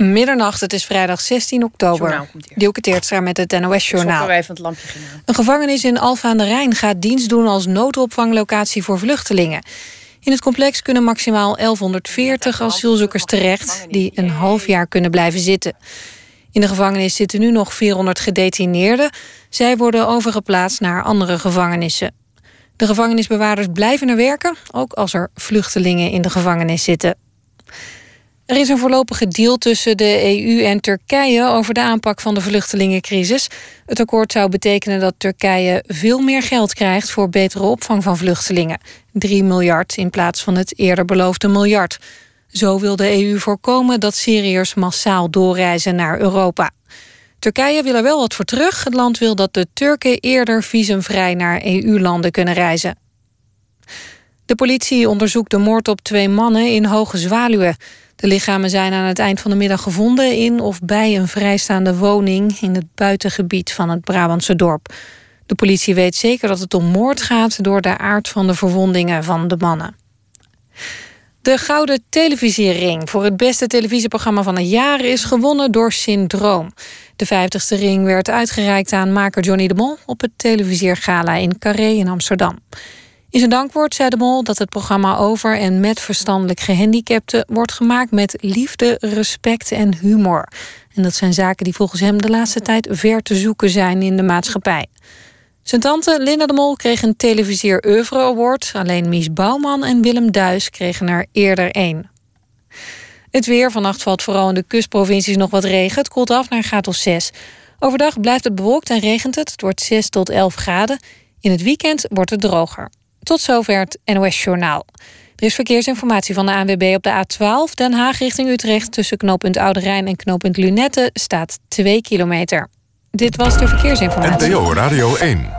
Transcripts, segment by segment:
Middernacht, het is vrijdag 16 oktober. Dielke Teertstra met het NOS-journaal. het. Een gevangenis in Alfa aan de Rijn gaat dienst doen als noodopvanglocatie voor vluchtelingen. In het complex kunnen maximaal 1140 asielzoekers terecht... die een half jaar kunnen blijven zitten. In de gevangenis zitten nu nog 400 gedetineerden. Zij worden overgeplaatst naar andere gevangenissen. De gevangenisbewaarders blijven er werken, ook als er vluchtelingen in de gevangenis zitten. Er is een voorlopige deal tussen de EU en Turkije over de aanpak van de vluchtelingencrisis. Het akkoord zou betekenen dat Turkije veel meer geld krijgt voor betere opvang van vluchtelingen. 3 miljard in plaats van het eerder beloofde miljard. Zo wil de EU voorkomen dat Syriërs massaal doorreizen naar Europa. Turkije wil er wel wat voor terug. Het land wil dat de Turken eerder visumvrij naar EU-landen kunnen reizen. De politie onderzoekt de moord op twee mannen in Hoge Zwaluwe. De lichamen zijn aan het eind van de middag gevonden in of bij een vrijstaande woning in het buitengebied van het Brabantse dorp. De politie weet zeker dat het om moord gaat door de aard van de verwondingen van de mannen. De Gouden Televisiering voor het beste televisieprogramma van het jaar is gewonnen door Syndroom. De 50ste ring werd uitgereikt aan maker Johnny de Mol op het televisiergala in Carré in Amsterdam. In zijn dankwoord zei de Mol dat het programma over en met verstandelijk gehandicapten wordt gemaakt met liefde, respect en humor. En dat zijn zaken die volgens hem de laatste tijd ver te zoeken zijn in de maatschappij. Zijn tante Linda de Mol kreeg een Televisier Oeuvre Award. Alleen Mies Bouwman en Willem Duis kregen er eerder één. Het weer. Vannacht valt vooral in de kustprovincies nog wat regen. Het koelt af naar een of 6. Overdag blijft het bewolkt en regent het. Het wordt 6 tot 11 graden. In het weekend wordt het droger. Tot zover het NOS Journaal. Er is verkeersinformatie van de ANWB op de A12. Den Haag richting Utrecht tussen knooppunt Oude Rijn en knooppunt Lunette staat 2 kilometer. Dit was de verkeersinformatie. NPO Radio 1.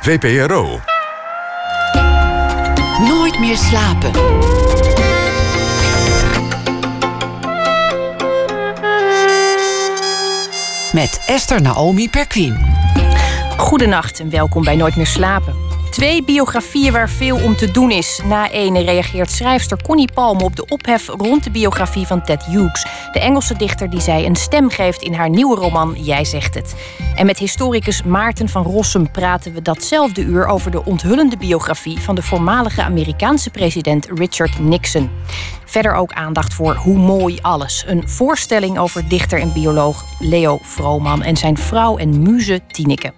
VPRO. Nooit meer slapen. Met Esther Naomi Perquin. Goedenacht en welkom bij Nooit meer slapen. Twee biografieën waar veel om te doen is. Na ene reageert schrijfster Connie Palme op de ophef rond de biografie van Ted Hughes. De Engelse dichter die zij een stem geeft in haar nieuwe roman Jij zegt het. En met historicus Maarten van Rossum praten we datzelfde uur over de onthullende biografie van de voormalige Amerikaanse president Richard Nixon. Verder ook aandacht voor Hoe mooi alles. Een voorstelling over dichter en bioloog Leo Vrooman en zijn vrouw en muze Tineke.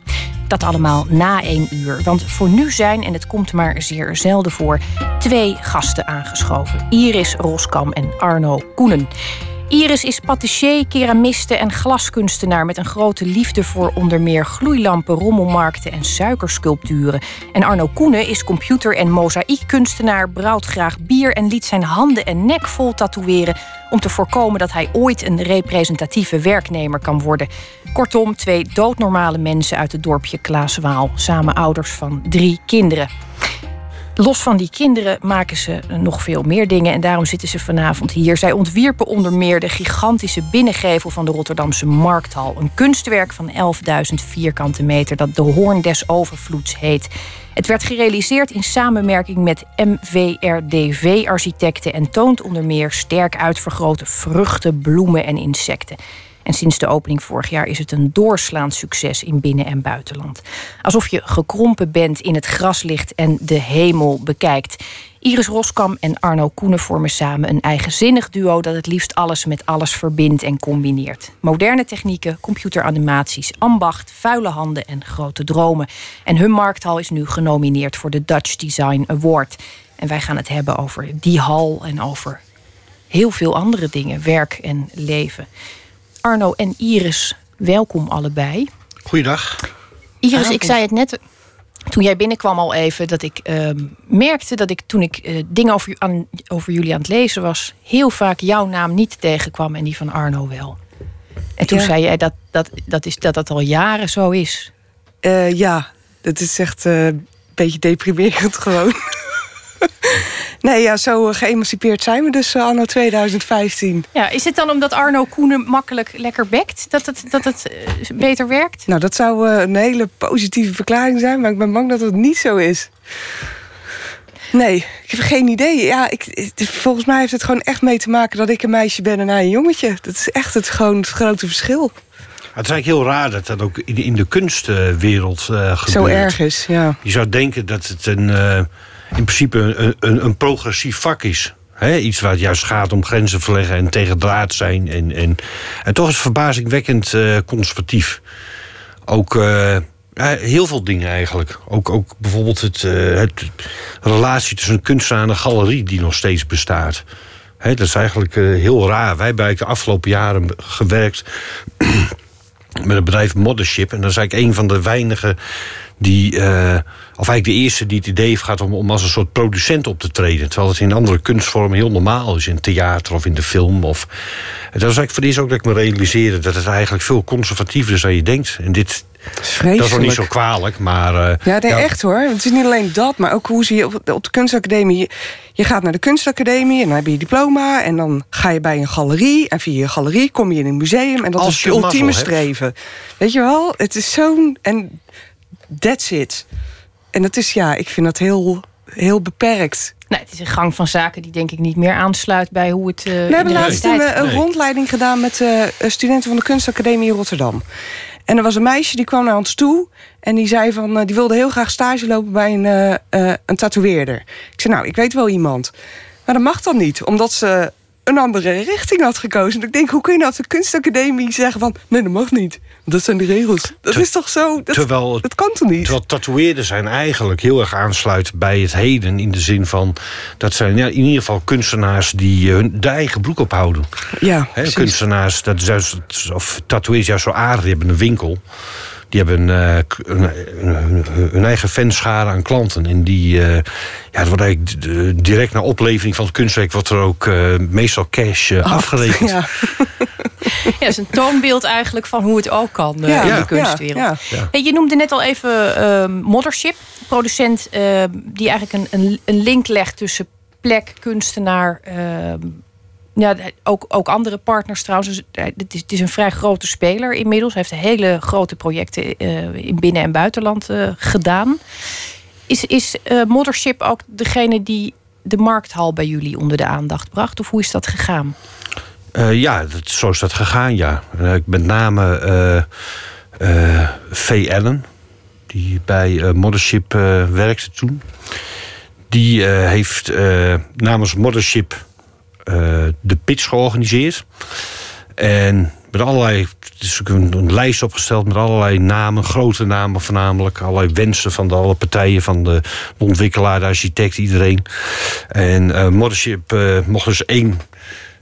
Dat allemaal na één uur. Want voor nu zijn, en het komt maar zeer zelden voor, twee gasten aangeschoven: Iris Roskam en Arno Koenen. Iris is patissier, keramiste en glaskunstenaar met een grote liefde voor onder meer gloeilampen, rommelmarkten en suikersculpturen. En Arno Koenen is computer- en mozaïekkunstenaar, brouwt graag bier en liet zijn handen en nek vol tatoeëren om te voorkomen dat hij ooit een representatieve werknemer kan worden. Kortom, twee doodnormale mensen uit het dorpje Klaaswaal, samen ouders van drie kinderen. Los van die kinderen maken ze nog veel meer dingen en daarom zitten ze vanavond hier. Zij ontwierpen onder meer de gigantische binnengevel van de Rotterdamse Markthal. Een kunstwerk van 11.000 vierkante meter dat de Hoorn des Overvloeds heet. Het werd gerealiseerd in samenwerking met MVRDV-architecten en toont onder meer sterk uitvergrote vruchten, bloemen en insecten. En sinds de opening vorig jaar is het een doorslaand succes in binnen- en buitenland. Alsof je gekrompen bent in het gras ligt en de hemel bekijkt. Iris Roskam en Arno Koenen vormen samen een eigenzinnig duo dat het liefst alles met alles verbindt en combineert. Moderne technieken, computeranimaties, ambacht, vuile handen en grote dromen. En hun markthal is nu genomineerd voor de Dutch Design Award. En wij gaan het hebben over die hal en over heel veel andere dingen, werk en leven. Arno en Iris, welkom allebei. Goeiedag. Iris, ik zei het net toen jij binnenkwam al even dat ik uh, merkte dat ik toen ik uh, dingen over, aan, over jullie aan het lezen was, heel vaak jouw naam niet tegenkwam en die van Arno wel. En toen Ja. zei jij dat dat, dat, is, dat dat al jaren zo is. Eh, ja, dat is echt eh, een beetje deprimerend gewoon. nee, ja, zo eh, geëmancipeerd zijn we dus eh, anno 2015. Ja, is het dan omdat Arno Koenen makkelijk lekker bekt dat het, dat het eh, beter werkt? Nou, dat zou een hele positieve verklaring zijn, maar ik ben bang dat het niet zo is. Nee, ik heb geen idee. Ja, ik, volgens mij heeft het gewoon echt mee te maken dat ik een meisje ben en hij een jongetje. Dat is echt het, gewoon het grote verschil. Het is eigenlijk heel raar dat dat ook in, in de kunstwereld eh gebeurt. Zo erg is, ja. Je zou denken dat het een, eh, in principe een, een, een progressief vak is. Hè, iets waar het juist gaat om grenzen verleggen en tegen draad zijn. En, en, en toch is het verbazingwekkend eh, conservatief. Ook eh, heel veel dingen eigenlijk. Ook, ook bijvoorbeeld het, eh, het relatie tussen een kunstenaar en een galerie die nog steeds bestaat. Dat is eigenlijk heel raar. Wij hebben de afgelopen jaren gewerkt met het bedrijf Mothership. En dat is eigenlijk een van de weinigen die, eh, of eigenlijk de eerste die het idee heeft gehad om, om als een soort producent op te treden. Terwijl het in andere kunstvormen heel normaal is, in theater of in de film. Of, dat was eigenlijk voor het eerst ook dat ik me realiseerde dat het eigenlijk veel conservatiever is dan je denkt. En dit, Dat is dat vreselijk. is nog niet zo kwalijk, maar. eh, Ja, nee, echt hoor. Het is niet alleen dat, maar ook hoe zie je op, op de kunstacademie. Je, je gaat naar de kunstacademie en dan heb je je diploma. En dan ga je bij een galerie. En via je galerie kom je in een museum. En dat Als is je ultieme hebt. streven. Weet je wel? Het is zo'n. En that's it. En dat is ja, ik vind dat heel, heel beperkt. Nou, het is een gang van zaken die denk ik niet meer aansluit bij hoe het. eh, We hebben de laatst een, eh, een Nee. rondleiding gedaan met eh, studenten van de kunstacademie in Rotterdam. En er was een meisje die kwam naar ons toe. En die zei van, die wilde heel graag stage lopen bij een, een tatoeëerder. Ik zei, nou, ik weet wel iemand. Maar dat mag dan niet, omdat ze een andere richting had gekozen. En ik denk, hoe kun je nou op de kunstacademie zeggen van... nee, dat mag niet. Dat zijn de regels. Dat Ter- is toch zo... Dat, terwijl het dat kan toch niet? Terwijl tatoeëerders zijn eigenlijk heel erg aansluit bij het heden. In de zin van, dat zijn ja, in ieder geval kunstenaars die eh, hun de eigen broek ophouden. Ja, kunstenaars, dat is juist, of tatoeëerders juist zo aardig, hebben een winkel. Die hebben eh, k- een, een- hun eigen fanschade aan klanten. En die, eh, ja, het wordt eigenlijk direct na oplevering van het kunstwerk... wordt er ook eh, meestal cash eh, afgerekend. Ja, Ja, het is een toonbeeld eigenlijk van hoe het ook kan eh, ja, in ja, de kunstwereld. ja. Ja. Hey, je noemde net al even ehm Mothership, producent eh, die eigenlijk een, een, een link legt tussen plek, kunstenaar. Ja, ook, ook andere partners trouwens. Dus, eh, het, is, het is een vrij grote speler inmiddels. Hij heeft hele grote projecten eh, in binnen- en buitenland eh, gedaan. Is, is eh, Mothership ook degene die de markthal bij jullie onder de aandacht bracht? Of hoe is dat gegaan? Eh, ja, zo is dat gegaan, ja. Eh, met name eh, eh, V. Allen, die bij eh, Mothership eh, werkte toen. Die eh, heeft eh, namens Mothership eh, de pitch georganiseerd. En met allerlei, ook een, een lijst opgesteld met allerlei namen, grote namen voornamelijk. Allerlei wensen van de alle partijen, van de, ontwikkelaar, de architect, iedereen. En eh eh, mocht dus één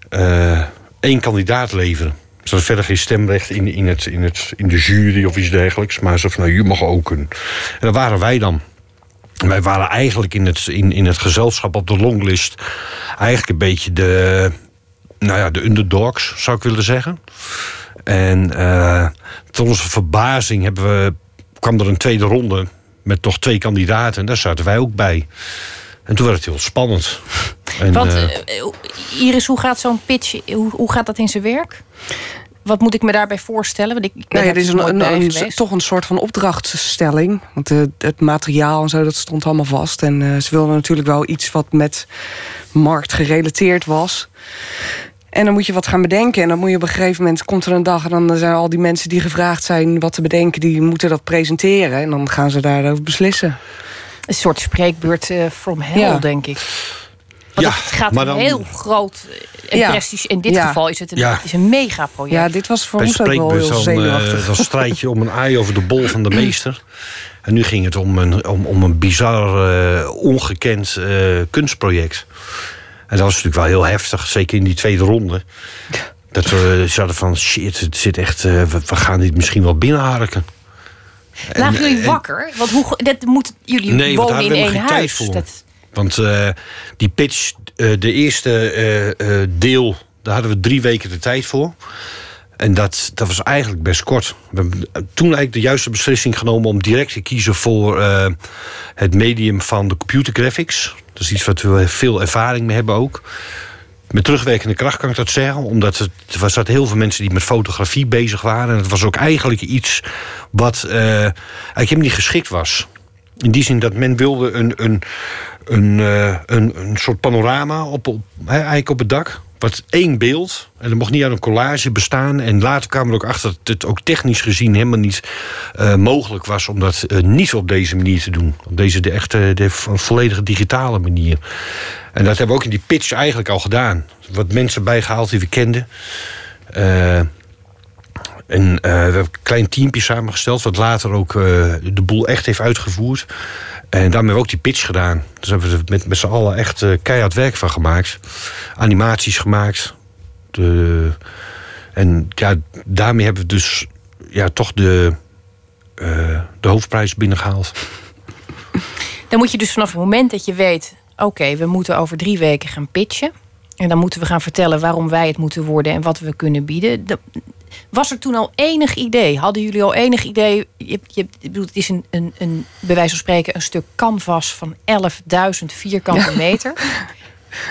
eh, één kandidaat leveren. Ze hadden verder geen stemrecht in, in, het, in, het, in de jury of iets dergelijks. Maar ze van, nou, je mag ook een. En dat waren wij dan. Wij waren eigenlijk in het, in, in het gezelschap op de longlist... eigenlijk een beetje de, nou ja, de underdogs, zou ik willen zeggen. En eh, tot onze verbazing hebben we, kwam er een tweede ronde... met nog twee kandidaten en daar zaten wij ook bij. En toen werd het heel spannend. En, Want eh, eh, Iris, hoe gaat zo'n pitch, hoe, hoe gaat dat in zijn werk? Wat moet ik me daarbij voorstellen? Want ik, ik ben Nou er is dus een, toch een soort van opdrachtstelling. Want eh, het materiaal en zo, dat stond allemaal vast. En eh, ze wilden natuurlijk wel iets wat met markt gerelateerd was. En dan moet je wat gaan bedenken. En dan moet je op een gegeven moment... komt er een dag en dan zijn al die mensen die gevraagd zijn... wat te bedenken, die moeten dat presenteren. En dan gaan ze daarover beslissen. Een soort spreekbeurt eh, from hell, Ja. denk ik. Want Ja, het gaat maar dan- heel groot en Ja. In dit Ja. geval is het een, Ja. is een megaproject. Ja, dit was voor ons ook wel heel zenuwachtig. eh, dan strijd je om een aai over de bol van de meester. En nu ging het om een, om, om een bizar, eh, ongekend eh, kunstproject. En dat was natuurlijk wel heel heftig, zeker in die tweede ronde. Dat we zouden van, shit, het zit echt, we, we gaan dit misschien wel binnenharken. Lagen En- jullie en- wakker? Want hoe, dat moet, jullie Nee, wonen daar in hebben we één geen tijd huis. voor. Dat, Want eh, die pitch, eh, de eerste eh, deel, daar hadden we drie weken de tijd voor. En dat, dat was eigenlijk best kort. We toen eigenlijk de juiste beslissing genomen om direct te kiezen voor het medium van de computer graphics. Dat is iets wat we veel ervaring mee hebben ook. Met terugwerkende kracht kan ik dat zeggen. Omdat het, er zaten heel veel mensen die met fotografie bezig waren. En het was ook eigenlijk iets wat eigenlijk helemaal niet geschikt was. In die zin dat men wilde een, een, een, eh, een, een soort panorama op, op, eigenlijk op het dak. Wat één beeld. En dat mocht niet uit een collage bestaan. En later kwamen we ook achter dat het ook technisch gezien helemaal niet eh, mogelijk was om dat eh, niet op deze manier te doen. Op deze de echte de volledige digitale manier. En dat hebben we ook in die pitch eigenlijk al gedaan. Wat mensen bijgehaald die we kenden. En eh, we een klein teampje samengesteld, wat later ook eh, de boel echt heeft uitgevoerd. En daarmee ook die pitch gedaan. Dus hebben we er met, met z'n allen echt eh, keihard werk van gemaakt. Animaties gemaakt. De, en ja, daarmee hebben we dus ja, toch de, de hoofdprijs binnengehaald. Dan moet je dus vanaf het moment dat je weet... oké, we moeten over drie weken gaan pitchen... en dan moeten we gaan vertellen waarom wij het moeten worden... en wat we kunnen bieden. Was er toen al enig idee? Hadden jullie al enig idee? Je, je, ik bedoel, het is een, een, een, bij wijze van spreken een stuk canvas van 11.000 vierkante meter.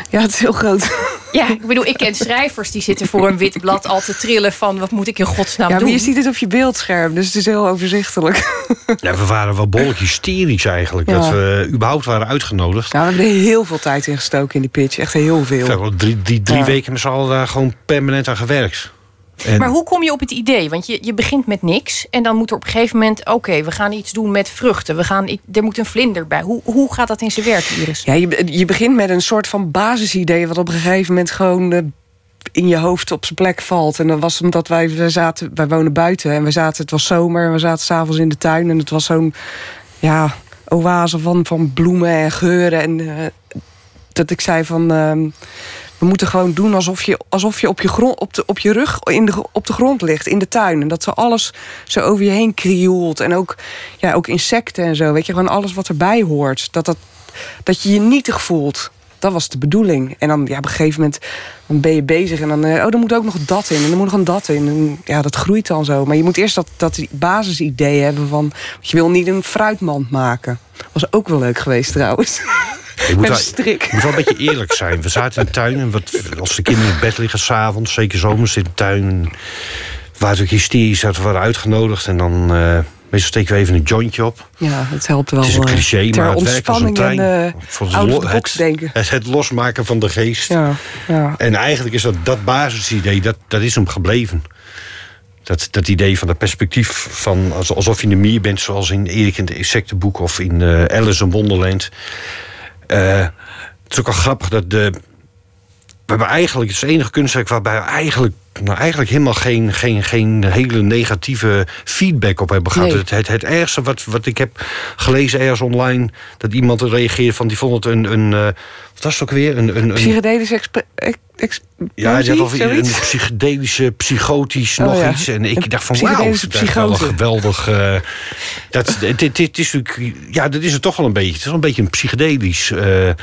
Ja, het is heel groot. Ja, ik bedoel, ik ken schrijvers die zitten voor een wit blad al te trillen van wat moet ik in godsnaam Ja, maar doen. je ziet het op je beeldscherm, dus het is heel overzichtelijk. Ja, we waren wel behoorlijk hysterisch eigenlijk. Ja. Dat we überhaupt waren uitgenodigd. Ja, we hebben er heel veel tijd in gestoken in die pitch. Echt heel We hebben veel. wel drie, drie, drie Ja. weken met z'n allen daar gewoon permanent aan gewerkt. En, Maar hoe kom je op het idee? Want je, je begint met niks en dan moet er op een gegeven moment... oké, we gaan iets doen met vruchten. We gaan, er moet een vlinder bij. Hoe, hoe gaat dat in zijn werk, Iris? Ja, je, je begint met een soort van basisidee... wat op een gegeven moment gewoon eh, in je hoofd op zijn plek valt. En dan was het omdat wij, wij zaten... Wij wonen buiten en we zaten... Het was zomer en we zaten s'avonds in de tuin. En het was zo'n ja, oase van, van bloemen en geuren. En eh, dat ik zei van... ehm, we moeten gewoon doen alsof je, alsof je, op, je grond, op, de, op je rug in de, op de grond ligt, in de tuin. En dat zo alles zo over je heen krioelt. En ook, ja, ook insecten en zo. Weet je, gewoon alles wat erbij hoort. Dat, dat, dat je je nietig voelt. Dat was de bedoeling. En dan ja, op een gegeven moment dan ben je bezig. En dan, eh, oh, er moet ook nog dat in. En er moet nog dat in. En ja, dat groeit dan zo. Maar je moet eerst dat, dat basisidee hebben van... Je wil niet een fruitmand maken. Was ook wel leuk geweest trouwens. je moet wel-. Je moet wel een beetje eerlijk zijn. We zaten in de tuin en wat, als de kinderen in bed liggen s'avonds, zeker zomers in de tuin. waren ook hysterisch dat we waren uitgenodigd. En dan eh, meestal steken we even een jointje op. Ja, het helpt wel. Het is een eh, cliché, maar het werkt als een trein. en eh, het, box het, denken. het, het losmaken van de geest. Ja, ja. En eigenlijk is dat, dat basisidee, dat, dat is hem gebleven. Dat, dat idee van dat perspectief van als- alsof je in de mier bent... zoals in Erik in het insectenboek of in Alice in Wonderland. Eh, het is ook al grappig dat de... We hebben eigenlijk, het is het enige kunstwerk waarbij we eigenlijk, nou eigenlijk helemaal geen, geen, geen hele negatieve feedback op hebben gehad. Nee. Het, het, het ergste wat, wat ik heb gelezen ergens online, dat iemand er reageert van die vond het een, een eh, wat was het ook weer? Een, een, een, Psychedelische exp ex- ex- ja, had over een psychedelische, psychotisch, Oh, nog ja. iets. En ik Een dacht van, wauw, psychedelische dat is wel een geweldig... eh, dat, dit, dit is natuurlijk... Ja, dat is het toch wel een beetje. Het is wel een beetje een psychedelisch eh, eh,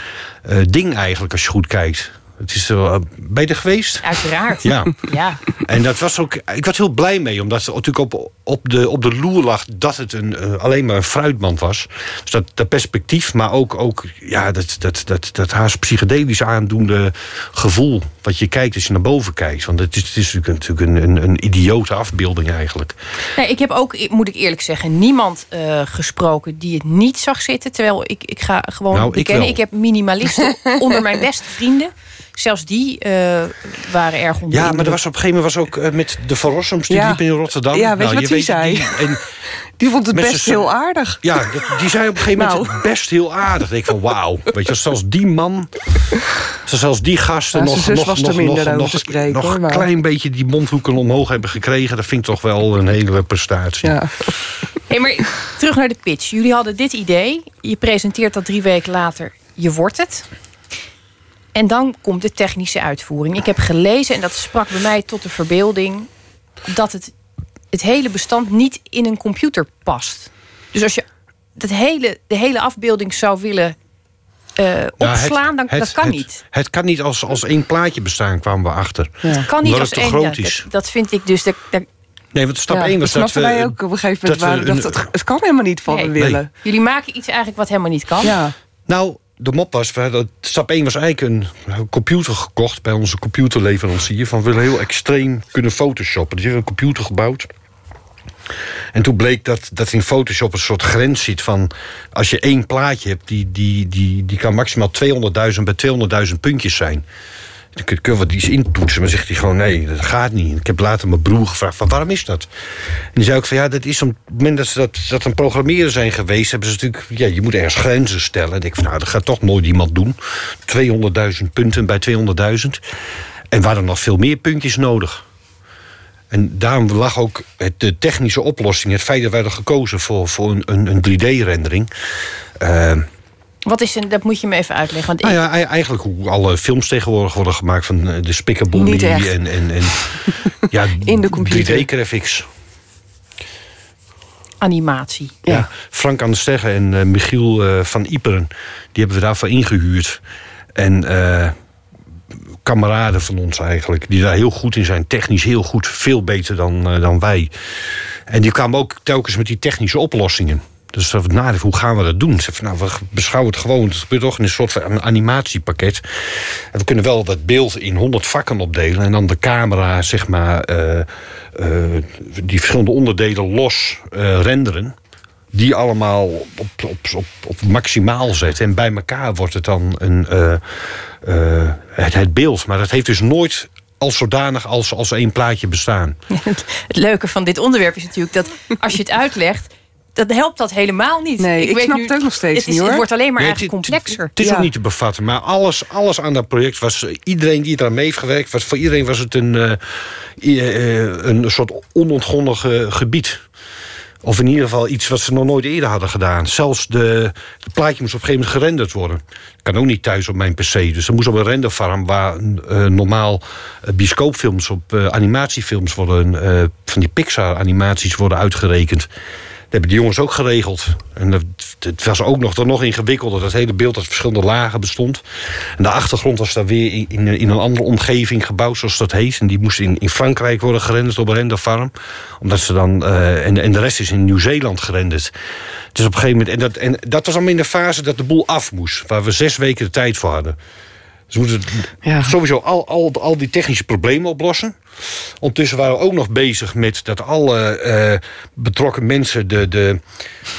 ding eigenlijk, als je goed kijkt. Het is er wel, ben je er geweest? Uiteraard. Ja. ja. En dat was ook, ik was heel blij mee, omdat het natuurlijk op, op, de, op de loer lag dat het een, eh, alleen maar een fruitmand was. Dus dat, dat perspectief, maar ook, ook ja, dat, dat, dat, dat haast psychedelisch aandoende gevoel. wat je kijkt als je naar boven kijkt. Want het is, het is natuurlijk, natuurlijk een, een, een idiote afbeelding eigenlijk. Nee, ik heb ook, moet ik eerlijk zeggen, niemand eh, gesproken die het niet zag zitten. Terwijl ik, ik ga gewoon Nou, ik bekennen, wel. ik, heb minimalisten onder mijn beste vrienden. Zelfs die eh, waren erg onder de Ja, maar er was op een gegeven moment was ook eh, met de Van die Ja. liepen in Rotterdam. Ja, weet je wat die het, zei? en, Die vond het best heel aardig. Ja, die zei op een gegeven moment Nou. best heel aardig. Ik denk van wauw, weet je, zelfs die man, zelfs die gasten Ja, nog, nog, was nog, minder nog, nog, te spreken, nog hoor, een klein beetje die mondhoeken omhoog hebben gekregen. Dat vind ik toch wel een hele prestatie. Ja. Hey, maar terug naar de pitch. Jullie hadden dit idee. Je presenteert dat drie weken later. Je wordt het. En dan komt de technische uitvoering. Ik heb gelezen, en dat sprak bij mij tot de verbeelding... dat het, het hele bestand niet in een computer past. Dus als je dat hele, de hele afbeelding zou willen eh, Nou, het- opslaan, dan, het- dat kan het- niet. Het kan niet als, als één plaatje bestaan, kwamen we achter. Ja. Kan niet Omdat als het te één. groot ja, is. dat, dat vind ik dus. Dat, dat- Nee, want stap Ja, 1 was dat dat we... wij ook op een gegeven moment. dat we waren, we een- dachten, het, het kan helemaal niet van Nee. we Nee. willen. jullie maken iets eigenlijk wat helemaal niet kan. Ja. Nou, de mop was, stap 1 was eigenlijk een, computer gekocht bij onze computerleverancier. Van we willen heel extreem kunnen photoshoppen. Dus die hebben een computer gebouwd. En toen bleek dat, dat in Photoshop een soort grens zit van... als je één plaatje hebt, die, die, die, die kan maximaal 200.000 bij 200.000 puntjes zijn. Dan kun je wat iets intoetsen, maar zegt hij gewoon... nee, dat gaat niet. Ik heb later mijn broer gevraagd van waarom is dat? En die zei ook van ja, dat is op het moment dat ze dat, een programmeren zijn geweest... hebben ze natuurlijk, ja, je moet ergens grenzen stellen. En ik denk van nou, dat gaat toch nooit iemand doen. 200.000 punten bij 200.000. En we hadden nog veel meer puntjes nodig. En daarom lag ook de technische oplossing... het feit dat wij er gekozen voor, voor een, een, een 3D-rendering... Uh, wat is een, dat moet je me even uitleggen. Want nou ja, eigenlijk hoe alle films tegenwoordig worden gemaakt van eh, de Spickaboomie en, en, en ja, in de computer. 3D-graphics. Animatie. Ja. ja. Frank aan de Steggen en uh, Michiel uh, van Iperen, die hebben we daarvoor ingehuurd. En uh, kameraden van ons eigenlijk, die daar heel goed in zijn, technisch heel goed, veel beter dan, dan wij. En die kwamen ook telkens met die technische oplossingen. Dus we nadenken, hoe gaan we dat doen? Ze nou, we beschouwen het gewoon. Het gebeurt toch in een soort van animatiepakket. En we kunnen wel dat beeld in honderd vakken opdelen. En dan de camera, zeg maar, uh, uh, die verschillende onderdelen los uh, renderen. Die allemaal op, op, maximaal zetten. En bij elkaar wordt het dan een, het, het beeld. Maar dat heeft dus nooit als zodanig als, als één plaatje bestaan. Het leuke van dit onderwerp is natuurlijk dat als je het uitlegt dat helpt dat helemaal niet. Nee, ik, ik snap het ook nog steeds het niet hoor. Het wordt alleen maar nee, eigenlijk complexer. Het, is ook niet te bevatten. Maar alles, alles aan dat project was... Iedereen die eraan mee heeft gewerkt... Was, voor iedereen was het een, uh, een soort onontgonnen gebied. Of in ieder geval iets wat ze nog nooit eerder hadden gedaan. Zelfs de, de plaatje moest op een gegeven moment gerenderd worden. Ik kan ook niet thuis op mijn pc. Dus dat moest op een renderfarm waar uh, normaal uh, bioscoopfilms op uh, animatiefilms worden... van die Pixar animaties worden uitgerekend hebben die jongens ook geregeld. En het was ook nog, dan nog ingewikkelder. Dat hele beeld dat verschillende lagen bestond. En de achtergrond was daar weer in, in, in een andere omgeving gebouwd, zoals dat heet. En die moest in, in Frankrijk worden gerenderd op een renderfarm. Omdat ze dan, uh, en, en de rest is in Nieuw-Zeeland gerenderd. Dus op een gegeven moment, en dat, en dat was allemaal in de fase dat de boel af moest. Waar we zes weken de tijd voor hadden. Ze moeten ja. sowieso al, al, al die technische problemen oplossen. Ondertussen waren we ook nog bezig met dat alle uh, betrokken mensen, de, de,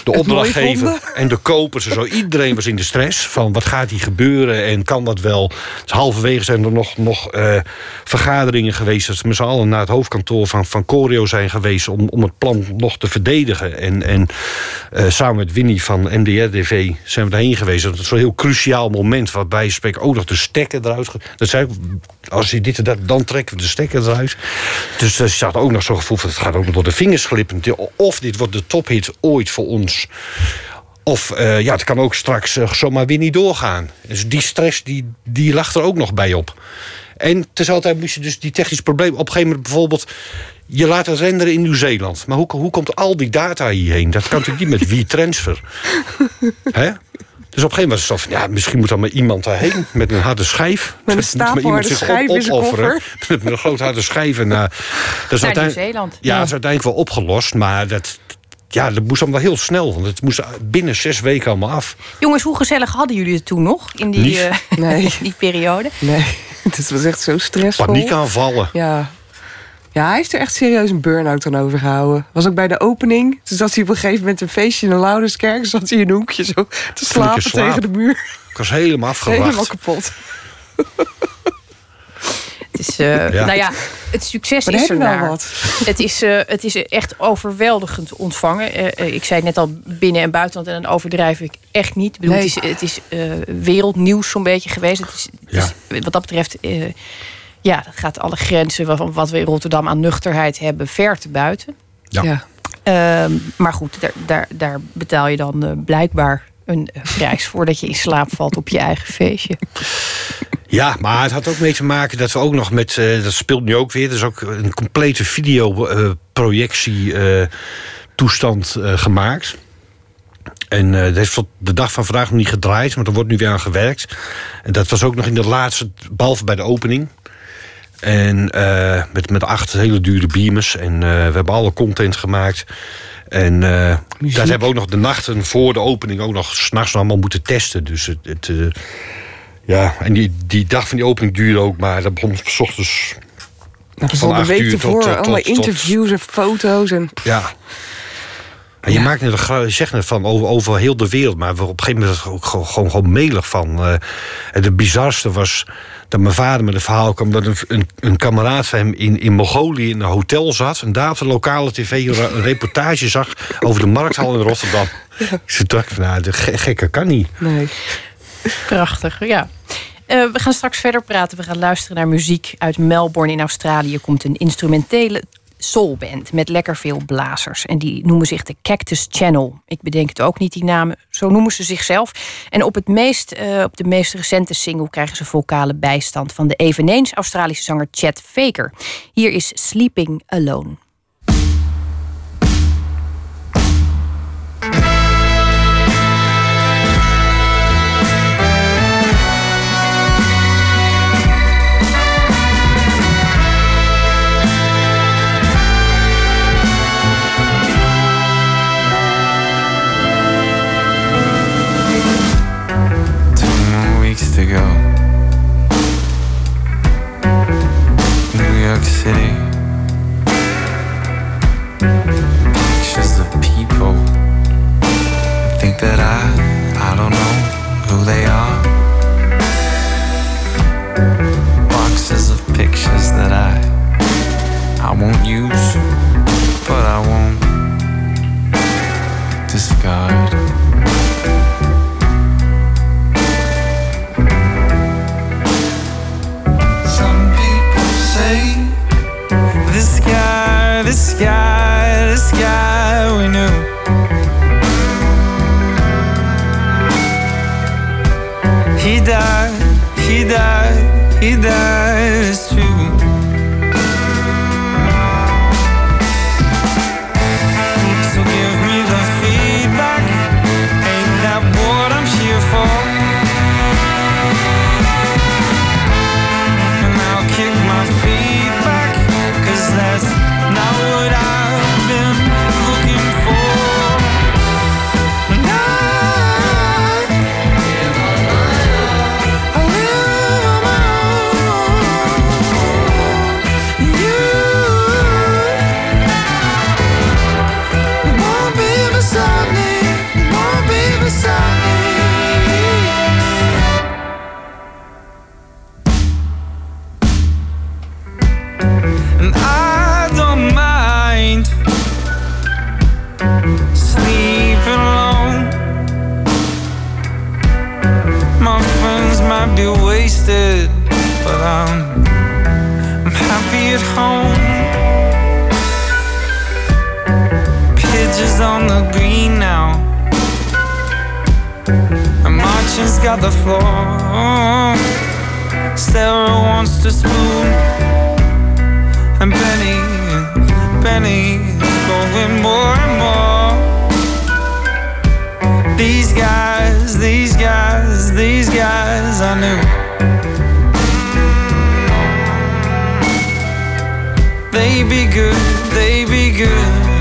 de opdrachtgever en de kopers, zo, iedereen was in de stress van wat gaat hier gebeuren en kan dat wel. Dus halverwege zijn er nog, nog uh, vergaderingen geweest, dat ze met z'n allen naar het hoofdkantoor van, van Corio zijn geweest om, om het plan nog te verdedigen. En, en uh, samen met Winnie van MDR-DV zijn we daarheen geweest. Dat is zo'n heel cruciaal moment waarbij spreken ook nog de stekker eruit. Dat zei, als je dit en dat, dan trekken we de stekker eruit. Dus er staat ook nog zo'n gevoel van het gaat ook nog door de vingers glippen. Of dit wordt de tophit ooit voor ons. Of uh, ja, het kan ook straks uh, zomaar weer niet doorgaan. Dus die stress die, die lag er ook nog bij op. En altijd moest je dus die technische problemen... op een gegeven moment bijvoorbeeld... je laat het renderen in Nieuw-Zeeland. Maar hoe, hoe komt al die data hierheen? Dat kan natuurlijk niet met WeTransfer. Hè? Dus op een gegeven moment was het zo van, ja, misschien moet dan maar iemand daarheen met een harde schijf. Met een stapel harde schijf in zijn koffer. Met een groot harde schijf. En, uh, dat is Naar Nieuw-Zeeland. Ja, dat is uiteindelijk wel opgelost, maar dat, ja, dat moest allemaal heel snel. Want het moest binnen zes weken allemaal af. Jongens, hoe gezellig hadden jullie het toen nog? In die, uh, nee. die periode? Nee, het was echt zo stressvol. Paniekaanvallen. Ja, ja, hij heeft er echt serieus een burn-out aan overgehouden. Was ook bij de opening. Toen zat hij op een gegeven moment een feestje in de Lauderskerk. Zat hij in een hoekje zo te slapen tegen de muur. Ik was helemaal afgewacht. Helemaal kapot. Het is, uh, ja. nou ja, het succes is er naar. Wat. Het is, uh, het is echt overweldigend ontvangen. Uh, ik zei het net al, binnen- en buitenland. En dan overdrijf ik echt niet. Ik bedoel, nee. Het is, het is wereldnieuws zo'n beetje geweest. Het is, het is wat dat betreft ja, dat gaat alle grenzen van wat we in Rotterdam aan nuchterheid hebben ver te buiten. Ja. ja. Uh, maar goed, daar, daar, daar betaal je dan uh, blijkbaar een uh, prijs voor dat je in slaap valt op je eigen feestje. Ja, maar het had ook mee te maken dat we ook nog met, uh, dat speelt nu ook weer, dus ook een complete videoprojectie toestand gemaakt. En uh, dat heeft tot de dag van vandaag nog niet gedraaid, maar er wordt nu weer aan gewerkt. En dat was ook nog in de laatste, behalve bij de opening. En uh, met, met acht hele dure beamers. En uh, we hebben alle content gemaakt. En uh, dat hebben we ook nog de nachten voor de opening... ook nog s'nachts allemaal moeten testen. Dus het... het ja, en die, die dag van die opening duurde ook maar... dat begon s ochtends Nou, van de week tot- ervoor, tot- allemaal tot- tot- interviews en foto's. En, Ja. En je maakt net een zegt net van over, over heel de wereld, maar we op een gegeven moment was ook gewoon, gewoon, gewoon melig van. eh. en de bizarste was dat mijn vader met een verhaal kwam dat een, een, een kameraad van hem in, in Mongolië in een hotel zat. En daar op de lokale tv een reportage zag over de markthal in Rotterdam. Ik dacht van, nou, de ge- gekke kan niet. nee. Prachtig, ja. Eh, we gaan straks verder praten. We gaan luisteren naar muziek. Uit Melbourne in Australië komt een instrumentele soulband met lekker veel blazers. En die noemen zich de Cactus Channel. Ik bedenk het ook niet, die namen. Zo noemen ze zichzelf. En op, het meest, eh, op de meest recente single krijgen ze vocale bijstand van de eveneens Australische zanger Chet Faker. Hier is Sleeping Alone. To go. New York City. Pictures of people. I think that I, I don't know who they are. Boxes of pictures that I, I won't use, this guy, this guy we knew. He died, he died, he died, home. Pigeons on the green now. And Marchin's got the floor. Sarah wants to spoon. And Benny, Benny's going more and more. These guys, these guys, these guys I knew. They be good, they be good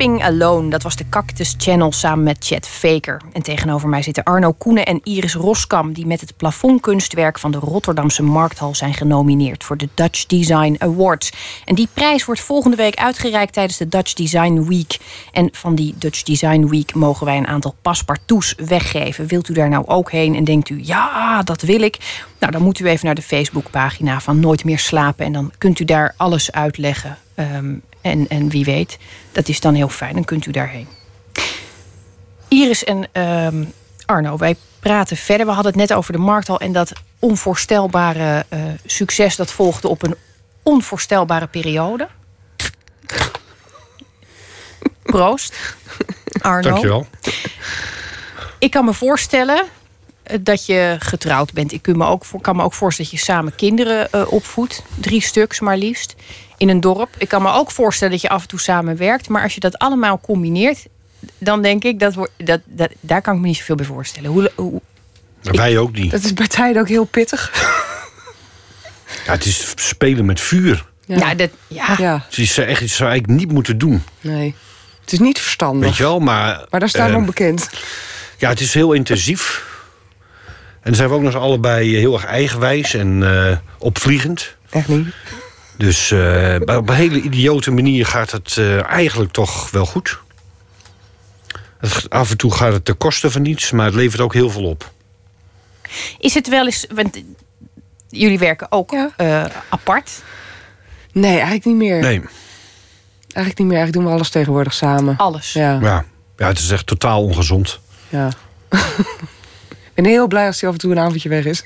Alone, dat was de Cactus Channel samen met Chet Faker. En tegenover mij zitten Arno Koenen en Iris Roskam... die met het plafondkunstwerk van de Rotterdamse Markthal zijn genomineerd... voor de Dutch Design Awards. En die prijs wordt volgende week uitgereikt tijdens de Dutch Design Week. En van die Dutch Design Week mogen wij een aantal paspartouts weggeven. Wilt u daar nou ook heen en denkt u, ja, dat wil ik... Nou, dan moet u even naar de Facebookpagina van Nooit meer slapen... en dan kunt u daar alles uitleggen... Ehm, en, en wie weet, dat is dan heel fijn. Dan kunt u daarheen. Iris en ehm, Arno, wij praten verder. We hadden het net over de markthal en dat onvoorstelbare eh, succes dat volgde op een onvoorstelbare periode. Proost. Arno. Dankjewel. Ik kan me voorstellen eh, dat je getrouwd bent. Ik kan me ook, kan me ook voorstellen dat je samen kinderen eh, opvoedt. Drie stuks maar liefst. In een dorp. Ik kan me ook voorstellen dat je af en toe samen werkt. Maar als je dat allemaal combineert, dan denk ik dat, wordt- dat, dat daar kan ik me niet zoveel bij voorstellen. Hoe, hoe, Maar wij ook niet. Dat is bij tijden ook heel pittig. Ja, het is spelen met vuur. ja. dat, ja. Ja, Het is echt zou eigenlijk niet moeten doen. nee. Het is niet verstandig. Weet je wel, maar... Maar daar staan we eh, onbekend. Ja, het is heel intensief. En dan zijn we ook nog eens allebei heel erg eigenwijs en eh, opvliegend. Echt niet. Dus eh, op een hele idiote manier gaat het eh, eigenlijk toch wel goed. Het, af en toe gaat het ten koste van niets, maar het levert ook heel veel op. Is het wel eens. Want jullie werken ook Ja. eh, apart. Nee, eigenlijk niet meer. Nee, Eigenlijk niet meer. Eigenlijk doen we alles tegenwoordig samen. Alles. Ja, ja, ja het is echt totaal ongezond. ja. Ik ben heel blij als hij af en toe een avondje weg is.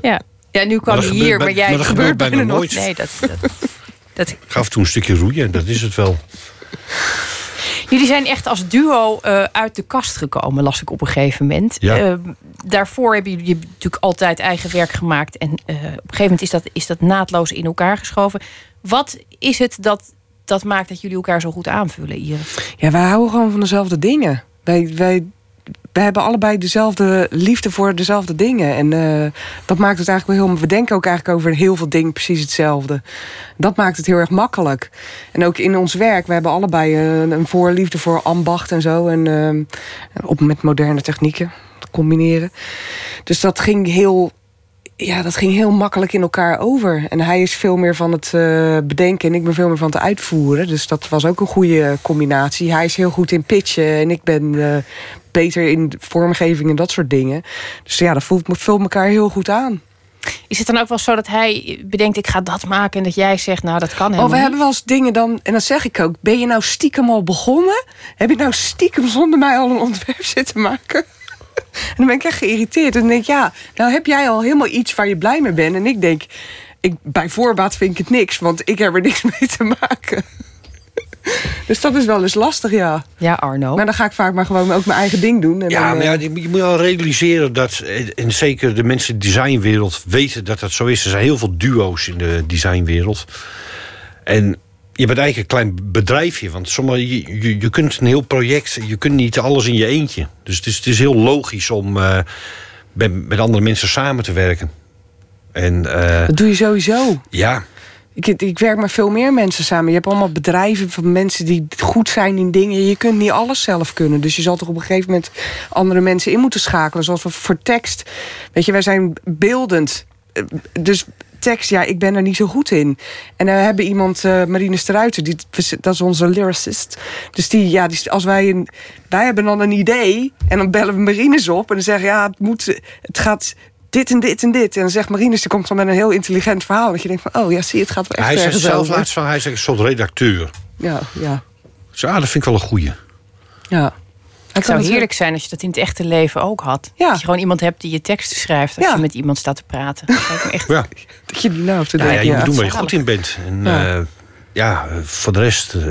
Ja. Ja, nu kwam je hier, maar jij. maar dat gebeurt bijna bijna nooit. Nee, dat, dat, dat, Ik ga af en toe een stukje roeien, dat is het wel. Jullie zijn echt als duo eh, uit de kast gekomen, las ik op een gegeven moment. Ja. Eh, daarvoor hebben jullie natuurlijk altijd eigen werk gemaakt. En eh, op een gegeven moment is dat, is dat naadloos in elkaar geschoven. Wat is het dat, dat maakt dat jullie elkaar zo goed aanvullen, Iris? Ja, wij houden gewoon van dezelfde dingen. Wij, wij, wij hebben allebei dezelfde liefde voor dezelfde dingen. En eh, dat maakt het eigenlijk wel heel... We denken ook eigenlijk over heel veel dingen precies hetzelfde. Dat maakt het heel erg makkelijk. En ook in ons werk, we hebben allebei eh, een voorliefde voor ambacht en zo. En eh, op met moderne technieken te combineren. Dus dat ging heel ja, dat ging heel makkelijk in elkaar over. En hij is veel meer van het eh, bedenken en ik ben veel meer van het uitvoeren. Dus dat was ook een goede combinatie. Hij is heel goed in pitchen en ik ben eh, beter in vormgeving en dat soort dingen. Dus ja, dat voelt, vult elkaar heel goed aan. Is het dan ook wel zo dat hij bedenkt, ik ga dat maken... en dat jij zegt, nou, dat kan helemaal Oh, we niet? hebben wel eens dingen dan, en dan zeg ik ook: ben je nou stiekem al begonnen? Heb je nou stiekem zonder mij al een ontwerp zitten maken? En dan ben ik echt geïrriteerd. En dan denk ik, ja, nou heb jij al helemaal iets waar je blij mee bent. En ik denk, ik, bij voorbaat vind ik het niks, want ik heb er niks mee te maken. Dus dat is wel eens lastig, ja. Ja, Arno. Maar dan ga ik vaak maar gewoon ook mijn eigen ding doen. En Ja, dan, maar ja, eh, je je moet wel realiseren dat, eh, en zeker de mensen in de designwereld weten dat dat zo is. Er zijn heel veel duo's in de designwereld. En je bent eigenlijk een klein bedrijfje, want sommige, je, je, je kunt een heel project, je kunt niet alles in je eentje. Dus het is, het is heel logisch om eh, met, met andere mensen samen te werken. En eh, dat doe je sowieso. ja, Ik, ik werk met veel meer mensen samen. Je hebt allemaal bedrijven van mensen die goed zijn in dingen. Je kunt niet alles zelf kunnen. Dus je zal toch op een gegeven moment andere mensen in moeten schakelen. Zoals we voor tekst. Weet je, wij zijn beeldend. Eh, Dus tekst, ja, ik ben er niet zo goed in. En we hebben iemand, eh Marine Struiter, die, dat is onze lyricist. Dus die, ja, die, als wij een, wij hebben dan een idee en dan bellen we Marines op en dan zeggen, ja, het moet, het gaat dit en dit en dit. En dan zegt Marines, die komt dan met een heel intelligent verhaal. Dat je denkt van, oh ja, zie het gaat wel echt hij zegt zelf laatst van, hij is een soort redacteur. Ja, ja, Dus, ah, dat vind ik wel een goeie. ja. Het zou heerlijk zijn als je dat in het echte leven ook had. Ja. Dat je gewoon iemand hebt die je teksten schrijft als Ja. je met iemand staat te praten. Dat lijkt me echt Ja. Dat je die nou te Ja, ja, je Ja, moet doen waar je goed in bent. En Ja. eh, voor de rest eh,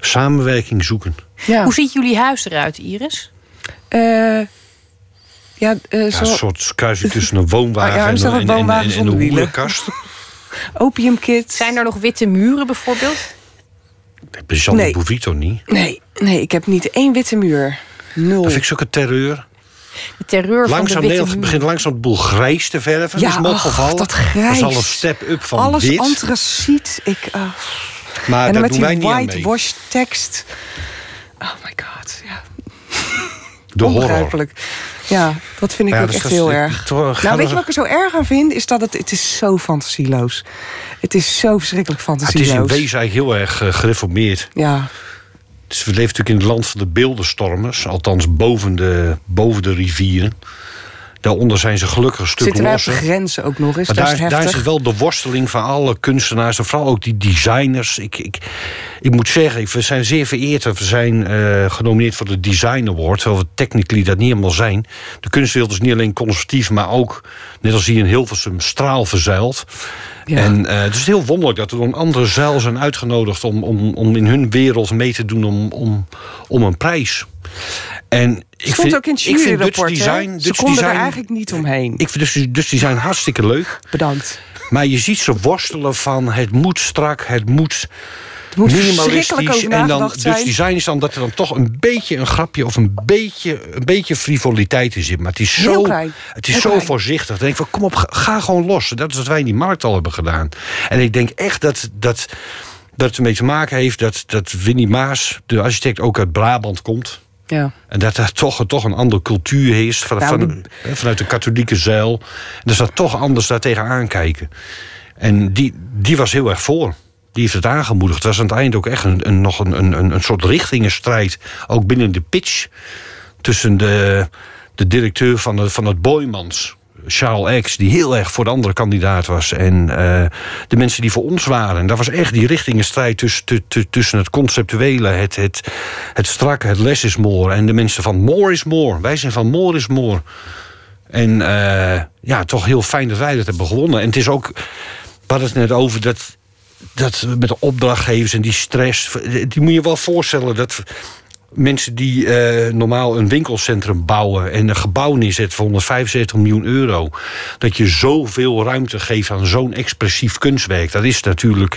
samenwerking zoeken. ja. Hoe ziet jullie huis eruit, Iris? Eh, ja, eh, Ja, zo, een soort kruising tussen een woonwagen Ah, ja, en, is dat een en, en, woonwagen en, een opiumkit. Zijn er nog witte muren bijvoorbeeld? Dat heb je Nee. Bovito niet. Nee, nee, ik heb niet één witte muur. Nul. Dat vind ik zulke terreur. De terreur van Langzaam, de witte begint langzaam de boel grijs te verven. Ja, is me ach, opgevallen. dat Dat is grijs. al een step-up van Alles dit. antraciet. Ik, ah. Maar en dan met doen wij die whitewash tekst. Oh my god, ja. De horror. Onbegrijpelijk. Ja, dat vind ik Ja, ook dus echt heel erg. toch, Nou, weet je wat ik er zo erg aan vind? Is dat het, het is zo fantasieloos. Het is zo verschrikkelijk Ja, het is fantasieloos. in wezen eigenlijk heel erg eh, gereformeerd. Ja, Dus we leven natuurlijk in het land van de beeldenstormers. Althans boven de, boven de rivieren. Daaronder zijn ze gelukkig een stuk zitten losser. grenzen ook nog eens. Maar daar, is daar wel de worsteling van alle kunstenaars. En vooral ook die designers. Ik, ik, ik moet zeggen, we zijn zeer vereerd. dat We zijn eh, genomineerd voor de Design Award. Terwijl we technically dat niet helemaal zijn. De kunstwereld is niet alleen conservatief. Maar ook, net als hier in Hilversum, straal verzeild. Ja. En eh, het is heel wonderlijk dat door een andere zuil zijn uitgenodigd... om, om, om in hun wereld mee te doen om, om, om een prijs. En ik stond vind, ook in het Dutch juryrapport, hè? design, Ze Dutch konden design, er eigenlijk niet omheen. Ik vind dus, dus design hartstikke leuk. Bedankt. Maar je ziet ze worstelen van het moet strak, het moet Het moet minimalistisch. En dan zijn. design is dan dat er dan toch een beetje een grapje of een beetje, een beetje frivoliteit in zit. Maar het is zo, het is Heel zo klein. voorzichtig. Dan denk ik van kom op, ga, ga gewoon los. Dat is wat wij in die markt al hebben gedaan. En ik denk echt dat. dat dat het ermee te maken heeft dat, dat Winnie Maas, de architect, ook uit Brabant komt. Ja. En dat er toch, toch een andere cultuur is van, Nou, van, vanuit de katholieke zeil. En dat toch anders daartegen aankijken. En die, die was heel erg voor. Die heeft het aangemoedigd. Het was aan het eind ook echt een, een, nog een, een, een soort richtingenstrijd. Ook binnen de pitch. Tussen de, de directeur van, de, van het Boymans. Charles X, die heel erg voor de andere kandidaat was. En eh, de mensen die voor ons waren. En dat was echt die richtingenstrijd tussen, tu- tu- tussen het conceptuele, het, het, het strakke, het less is more. En de mensen van more is more. Wij zijn van more is more. En eh, ja, toch heel fijn dat wij dat hebben gewonnen. En het is ook, we hadden het net over dat, dat met de opdrachtgevers en die stress. Die moet je wel voorstellen dat mensen die eh, normaal een winkelcentrum bouwen en een gebouw neerzetten voor 175 miljoen euro, dat je zoveel ruimte geeft aan zo'n expressief kunstwerk. Dat is natuurlijk.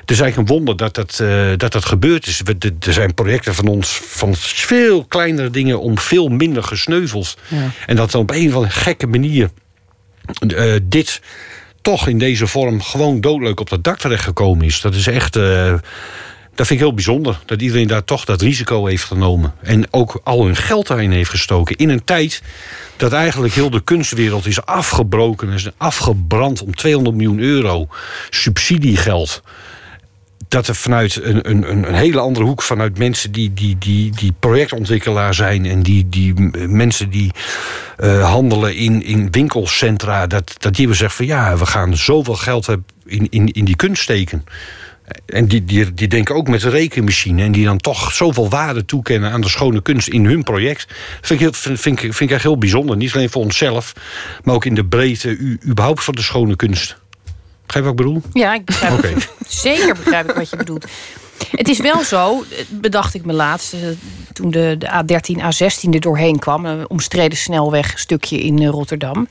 Het is eigenlijk een wonder dat dat, eh, dat, dat gebeurd is. We- de- Er zijn projecten van ons van veel kleinere dingen om veel minder gesneuveld. En dat dan op een of andere gekke manier eh, dit toch in deze vorm gewoon doodleuk op dat dak terechtgekomen is. Dat is echt. Dat vind ik heel bijzonder. Dat iedereen daar toch dat risico heeft genomen. En ook al hun geld daarin heeft gestoken. In een tijd dat eigenlijk heel de kunstwereld is afgebroken. Is afgebrand om 200 miljoen euro subsidiegeld dat er vanuit een, een, een hele andere hoek, vanuit mensen die, die, die, die projectontwikkelaar zijn en die, die mensen die eh, handelen in, in winkelcentra, dat, dat die hebben zeggen van ja, we gaan zoveel geld in, in, in die kunst steken. En die, die, die denken ook met een rekenmachine. En die dan toch zoveel waarde toekennen aan de schone kunst in hun project. Vind ik, heel, vind, vind, ik- vind ik echt heel bijzonder. Niet alleen voor onszelf, maar ook in de breedte, u, überhaupt voor de schone kunst. Begrijp je wat ik bedoel? Ja, ik begrijp Oké. Zeker begrijp ik wat je bedoelt. Het is wel zo, bedacht ik me laatst, eh, toen de, de A13, A16 er doorheen kwam, een omstreden snelwegstukje in eh, Rotterdam.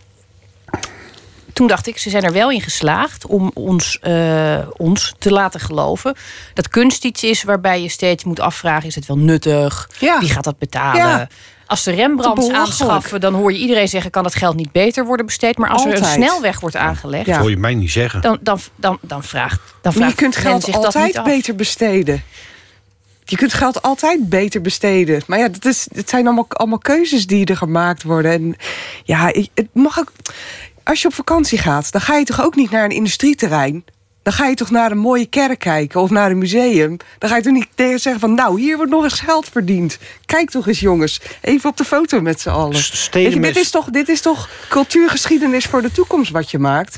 Toen dacht ik, ze zijn er wel in geslaagd om ons, eh, ons te laten geloven dat kunst iets is waarbij je steeds moet afvragen: is het wel nuttig? Ja. Wie gaat dat betalen? Ja. Als ze Rembrandts aanschaffen, dan hoor je iedereen zeggen: kan dat geld niet beter worden besteed? Maar als er een snelweg wordt aangelegd, Ja. Dat hoor je mij niet zeggen. dan, dan, dan, dan vraagt, dan Maar je vraagt kunt men geld altijd beter besteden. Je kunt geld altijd beter besteden. Maar ja, dat, is, het zijn allemaal, allemaal keuzes die er gemaakt worden. En ja, ik- het mag ook. Als je op vakantie gaat, dan ga je toch ook niet naar een industrieterrein. Dan ga je toch naar een mooie kerk kijken of naar een museum. Dan ga je toch niet tegen zeggen van... nou, hier wordt nog eens geld verdiend. Kijk toch eens, jongens. Even op de foto met z'n allen. Je, dit, is toch, dit is toch cultuurgeschiedenis voor de toekomst wat je maakt?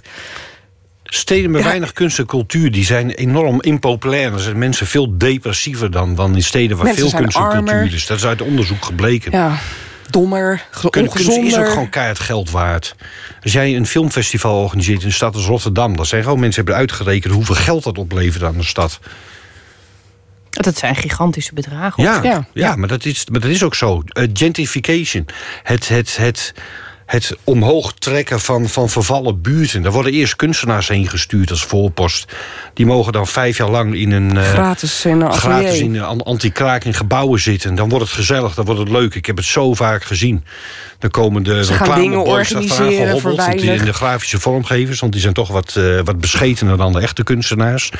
Steden met Ja. weinig kunst en cultuur die zijn enorm impopulair. Er zijn mensen veel depressiever dan, dan in steden waar Mensen veel kunst en armer. cultuur is. Dat is uit onderzoek gebleken. Ja, dommer, kunst ongezonder. is ook gewoon keihard geld waard. Als jij een filmfestival organiseert in een stad als Rotterdam... dan zijn gewoon mensen hebben uitgerekend hoeveel geld dat oplevert aan de stad. Dat zijn gigantische bedragen. Ja, ja. Ja. maar, dat is, maar dat is ook zo. Eh, gentrification. Het, het, het, het omhoog trekken van, van vervallen buurten. Daar worden eerst kunstenaars heen gestuurd als voorpost. Die mogen dan vijf jaar lang in een... eh, Gratis in een gratis in een in gebouwen zitten. Dan wordt het gezellig, dan wordt het leuk. Ik heb het zo vaak gezien. Dan komen de reclameboys gehobbeld. En de grafische vormgevers, want die zijn toch wat, eh, wat beschetener dan de echte kunstenaars.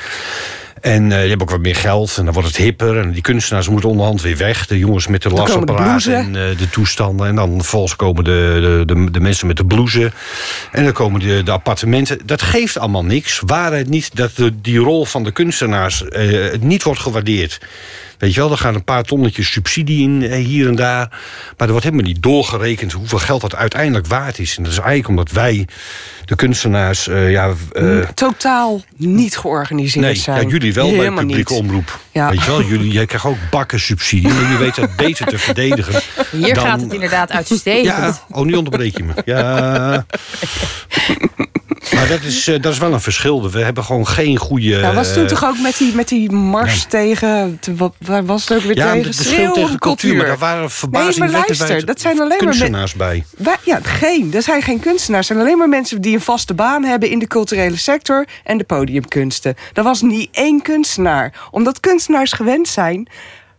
En eh, die hebben ook wat meer geld en dan wordt het hipper. En die kunstenaars moeten onderhand weer weg. De jongens met de lasapparaten en eh, de toestanden. En dan vervolgens komen de, de, de, de mensen met de blouses. En dan komen de, de appartementen. Dat geeft allemaal niks. Waar het niet dat de, die rol van de kunstenaars eh, niet wordt gewaardeerd. Weet je wel, er gaan een paar tonnetjes subsidie in eh, hier en daar. Maar er wordt helemaal niet doorgerekend hoeveel geld dat uiteindelijk waard is. En dat is eigenlijk omdat wij, de kunstenaars, eh, ja. eh, Totaal niet georganiseerd Nee, zijn. ja, jullie wel bij de publieke niet. omroep. Ja. Weet je wel, jullie, jij krijgt ook bakken subsidie. En jullie weten het beter te verdedigen. Hier dan- gaat het inderdaad uitstekend. Ja, oh, nu onderbreek je me. Ja. Maar dat is, eh, dat is wel een verschil. We hebben gewoon geen goede... Ja, was toen eh, toch ook met die, met die mars tegen... Waar was het ook weer ja, tegen? verschil tegen cultuur. Maar daar waren Nee, verbazingwekkend maar luister, weinig dat zijn alleen maar... kunstenaars bij. Wij- ja, geen. Er zijn geen kunstenaars. Er zijn alleen maar mensen die een vaste baan hebben... in de culturele sector en de podiumkunsten. Er was niet één kunstenaar. Omdat kunstenaars gewend zijn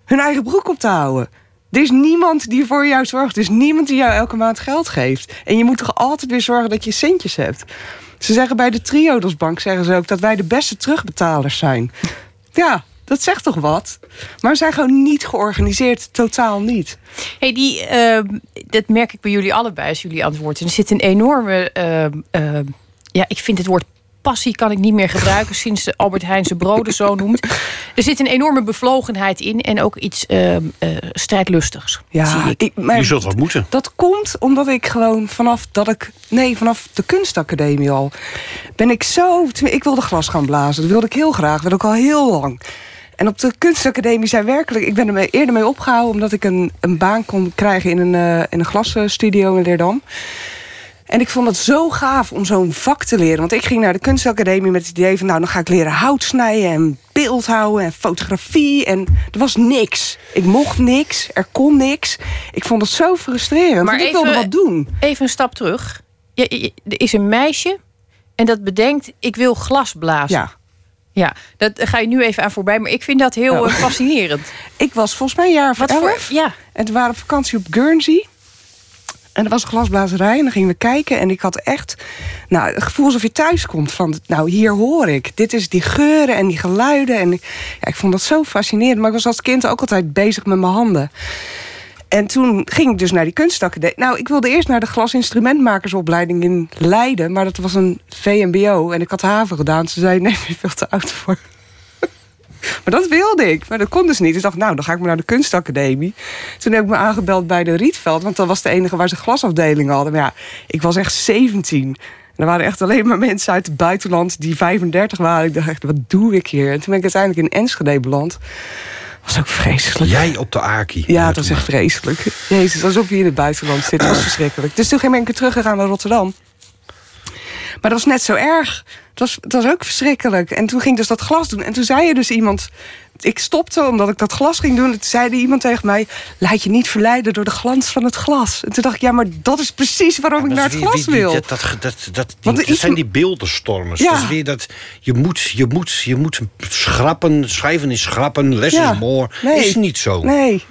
hun eigen broek op te houden. Er is niemand die voor jou zorgt. Er is niemand die jou elke maand geld geeft. En je moet toch altijd weer zorgen dat je centjes hebt. Ze zeggen bij de Triodosbank zeggen ze ook... dat wij de beste terugbetalers zijn. Ja, dat zegt toch wat? Maar we zijn gewoon niet georganiseerd. Totaal niet. Hey, die, ehm, dat merk ik bij jullie allebei als jullie antwoorden. Er zit een enorme. ehm, ehm, ja, ik vind het woord passie kan ik niet meer gebruiken sinds de Albert Heijn zijn broden zo noemt. Er zit een enorme bevlogenheid in en ook iets ehm, eh, strijdlustigs. zie Ja, ik. ik, maar Je zult wat moeten. Dat komt omdat ik gewoon vanaf dat ik. Nee, vanaf de kunstacademie al. Ben ik zo. Ik wilde glas gaan blazen. Dat wilde ik heel graag. Dat wilde ik al heel lang. En op de kunstacademie zijn werkelijk. Ik ben er eerder mee opgehouden omdat ik een, een baan kon krijgen in een, eh, in een glasstudio in Leerdam. En ik vond het zo gaaf om zo'n vak te leren. Want ik ging naar de kunstacademie met het idee van... nou, dan ga ik leren hout snijden en beeldhouden en fotografie. En er was niks. Ik mocht niks, er kon niks. Ik vond het zo frustrerend, Maar want ik even- wilde wat doen. Even een stap terug. Ja, er is een meisje en dat bedenkt: ik wil glas blazen. Ja. Ja, dat ga je nu even aan voorbij, maar ik vind dat heel Oh. eh, fascinerend. Ik was volgens mij een jaar of voor. Ja, En we waren op vakantie op Guernsey. En er was een glasblazerij en dan gingen we kijken. En ik had echt nou, het gevoel alsof je thuis komt. Van, nou, hier hoor ik. Dit is die geuren en die geluiden. En ja, ik vond dat zo fascinerend. Maar ik was als kind ook altijd bezig met mijn handen. En toen ging ik dus naar die kunstacademie. Nou, ik wilde eerst naar de glasinstrumentmakersopleiding in Leiden. Maar dat was een VMBO. En ik had haven gedaan. Ze zei, nee, je bent veel te oud voor. Maar dat wilde ik. Maar dat kon dus niet. Dus ik dacht, nou, dan ga ik maar naar de kunstacademie. Toen heb ik me aangebeld bij de Rietveld. Want dat was de enige waar ze glasafdeling hadden. Maar ja, ik was echt 17. En er waren echt alleen maar mensen uit het buitenland die 35 waren. Ik dacht echt, wat doe ik hier? En toen ben ik uiteindelijk in Enschede beland. was ook vreselijk. Jij op de Aki. Ja, het was echt vreselijk. Jezus, alsof je in het buitenland zit. Het was verschrikkelijk. Dus toen ben ik weer teruggegaan naar Rotterdam. Maar dat was net zo erg. Het was, het was ook verschrikkelijk. En toen ging ik dus dat glas doen. En toen zei er dus iemand... Ik stopte omdat ik dat glas ging doen. En toen zei er iemand tegen mij... Laat je niet verleiden door de glans van het glas. En toen dacht ik, ja, maar dat is precies waarom ik naar het glas wil. Dat, dat, dat, dat, die, zijn die beeldenstormers. Ja. Dat is weer dat je moet, je moet, je moet schrappen, schrijven is schrappen, less Ja. is more. Nee. Is niet zo. Nee,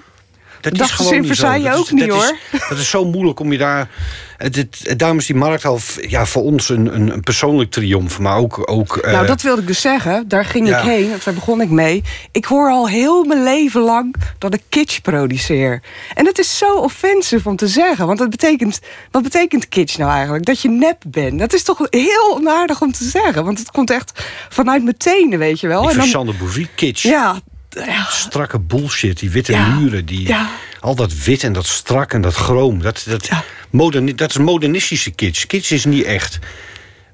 Dat dachten ze in niet zo. Dat is- ook niet, dat is- hoor. dat is zo moeilijk om je daar... Het, daarom is die markt al ja, voor ons een, een, een persoonlijk triomf. Maar ook... ook eh, Nou, dat wilde ik dus zeggen. Daar ging ja. ik heen. Daar begon ik mee. Ik hoor al heel mijn leven lang dat ik kitsch produceer. En dat is zo offensive om te zeggen. Want dat betekent, wat betekent kitsch nou eigenlijk? Dat je nep bent. Dat is toch heel onaardig om te zeggen. Want het komt echt vanuit mijn tenen, weet je wel. ik En dan, Sander Bouvie kitsch. ja, ja, Strakke bullshit, die witte Ja. muren. Die, Ja. Al dat wit en dat strak en dat chroom. Dat, dat, Ja. moderni- dat is modernistische kitsch. Kitsch is niet echt.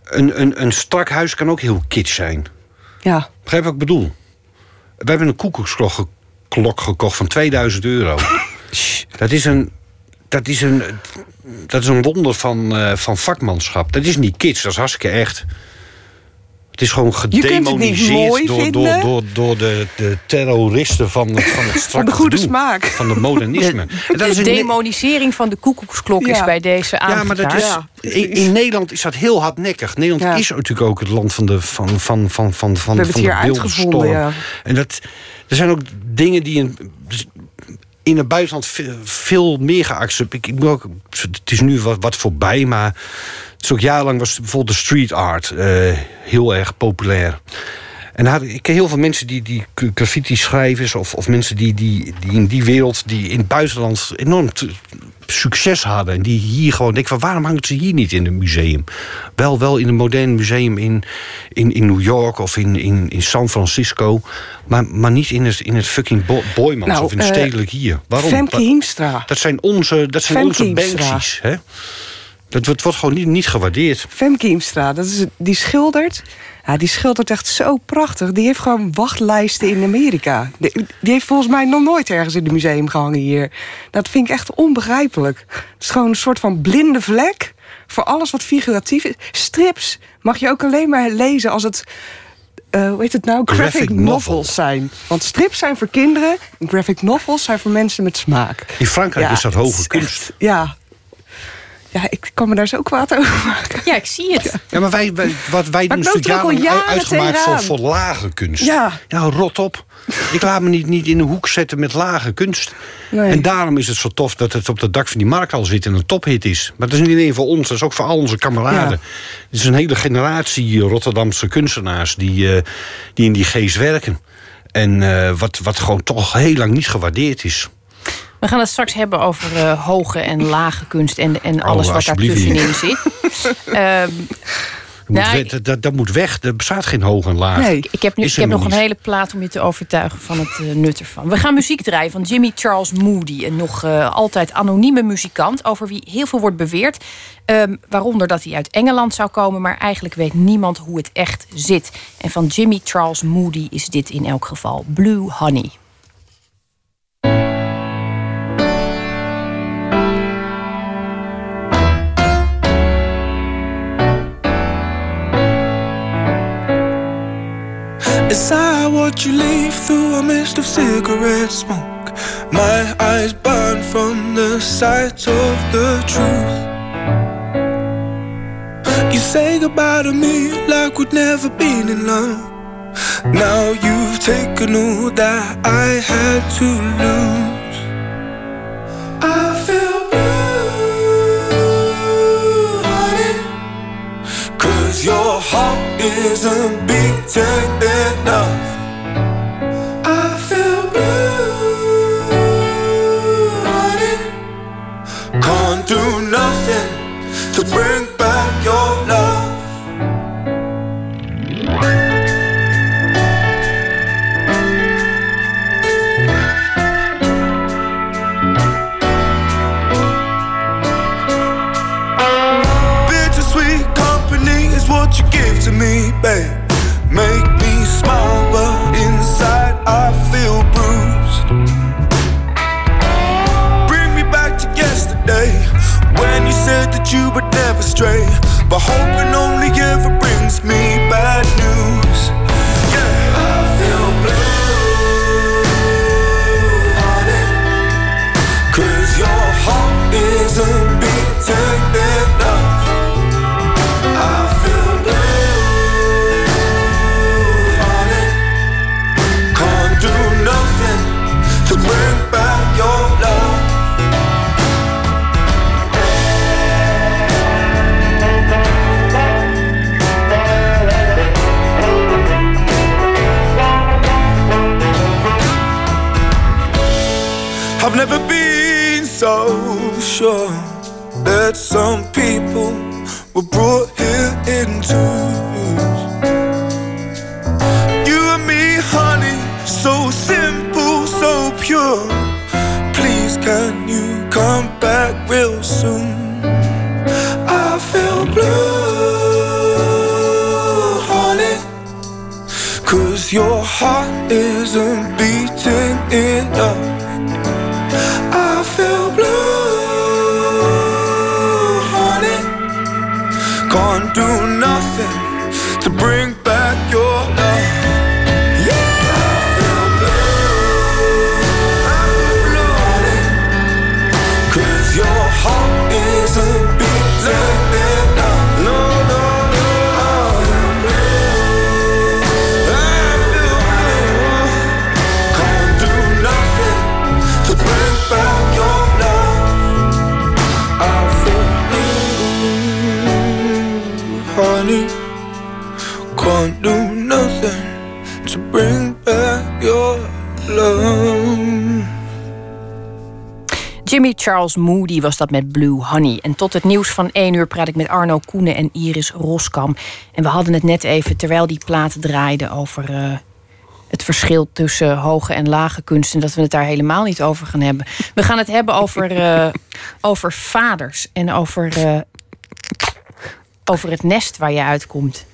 Een, een, een strak huis kan ook heel kitsch zijn. ja. Begrijp wat ik bedoel? We hebben een koekoeksklok ge- klok gekocht van 2000 euro. dat is een... Dat is een, dat is een wonder van, eh, van vakmanschap. Dat is niet kitsch, dat is hartstikke echt. Het is gewoon gedemoniseerd door, door, door, door de, de terroristen van, het- van het strakke de goede gedoe. smaak. Van de modernisme. En dat de is in- demonisering van de koekoeksklok is bij deze ja, maar dat is, Ja, in, in Nederland is dat heel hardnekkig. Nederland Ja. is natuurlijk ook het land van de, van, van, van, van, van, van het de hier uitgevonden, beeldenstorm. ja. En dat, er zijn ook dingen die in, in het buitenland veel, meer geaccepteerd. Ik, ook, het is nu wat, wat voorbij, maar het is jarenlang was bijvoorbeeld de street art eh, heel erg populair. En daar, ik ken heel veel mensen die, die graffiti-schrijvers... of, of mensen die, die, die in die wereld, die in het buitenland enorm succes hadden... en die hier gewoon denken van waarom hangt ze hier niet in een museum? Wel, wel in een modern museum in, in, in New York of in, in, in San Francisco... maar, maar niet in het, in het fucking Bo Boymans Nou, of in het eh, stedelijk hier. Waarom? Femke Hiemstra. Dat zijn onze, dat zijn Femke onze. Banksies, hè? Dat wordt, wordt gewoon niet, niet gewaardeerd. Femke Hiemstra, dat is, die schildert. Ja, die schildert echt zo prachtig. Die heeft gewoon wachtlijsten in Amerika. Die, die heeft volgens mij nog nooit ergens in het museum gehangen hier. Dat vind ik echt onbegrijpelijk. Het is gewoon een soort van blinde vlek voor alles wat figuratief is. Strips mag je ook alleen maar lezen als het. eh, hoe heet het nou? Graphic, Graphic novels novel. zijn. Want strips zijn voor kinderen. En graphic novels zijn voor mensen met smaak. In Frankrijk is dat hoge echt- kunst. ja. Ja, ik kan me daar zo kwaad over maken. Ja, ik zie het. Ja, maar wij, wij, wat wij Maar doen is natuurlijk uitgemaakt voor, lage kunst. Ja. Nou, rot op. Ik laat me niet, niet in de hoek zetten met lage kunst. Nee. En daarom is het zo tof dat het op het dak van die markt al zit en een tophit is. Maar dat is niet alleen voor ons, dat is ook voor al onze kameraden. Ja. Het is een hele generatie Rotterdamse kunstenaars die, eh, die in die geest werken. En eh, wat, wat gewoon toch heel lang niet gewaardeerd is. We gaan het straks hebben over eh, hoge en lage kunst en, en alles wat Oh, alsjeblieft daartussenin zit. Ehm, Dat, Nou, moet we- dat, dat moet weg. Er bestaat geen hoog en laag. Nee. ik heb, nu, ik heb nog een hele plaat om je te overtuigen van het eh, nut ervan. We gaan muziek draaien van Jimmy Charles Moody. Een nog eh, altijd anonieme muzikant over wie heel veel wordt beweerd. Ehm, waaronder dat hij uit Engeland zou komen, maar eigenlijk weet niemand hoe het echt zit. En van Jimmy Charles Moody is dit in elk geval Blue Honey. You leave through a mist of cigarette smoke, my eyes burn from the sight of the truth. You say goodbye to me like we'd never been in love. Now you've taken all that I had to lose. I feel blue. Cause your heart isn't beating enough. Some people were brought here in twos. You and me, honey, so simple, so pure. Please, can you come back real soon? I feel blue, honey. Cause your heart isn't beating enough. Charles Moody was dat met Blue Honey. En tot het nieuws van 1 uur praat ik met Arno Koenen en Iris Roskam. En we hadden het net even, terwijl die plaat draaide, over eh, het verschil tussen hoge en lage kunst. En dat we het daar helemaal niet over gaan hebben. We gaan het hebben over, eh, over vaders en over, eh, over het nest waar je uitkomt.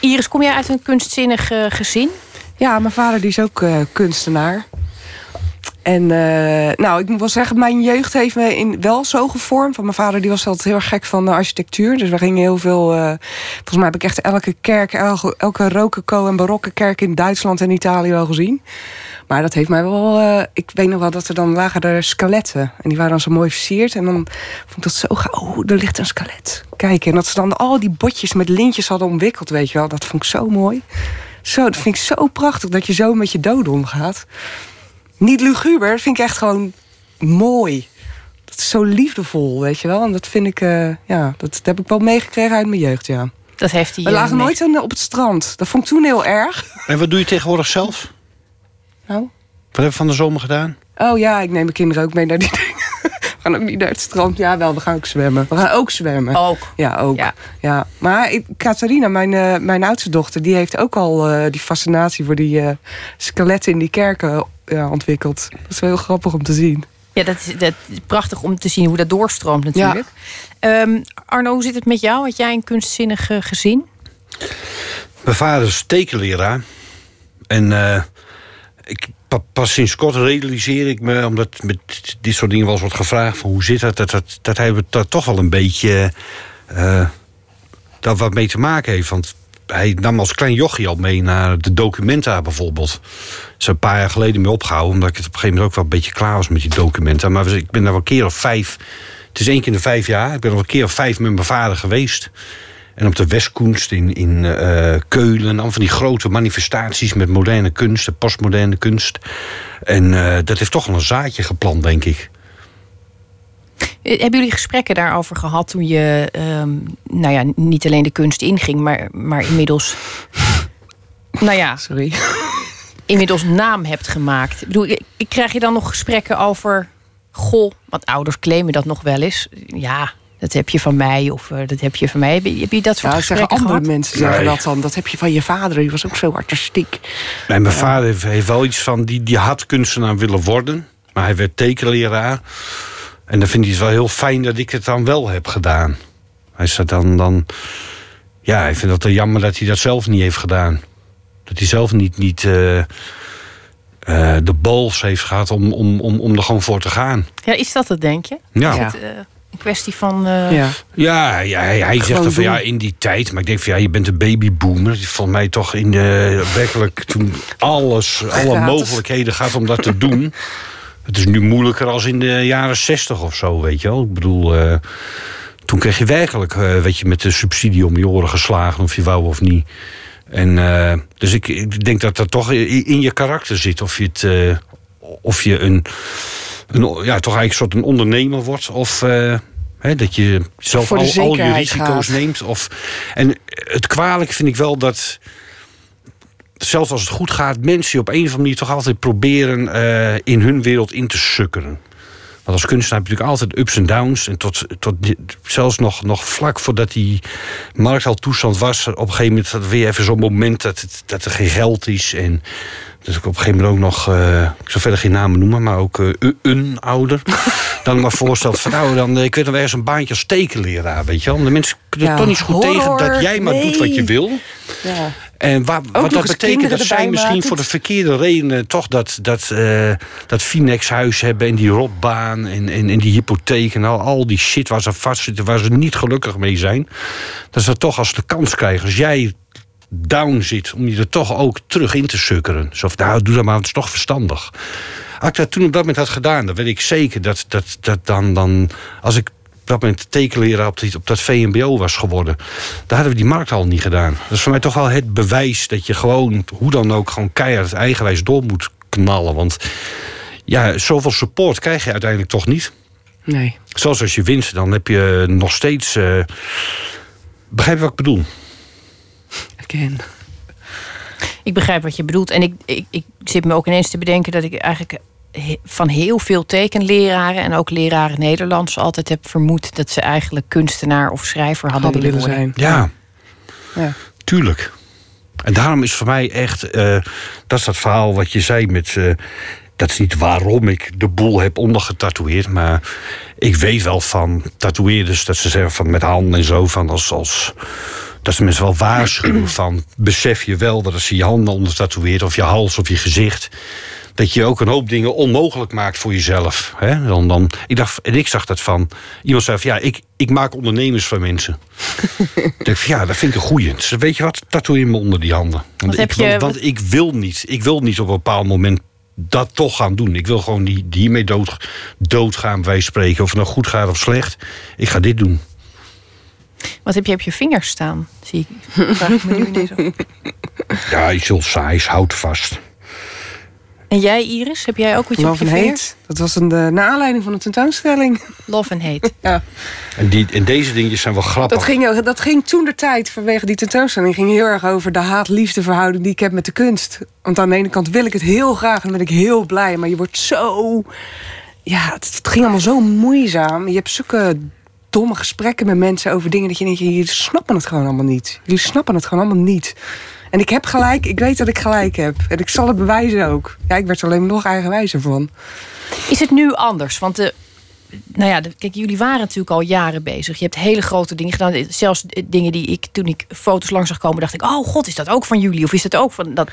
Iris, kom jij uit een kunstzinnig gezin? Ja, mijn vader die is ook kunstenaar. En eh, nou, ik moet wel zeggen, mijn jeugd heeft me in, wel zo gevormd. Want mijn vader die was altijd heel erg gek van de architectuur. Dus we gingen heel veel... eh, volgens mij heb ik echt elke kerk, elke, elke rococo en barokke kerk in Duitsland en Italië wel gezien. Maar dat heeft mij wel... eh, ik weet nog wel dat er dan lagen er skeletten. En die waren dan zo mooi versierd. En dan vond ik dat zo gaaf. Oh, er ligt een skelet. Kijk, en dat ze dan al die botjes met lintjes hadden omwikkeld, weet je wel. Dat vond ik zo mooi. Zo, dat vind ik zo prachtig dat je zo met je dood omgaat. Niet luguber, dat vind ik echt gewoon mooi. Dat is zo liefdevol, weet je wel. En dat vind ik, eh, ja, dat, dat heb ik wel meegekregen uit mijn jeugd, ja. Dat heeft hij. We eh, lagen mee- nooit aan- op het strand. Dat vond ik toen heel erg. En wat doe je tegenwoordig zelf? Nou? Wat heb je van de zomer gedaan? Oh ja, ik neem mijn kinderen ook mee naar die gaan ook niet naar het strand. Ja, wel, we gaan ook zwemmen. We gaan ook zwemmen. Ook. Ja, ook. Ja. Ja. Maar ik- Catharina, mijn, eh, mijn oudste dochter, die heeft ook al eh, die fascinatie voor die eh, skeletten in die kerken ja, ontwikkeld. Dat is wel heel grappig om te zien. Ja, dat is, dat is prachtig om te zien hoe dat doorstroomt natuurlijk. Ehm, Arno, hoe zit het met jou? Had jij een kunstzinnig gezin? Mijn vader is tekenleraar. En eh, ik, pas sinds kort realiseer ik me, omdat met dit soort dingen eens wordt gevraagd: van hoe zit dat? Dat, dat, dat hij daar toch wel een beetje eh, dat wat mee te maken heeft. Want hij nam als klein jochie al mee naar de documenta bijvoorbeeld. Is een paar jaar geleden mee opgehouden, omdat ik het op een gegeven moment ook wel een beetje klaar was met die documenta. Maar ik ben daar wel een keer of vijf. Het is één keer in de vijf jaar. Ik ben al een keer of vijf met mijn vader geweest. En op de Westkunst in, in eh, Keulen. Allemaal van die grote manifestaties met moderne kunst, en postmoderne kunst. En eh, dat heeft toch wel een zaadje geplant, denk ik. Eh, Hebben jullie gesprekken daarover gehad toen je, ehm, nou ja, niet alleen de kunst inging, maar, maar inmiddels, nou ja, Sorry. inmiddels naam hebt gemaakt? Ik bedoel, ik- krijg je dan nog gesprekken over, goh, wat ouders claimen dat nog wel eens? Ja, dat heb je van mij of eh, dat heb je van mij. Heb je, heb je dat soort Ja, zeggen gesprekken andere gehad? mensen zeggen Nee. dat dan. Dat heb je van je vader. Die was ook zo artistiek. Nee, mijn vader heeft, heeft wel iets van, die, die had kunstenaar willen worden. Maar hij werd tekenleraar. En dan vindt hij het wel heel fijn dat ik het dan wel heb gedaan. Hij zegt dan, dan ja, hij vindt het jammer dat hij dat zelf niet heeft gedaan. Dat hij zelf niet, niet eh, eh, de bols heeft gehad om, om, om, om er gewoon voor te gaan. Ja, is dat het, denk je? Ja. Het, een kwestie van. eh, Ja. Ja, ja hij, hij zegt dan van ja, in die tijd. Maar ik denk van ja, je bent een babyboomer. Volgens mij toch in de, werkelijk toen alles, alle Gratis. mogelijkheden gaat om dat te doen. Het is nu moeilijker als in de jaren zestig of zo, weet je wel. Ik bedoel, eh, toen kreeg je werkelijk, eh, weet je, met de subsidie om je oren geslagen, of je wou of niet. En eh, dus ik, ik denk dat dat toch in, in je karakter zit. Of je het, eh, of je een, een, ja, toch eigenlijk een soort een ondernemer wordt. Of eh, hè, dat je zelf al, al je risico's gaat. neemt. Of, en het kwalijk vind ik wel dat zelfs als het goed gaat, mensen op een of andere manier toch altijd proberen eh, in hun wereld in te sukkeren. Want als kunstenaar heb je natuurlijk altijd ups en downs. En tot, tot zelfs nog, nog vlak voordat die markt al toestand was, op een gegeven moment weer even zo'n moment dat, het, dat er geen geld is. En dus ik op een gegeven moment ook nog, eh, ik zal verder geen namen noemen, maar ook eh, een ouder. dan maar voorstelt van nou, dan, eh, ik weet nog ergens een baantje als tekenleraar, weet je wel. De mensen kunnen er Ja, toch niet zo goed tegen dat jij maar doet wat je wil. Ja. En waar, wat dat betekent dat zij misschien maken. voor de verkeerde redenen toch dat, dat, dat Finex-huis hebben en die rotbaan en, en, en die hypotheek en al, al die shit waar ze vastzitten, waar ze niet gelukkig mee zijn. Dat ze toch als de kans krijgen, als jij down zit, om je er toch ook terug in te sukkeren. Zo van, nou, doe dat maar, het is toch verstandig. Als ik dat toen op dat moment had gedaan, dan weet ik zeker dat, dat, dat dan, dan, als ik op dat moment tekenleraar op, op dat VMBO was geworden, dan hadden we die markt al niet gedaan. Dat is voor mij toch wel het bewijs dat je gewoon, hoe dan ook, gewoon keihard eigenwijs door moet knallen. Want ja, zoveel support krijg je uiteindelijk toch niet. Nee. Zoals als je wint, dan heb je nog steeds. eh, begrijp je wat ik bedoel? Ik begrijp wat je bedoelt. En ik, ik, ik zit me ook ineens te bedenken dat ik eigenlijk van heel veel tekenleraren en ook leraren Nederlands altijd heb vermoed dat ze eigenlijk kunstenaar of schrijver hadden, Hadden willen zijn. Ja, Ja. tuurlijk. En daarom is voor mij echt, eh, dat is dat verhaal wat je zei met, eh, dat is niet waarom ik de boel heb ondergetatoeëerd, maar ik weet wel van tatoeëerders dat ze zeggen van met handen en zo, van als, als dat ze mensen wel waarschuwen van besef je wel dat als je je handen onder tatoeëert of je hals of je gezicht, dat je ook een hoop dingen onmogelijk maakt voor jezelf. Hè? Dan, dan, ik dacht, en ik zag dat van iemand zei van ja, ik, ik maak ondernemers van mensen. Ik van, ja, dat vind ik een goeie. Dus weet je wat, tatoeëer me onder die handen. Want, Wat ik, je- want, want ik wil niet, ik wil niet op een bepaald moment dat toch gaan doen. Ik wil gewoon die, die hiermee dood, doodgaan, wij spreken. Of het nou goed gaat of slecht. Ik ga dit doen. Wat heb je op je vingers staan? Zie ik. Vraag ik me nu ineens af. Ja, iets heel saais, houd vast. En jij, Iris, heb jij ook wat je op Love je and vingers? Hate. Dat was een, de, naar aanleiding van een tentoonstelling. Love and hate. Ja. En, die, en deze dingetjes zijn wel grappig. Dat ging, dat ging toen de tijd, vanwege die tentoonstelling, ging heel erg over de haat-liefde verhouding die ik heb met de kunst. Want aan de ene kant wil ik het heel graag en ben ik heel blij, maar je wordt zo. Ja, het, het ging allemaal zo moeizaam. Je hebt zulke domme gesprekken met mensen over dingen dat je denkt, jullie snappen het gewoon allemaal niet. Jullie snappen het gewoon allemaal niet. En ik heb gelijk, ik weet dat ik gelijk heb. En ik zal het bewijzen ook. Ja, ik werd er alleen nog eigenwijzer van. Is het nu anders? Want de, nou ja, de- kijk, jullie waren natuurlijk al jaren bezig. Je hebt hele grote dingen gedaan. Zelfs dingen die ik, toen ik foto's langs zag komen, dacht ik: Oh god, is dat ook van jullie? Of is dat ook van dat?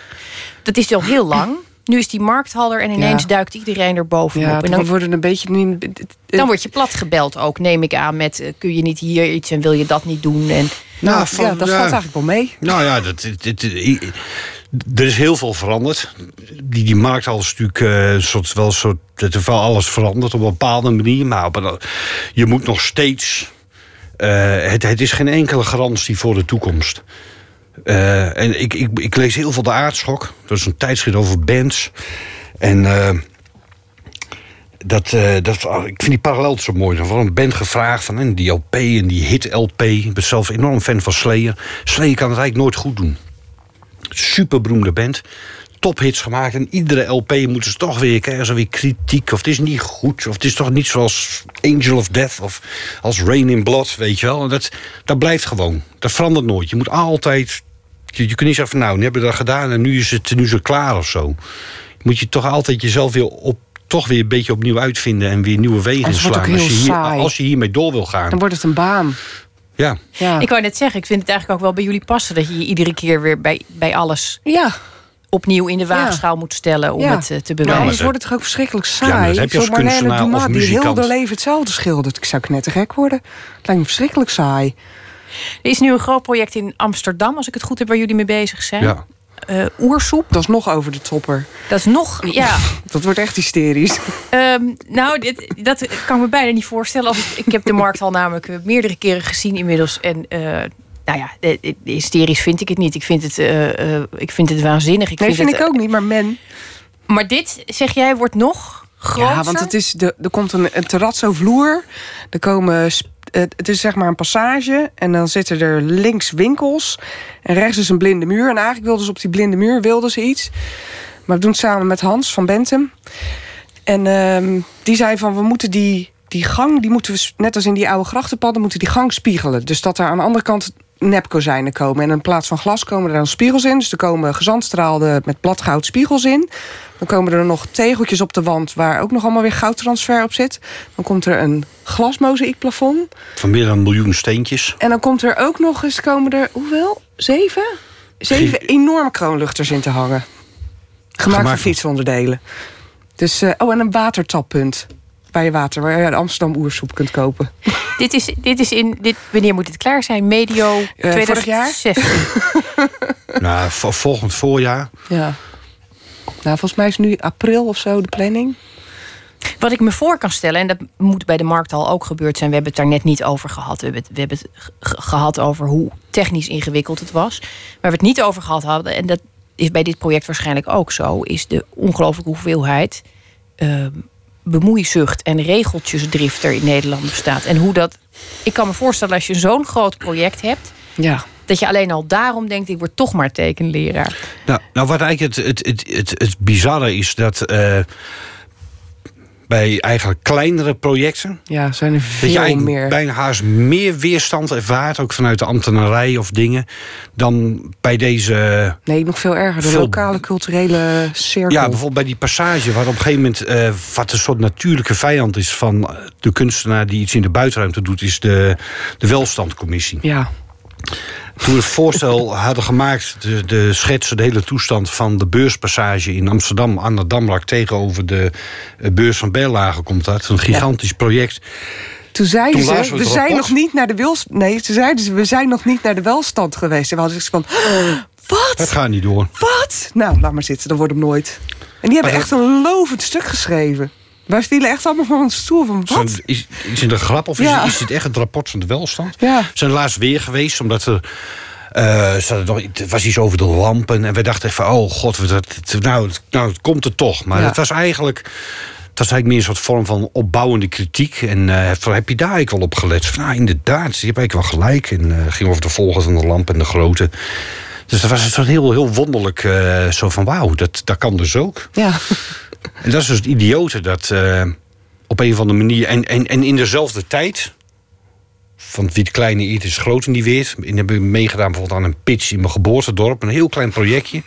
Dat is al heel lang. Nu is die markthal er en ineens Ja. duikt iedereen er bovenop. Ja, en dan worden een beetje nu. dan word je plat gebeld ook, neem ik aan, met eh, kun je niet hier iets en wil je dat niet doen? En Nou, Nou, van- ja, dat ja. valt eigenlijk wel mee. Nou ja, dat, er is heel veel veranderd. Die, die markthal is natuurlijk eh, soort, wel een soort. Het wel alles veranderd op een bepaalde manier. Maar op een- je moet nog steeds. eh, het, het is geen enkele garantie voor de toekomst. Eh, en ik, ik, ik lees heel veel de aardschok. Dat is een tijdschrift over bands. En. eh, dat, eh, dat, ik vind die parallel zo mooi. Er wordt een band gevraagd van en die LP en die hit-LP. Ik ben zelf enorm fan van Slayer. Slayer kan het eigenlijk nooit goed doen. Super beroemde band. Tophits gemaakt. En iedere LP moeten ze toch weer krijgen. Ze weer kritiek. Of het is niet goed. Of het is toch niet zoals Angel of Death. Of als Rain in Blood. Weet je wel. En dat, dat blijft gewoon. Dat verandert nooit. Je moet altijd. Je, je kunt niet zeggen van nou, nu hebben we dat gedaan. En nu is het, nu is het klaar of zo. Moet je toch altijd jezelf weer op. Toch weer een beetje opnieuw uitvinden en weer nieuwe wegen ook Als je, hier, saai. als je hiermee door wil gaan. Dan wordt het een baan. Ja. Ja. ik wou net zeggen, ik vind het eigenlijk ook wel bij jullie passen dat je je iedere keer weer bij, bij alles ja. Opnieuw in de waagschaal moet stellen om Ja. het eh, te Maar bewijzen. anders wordt het toch ook verschrikkelijk saai. dat heb je als Dumas die heel de leven hetzelfde schildert. Ik zou knettergek worden. Het lijkt me verschrikkelijk saai. Er is nu een groot project in Amsterdam, als ik het goed heb, waar jullie mee bezig zijn. ja. Eh, oersoep. Dat is nog over de topper. Dat is nog, ja. Dat wordt echt hysterisch. Ehm, nou, dit, dat kan ik me bijna niet voorstellen. Als ik, ik heb de markthal namelijk eh, meerdere keren gezien inmiddels. En eh, nou ja, hysterisch vind ik het niet. Ik vind het, eh, eh, ik vind het waanzinnig. Ik Nee, vind het, ik ook niet. Maar men... Maar dit, zeg jij, wordt nog groter? Ja, want het is de, er komt een, een terrazzo-vloer. Er komen... Het is zeg maar een passage. En dan zitten er links winkels. En rechts is een blinde muur. En eigenlijk wilden ze op die blinde muur wilden ze iets. Maar we doen het samen met Hans van Bentum. En ehm, die zei van, we moeten die, die gang... die moeten we, net als in die oude grachtenpadden... moeten die gang spiegelen. Dus dat er aan de andere kant nepkozijnen komen. En in plaats van glas komen er dan spiegels in. Dus er komen gezandstraalde met bladgoud spiegels in. Dan komen er nog tegeltjes op de wand... waar ook nog allemaal weer goudtransfer op zit. Dan komt er een glasmozaïekplafond. Van meer dan een miljoen steentjes. En dan komt er ook nog eens... komen er, hoeveel? Zeven? Zeven Ge- enorme kroonluchters in te hangen. Gemaakt, Gemaakt van van- fietsonderdelen. Dus, eh, oh, en een watertappunt. Bij je water, waar je de Amsterdam oersoep kunt kopen. Dit is, dit is in, dit, wanneer moet het klaar zijn? Medio Eh, vorig jaar? 2016. Nou, vo- volgend voorjaar. Ja. Nou, volgens mij is nu april of zo de planning. Wat ik me voor kan stellen, en dat moet bij de markthal ook gebeurd zijn. We hebben het daar net niet over gehad. We hebben het, we hebben het gehad over hoe technisch ingewikkeld het was. Waar we het niet over gehad hadden, en dat is bij dit project waarschijnlijk ook zo, is de ongelooflijke hoeveelheid ehm, bemoeizucht en regeltjesdrift er in Nederland bestaat. En hoe dat. Ik kan me voorstellen als je zo'n groot project hebt, Ja. dat je alleen al daarom denkt: ik word toch maar tekenleraar. Nou, nou wat eigenlijk het, het, het, het, het bizarre is dat. eh, bij eigenlijk kleinere projecten. Ja, zijn er veel meer. bijna haast meer weerstand ervaart, ook vanuit de ambtenarij of dingen, dan bij deze. Nee, nog veel erger. De Veel- lokale culturele cirkel. Ja, bijvoorbeeld bij die passage, waar op een gegeven moment. eh, wat een soort natuurlijke vijand is van eh, de kunstenaar die iets in de buitenruimte doet, is de, de welstandcommissie. Ja. Toen we het voorstel hadden gemaakt, de, de schetsen, de hele toestand van de beurspassage in Amsterdam, aan de Damrak tegenover de eh, beurs van Berlage komt dat. Een gigantisch project. Toen zeiden Toen ze, we we het zijn nog niet naar de wils... Nee, ze zeiden ze, we zijn nog niet naar de welstand geweest. En we hadden zoiets van, Het wat? gaat niet door. Wat? Nou, laat maar zitten, dan wordt hem nooit. En die hebben Maar echt een lovend stuk geschreven. Wij vielen echt allemaal van ons stoel van, wat? Is, is het een grap of is, Ja. is dit echt het rapport van de welstand? Ja. We zijn laatst weer geweest, omdat er. eh, er nog, het was iets over de lampen. En we dachten echt van, oh god, dat, nou, het, nou, het komt er toch. Maar Ja. het was eigenlijk... Het was eigenlijk meer een soort vorm van opbouwende kritiek. En eh, van, heb je daar eigenlijk wel op gelet? Van, nou, inderdaad, je hebt eigenlijk wel gelijk. En eh, ging over de volgen van de lamp en de grootte. Dus dat was een soort heel, heel wonderlijk... eh, zo van, wauw, dat, dat kan dus ook. Ja. En dat is dus het idiote dat eh, op een of andere manier. En, en, en in dezelfde tijd. Van wie het kleine eet is groot in die weer. En heb ik meegedaan bijvoorbeeld aan een pitch in mijn geboortedorp. Een heel klein projectje.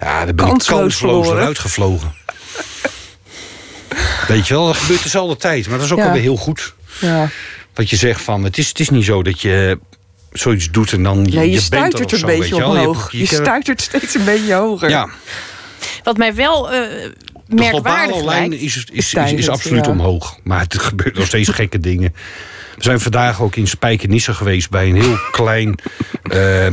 Ja, daar ben Kansloos ik kansloos verloren. eruit gevlogen. Weet je wel, dat gebeurt dezelfde tijd. Maar dat is ook Ja. alweer heel goed. ja. Dat je zegt van, het is, het is niet zo dat je zoiets doet en dan je, Nee, je, je bent er stuitert een zo, beetje je. Je omhoog. Je, je kent- stuitert steeds een beetje hoger. Ja, Wat mij wel eh de globale lijn is, is, is, absoluut ja. omhoog. Maar het gebeurt nog steeds gekke dingen. We zijn vandaag ook in Spijkenisse geweest bij een heel klein eh,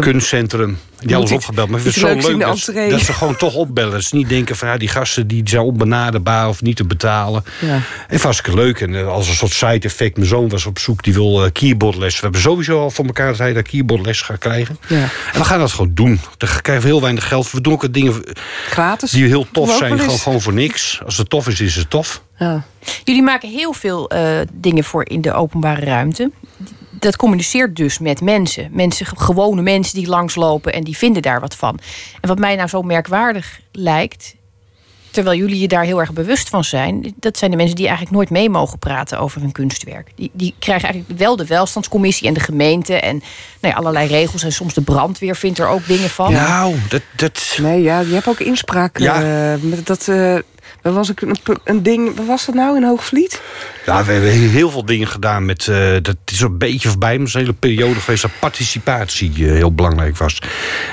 kunstcentrum. Die iets- opgebeld. Maar ik het zo leuks in leuk dat, ze gewoon toch opbellen. Dat ze niet denken van ja, die gasten die zijn onbenaderbaar of niet te betalen. Ja. En hartstikke leuk. En eh, als een soort side effect. Mijn zoon was op zoek, die wil eh, keyboardles. We hebben sowieso al voor elkaar dat hij daar keyboardles gaat krijgen. Ja. En we gaan dat gewoon doen. Daar krijgen we heel weinig geld. We doen ook dingen Gratis. die heel we tof zijn. Gewoon, gewoon voor niks. Als het tof is, is het tof. Ja. Jullie maken heel veel eh, dingen voor in de openbare ruimte. Dat communiceert dus met mensen. mensen. Gewone mensen die langslopen en die vinden daar wat van. En wat mij nou zo merkwaardig lijkt... terwijl jullie je daar heel erg bewust van zijn... dat zijn de mensen die eigenlijk nooit mee mogen praten over hun kunstwerk. Die, die krijgen eigenlijk wel de welstandscommissie en de gemeente... en nou ja, allerlei regels en soms de brandweer vindt er ook dingen van. Nou, dat... dat Nee, ja, je hebt ook inspraak. Ja. eh, met dat, eh, er was ook een, een ding, wat was dat nou in Hoogvliet? Ja, we hebben heel veel dingen gedaan met. eh, dat is een beetje voorbij, maar het is een hele periode geweest dat participatie eh, heel belangrijk was.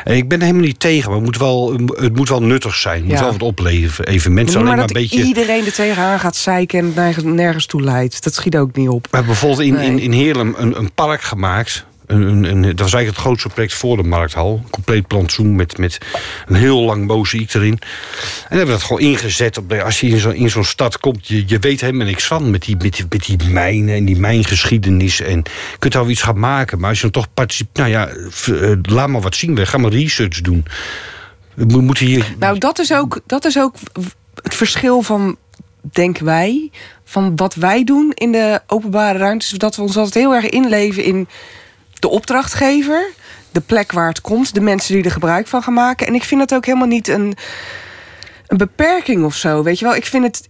En ik ben er helemaal niet tegen, maar het moet wel, het moet wel nuttig zijn. Het moet wel wat opleveren. Even mensen Niet alleen maar maar dat een beetje. iedereen er tegenaan gaat zeiken en het nergens, toe leidt. Dat schiet ook niet op. We hebben bijvoorbeeld in, in, Nee. in Heerlem een, een park gemaakt. Dat was eigenlijk het grootste project voor de markthal. Compleet plantsoen met, met een heel lang mozaïek erin. En hebben dat gewoon ingezet. Op als je in zo'n stad komt, je, je weet helemaal niks van. Met die, met, die, met die mijnen en die mijngeschiedenis. En je kunt daar wel iets gaan maken. Maar als je dan toch participeert... Nou ja, eh, laat maar wat zien. We gaan maar research doen. We moeten hier... Nou, dat is ook, dat is ook het verschil van, denken wij, van wat wij doen in de openbare ruimtes. Dat we ons altijd heel erg inleven in de opdrachtgever, de plek waar het komt, de mensen die er gebruik van gaan maken. En ik vind dat ook helemaal niet een, een beperking of zo. Weet je wel, ik vind het.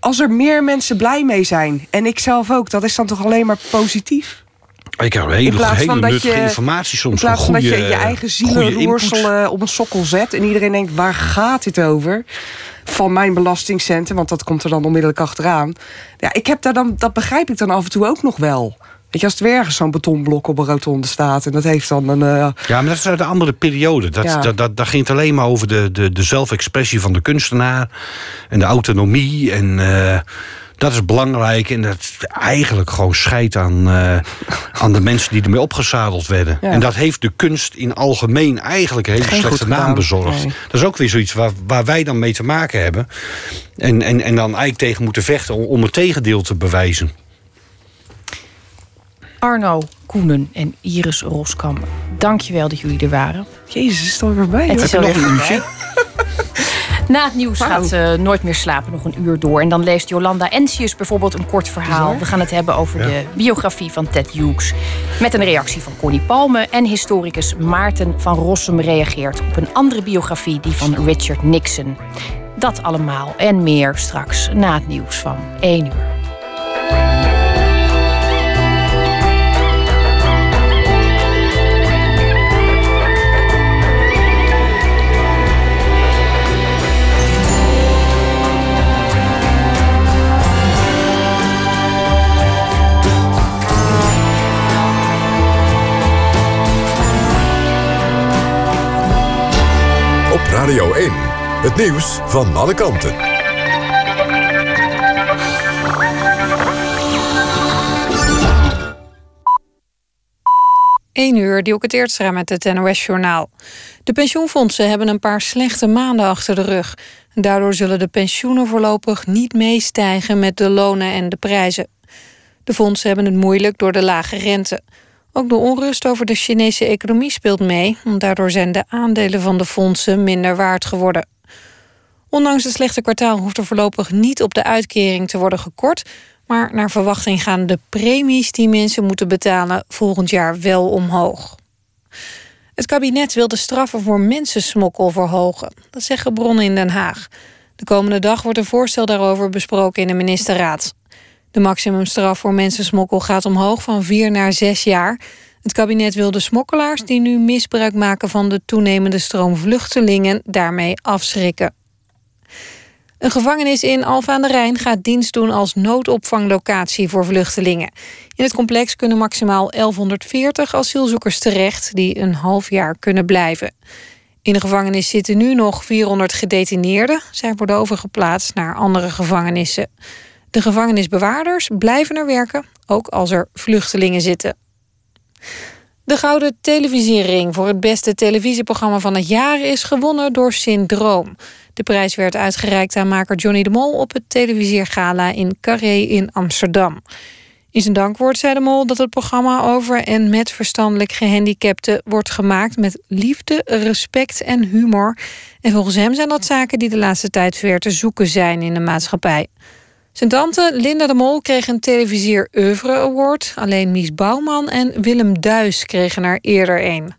Als er meer mensen blij mee zijn, en ik zelf ook, dat is dan toch alleen maar positief? Ik heb In hele, plaats van hele dat nuttige je- informatie In soms. plaats van dat je je eigen zielenroersel op een sokkel zet... en iedereen denkt, waar gaat dit over? Van mijn belastingcenten, want dat komt er dan onmiddellijk achteraan. Ja, ik heb daar dan, dat begrijp ik dan af en toe ook nog wel. Weet je, als er weer ergens zo'n betonblok op een rotonde staat... en dat heeft dan een... eh, Ja, maar dat is uit een andere periode. Dat, Ja. dat, dat, dat ging het alleen maar over de, de, de zelfexpressie van de kunstenaar. En de autonomie. En eh, dat is belangrijk. En dat eigenlijk gewoon scheidt aan, eh, aan de mensen die ermee opgezadeld werden. Ja. En dat heeft de kunst in algemeen eigenlijk een hele Geen slechte naam bezorgd. Nee. Dat is ook weer zoiets waar, waar wij dan mee te maken hebben. En, en, en dan eigenlijk tegen moeten vechten om, om het tegendeel te bewijzen. Arno Koenen en Iris Roskam, dankjewel dat jullie er waren. Jezus, is het alweer voorbij? Het is alweer voorbij. Na het nieuws gaat eh, Nooit meer slapen nog een uur door. En dan leest Jolanda Ensius bijvoorbeeld een kort verhaal. We gaan het hebben over de biografie van Ted Hughes. Met een reactie van Connie Palme. En historicus Maarten van Rossum reageert op een andere biografie, die van Richard Nixon. Dat allemaal en meer straks na het nieuws van 1 uur. Radio 1. Het nieuws van alle kanten. 1 uur, die ook het eerst met het NOS-journaal. De pensioenfondsen hebben een paar slechte maanden achter de rug. Daardoor zullen de pensioenen voorlopig niet meestijgen met de lonen en de prijzen. De fondsen hebben het moeilijk door de lage rente. Ook de onrust over de Chinese economie speelt mee. Daardoor zijn de aandelen van de fondsen minder waard geworden. Ondanks het slechte kwartaal hoeft er voorlopig niet op de uitkering te worden gekort. Maar naar verwachting gaan de premies die mensen moeten betalen volgend jaar wel omhoog. Het kabinet wil de straffen voor mensensmokkel verhogen. Dat zeggen bronnen in Den Haag. De komende dag wordt een voorstel daarover besproken in de ministerraad. De maximumstraf voor mensensmokkel gaat omhoog van vier naar zes jaar. Het kabinet wil de smokkelaars die nu misbruik maken van de toenemende stroom vluchtelingen daarmee afschrikken. Een gevangenis in Alphen aan de Rijn gaat dienst doen als noodopvanglocatie voor vluchtelingen. In het complex kunnen maximaal 1140 asielzoekers terecht die een half jaar kunnen blijven. In de gevangenis zitten nu nog 400 gedetineerden. Zij worden overgeplaatst naar andere gevangenissen. De gevangenisbewaarders blijven er werken, ook als er vluchtelingen zitten. De Gouden Televisiering voor het beste televisieprogramma van het jaar is gewonnen door Syndroom. De prijs werd uitgereikt aan maker Johnny de Mol op het televisiergala in Carré in Amsterdam. In zijn dankwoord zei de Mol dat het programma over en met verstandelijk gehandicapten wordt gemaakt met liefde, respect en humor. En volgens hem zijn dat zaken die de laatste tijd ver te zoeken zijn in de maatschappij. Zijn tante Linda de Mol kreeg een Televisier Oeuvre Award. Alleen Mies Bouwman en Willem Duis kregen er eerder een.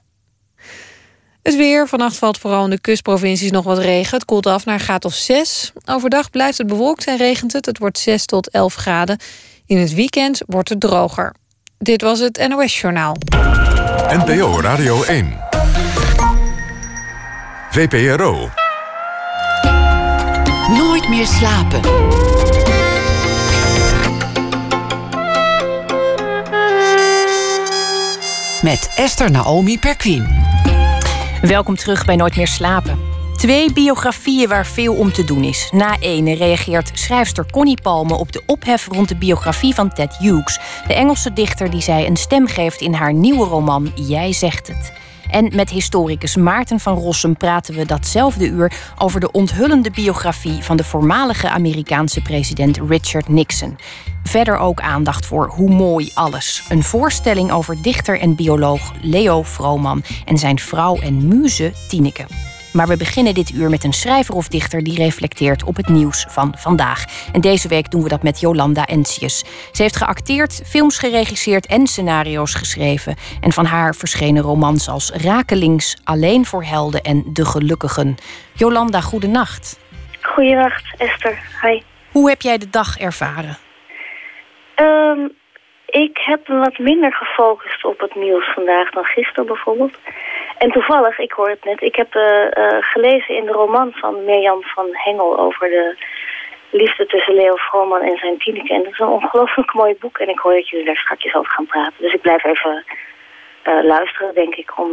Het weer. Vannacht valt vooral in de kustprovincies nog wat regen. Het koelt af naar graad of 6. Overdag blijft het bewolkt en regent het. Het wordt 6 tot 11 graden. In het weekend wordt het droger. Dit was het NOS Journaal. NPO Radio 1. VPRO. Nooit meer slapen. Met Esther Naomi Perquin. Welkom terug bij Nooit meer slapen. Twee biografieën waar veel om te doen is. Na ene reageert schrijfster Connie Palme op de ophef rond de biografie van Ted Hughes, de Engelse dichter die zij een stem geeft in haar nieuwe roman Jij zegt het. En met historicus Maarten van Rossum praten we datzelfde uur over de onthullende biografie van de voormalige Amerikaanse president Richard Nixon. Verder ook aandacht voor Hoe mooi alles. Een voorstelling over dichter en bioloog Leo Vrooman en zijn vrouw en muze Tineke. Maar we beginnen dit uur met een schrijver of dichter die reflecteert op het nieuws van vandaag. En deze week doen we dat met Jolanda Entius. Ze heeft geacteerd, films geregisseerd en scenario's geschreven. En van haar verschenen romans als Rakelings, Alleen voor Helden en De Gelukkigen. Jolanda, goedenacht. Goedenacht, Esther. Hi. Hoe heb jij de dag ervaren? Ehm, ik heb me wat minder gefocust op het nieuws vandaag dan gisteren bijvoorbeeld. En toevallig, ik hoor het net, ik heb eh, eh, gelezen in de roman van Mirjam van Hengel over de liefde tussen Leo Vrooman en zijn Tineke. En dat is een ongelooflijk mooi boek en ik hoor dat jullie daar straks over gaan praten. Dus ik blijf even eh, luisteren, denk ik, om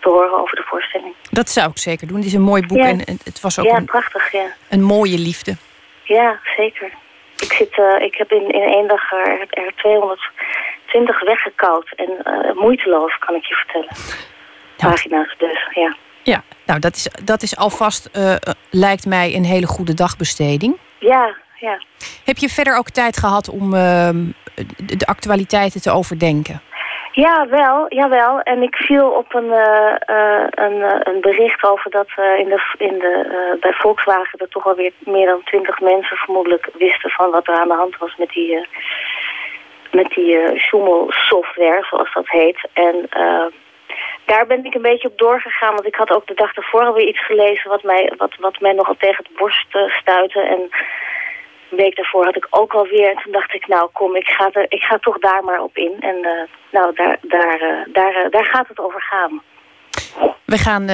te horen over de voorstelling. Dat zou ik zeker doen. Het is een mooi boek Ja. en het was ook ja, een, prachtig, ja. een mooie liefde. Ja, zeker. Ik, zit, ik heb in, in één dag er, er 220 weggekauwd. En moeiteloos, kan ik je vertellen. Pagina's dus, ja. Ja, nou dat is, dat is alvast, eh, eh, lijkt mij, een hele goede dagbesteding. Ja, ja. Heb je verder ook tijd gehad om ehm, de, actualiteiten te overdenken? Ja, wel, jawel. En ik viel op een, eh, een, een bericht over dat in de, in de, bij Volkswagen er toch alweer meer dan twintig mensen vermoedelijk wisten van wat er aan de hand was met die, met die software, zoals dat heet. En eh, daar ben ik een beetje op doorgegaan. Want ik had ook de dag ervoor alweer iets gelezen... wat mij, wat, wat mij nogal tegen het borst uh, stuitte. En een week daarvoor had ik ook alweer. En toen dacht ik, nou kom, ik ga, er, ik ga toch daar maar op in. En uh, nou, daar, daar, uh, daar, daar gaat het over gaan. We gaan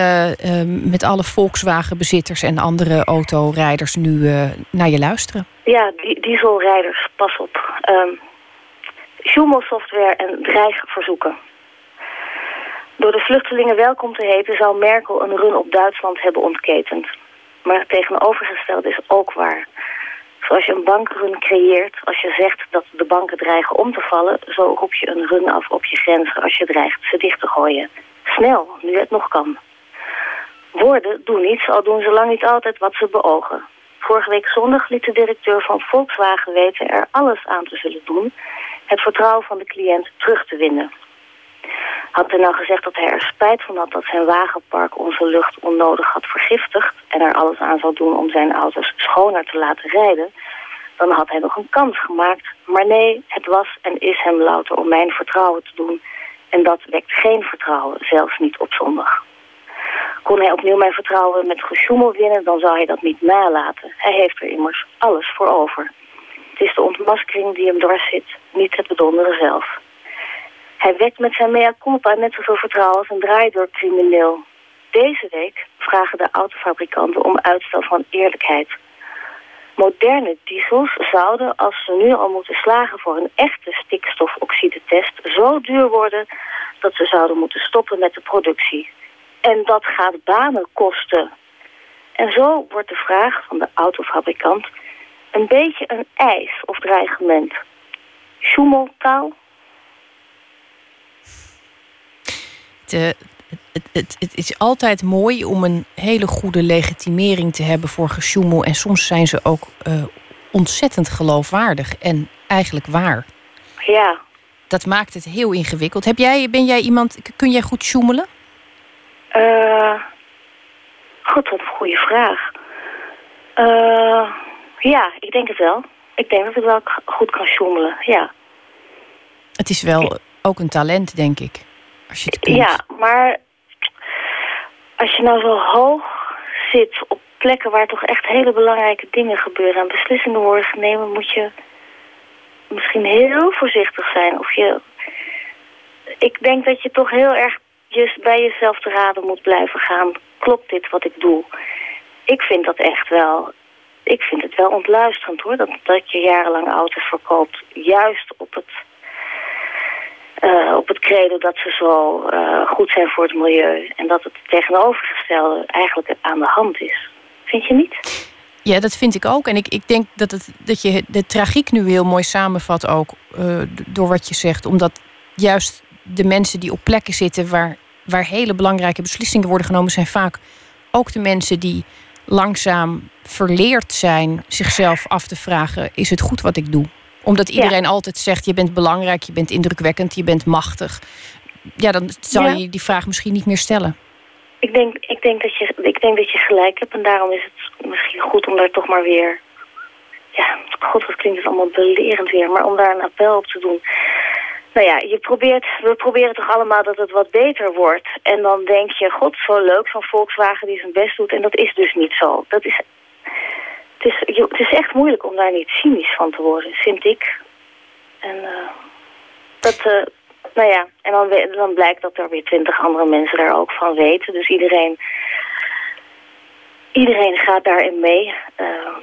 met alle Volkswagen-bezitters en andere autorijders nu naar je luisteren. Ja, dieselrijders, pas op. Um, software en dreigverzoeken. Door de vluchtelingen welkom te heten zou Merkel een run op Duitsland hebben ontketend. Maar het tegenovergestelde is ook waar. Zoals je een bankrun creëert, als je zegt dat de banken dreigen om te vallen... zo roep je een run af op je grenzen als je dreigt ze dicht te gooien. Snel, nu het nog kan. Woorden doen niets, al doen ze lang niet altijd wat ze beogen. Vorige week zondag liet de directeur van Volkswagen weten er alles aan te zullen doen... het vertrouwen van de cliënt terug te winnen. Had hij nou gezegd dat hij er spijt van had dat zijn wagenpark onze lucht onnodig had vergiftigd... en er alles aan zou doen om zijn auto's schoner te laten rijden... dan had hij nog een kans gemaakt. Maar nee, het was en is hem louter om mijn vertrouwen te doen... en dat wekt geen vertrouwen, zelfs niet op zondag. Kon hij opnieuw mijn vertrouwen met gesjoemel winnen, dan zou hij dat niet nalaten. Hij heeft er immers alles voor over. Het is de ontmaskering die hem dwars zit, niet het bedonderen zelf. Hij wekt met zijn mea culpa net zoveel vertrouwen als een draaideurcrimineel. Deze week vragen de autofabrikanten om uitstel van eerlijkheid. Moderne diesels zouden, als ze nu al moeten slagen voor een echte stikstofoxidetest, zo duur worden dat ze zouden moeten stoppen met de productie. En dat gaat banen kosten. En zo wordt de vraag van de autofabrikant een beetje een eis of dreigement. Schummeltaal het, het, het, is altijd mooi om een hele goede legitimering te hebben voor gesjoemel. En soms zijn ze ook uh, ontzettend geloofwaardig en eigenlijk waar. Ja. Dat maakt het heel ingewikkeld. Heb jij, ben jij iemand, kun jij goed sjoemelen? Uh, goed, wat een goede vraag. Uh, ja, ik denk het wel. Ik denk dat ik wel goed kan sjoemelen, ja. Het is wel ook een talent, denk ik. Als je het Ja, maar als je nou zo hoog zit op plekken waar toch echt hele belangrijke dingen gebeuren en beslissingen worden genomen, moet je misschien heel voorzichtig zijn. Of je, ik denk dat je toch heel erg just bij jezelf te raden moet blijven gaan. Klopt dit wat ik doe? Ik vind dat echt wel. Ik vind het wel ontluisterend hoor, dat, dat je jarenlang auto's verkoopt. Juist op het uh, op het credo dat ze zo uh, goed zijn voor het milieu. En dat het tegenovergestelde eigenlijk aan de hand is. Vind je niet? Ja, dat vind ik ook. En ik, ik denk dat, het, dat je de tragiek nu heel mooi samenvat ook uh, door wat je zegt. Omdat juist de mensen die op plekken zitten waar, waar hele belangrijke beslissingen worden genomen, zijn vaak ook de mensen die langzaam verleerd zijn zichzelf af te vragen: is het goed wat ik doe? Omdat iedereen altijd zegt, je bent belangrijk, je bent indrukwekkend, je bent machtig. Ja, dan zou je die vraag misschien niet meer stellen. Ik denk, ik, denk dat je, ik denk dat je gelijk hebt en daarom is het misschien goed om daar toch maar weer... Ja, god, wat klinkt het allemaal belerend weer, maar om daar een appel op te doen. Nou ja, je probeert, we proberen toch allemaal dat het wat beter wordt. En dan denk je, god, zo leuk, zo'n Volkswagen die zijn best doet. En dat is dus niet zo. Dat is het is, het is echt moeilijk om daar niet cynisch van te worden, vind ik. En uh, dat, uh, nou ja, en dan, dan blijkt dat er weer twintig andere mensen daar ook van weten. Dus iedereen, iedereen gaat daarin mee. Uh,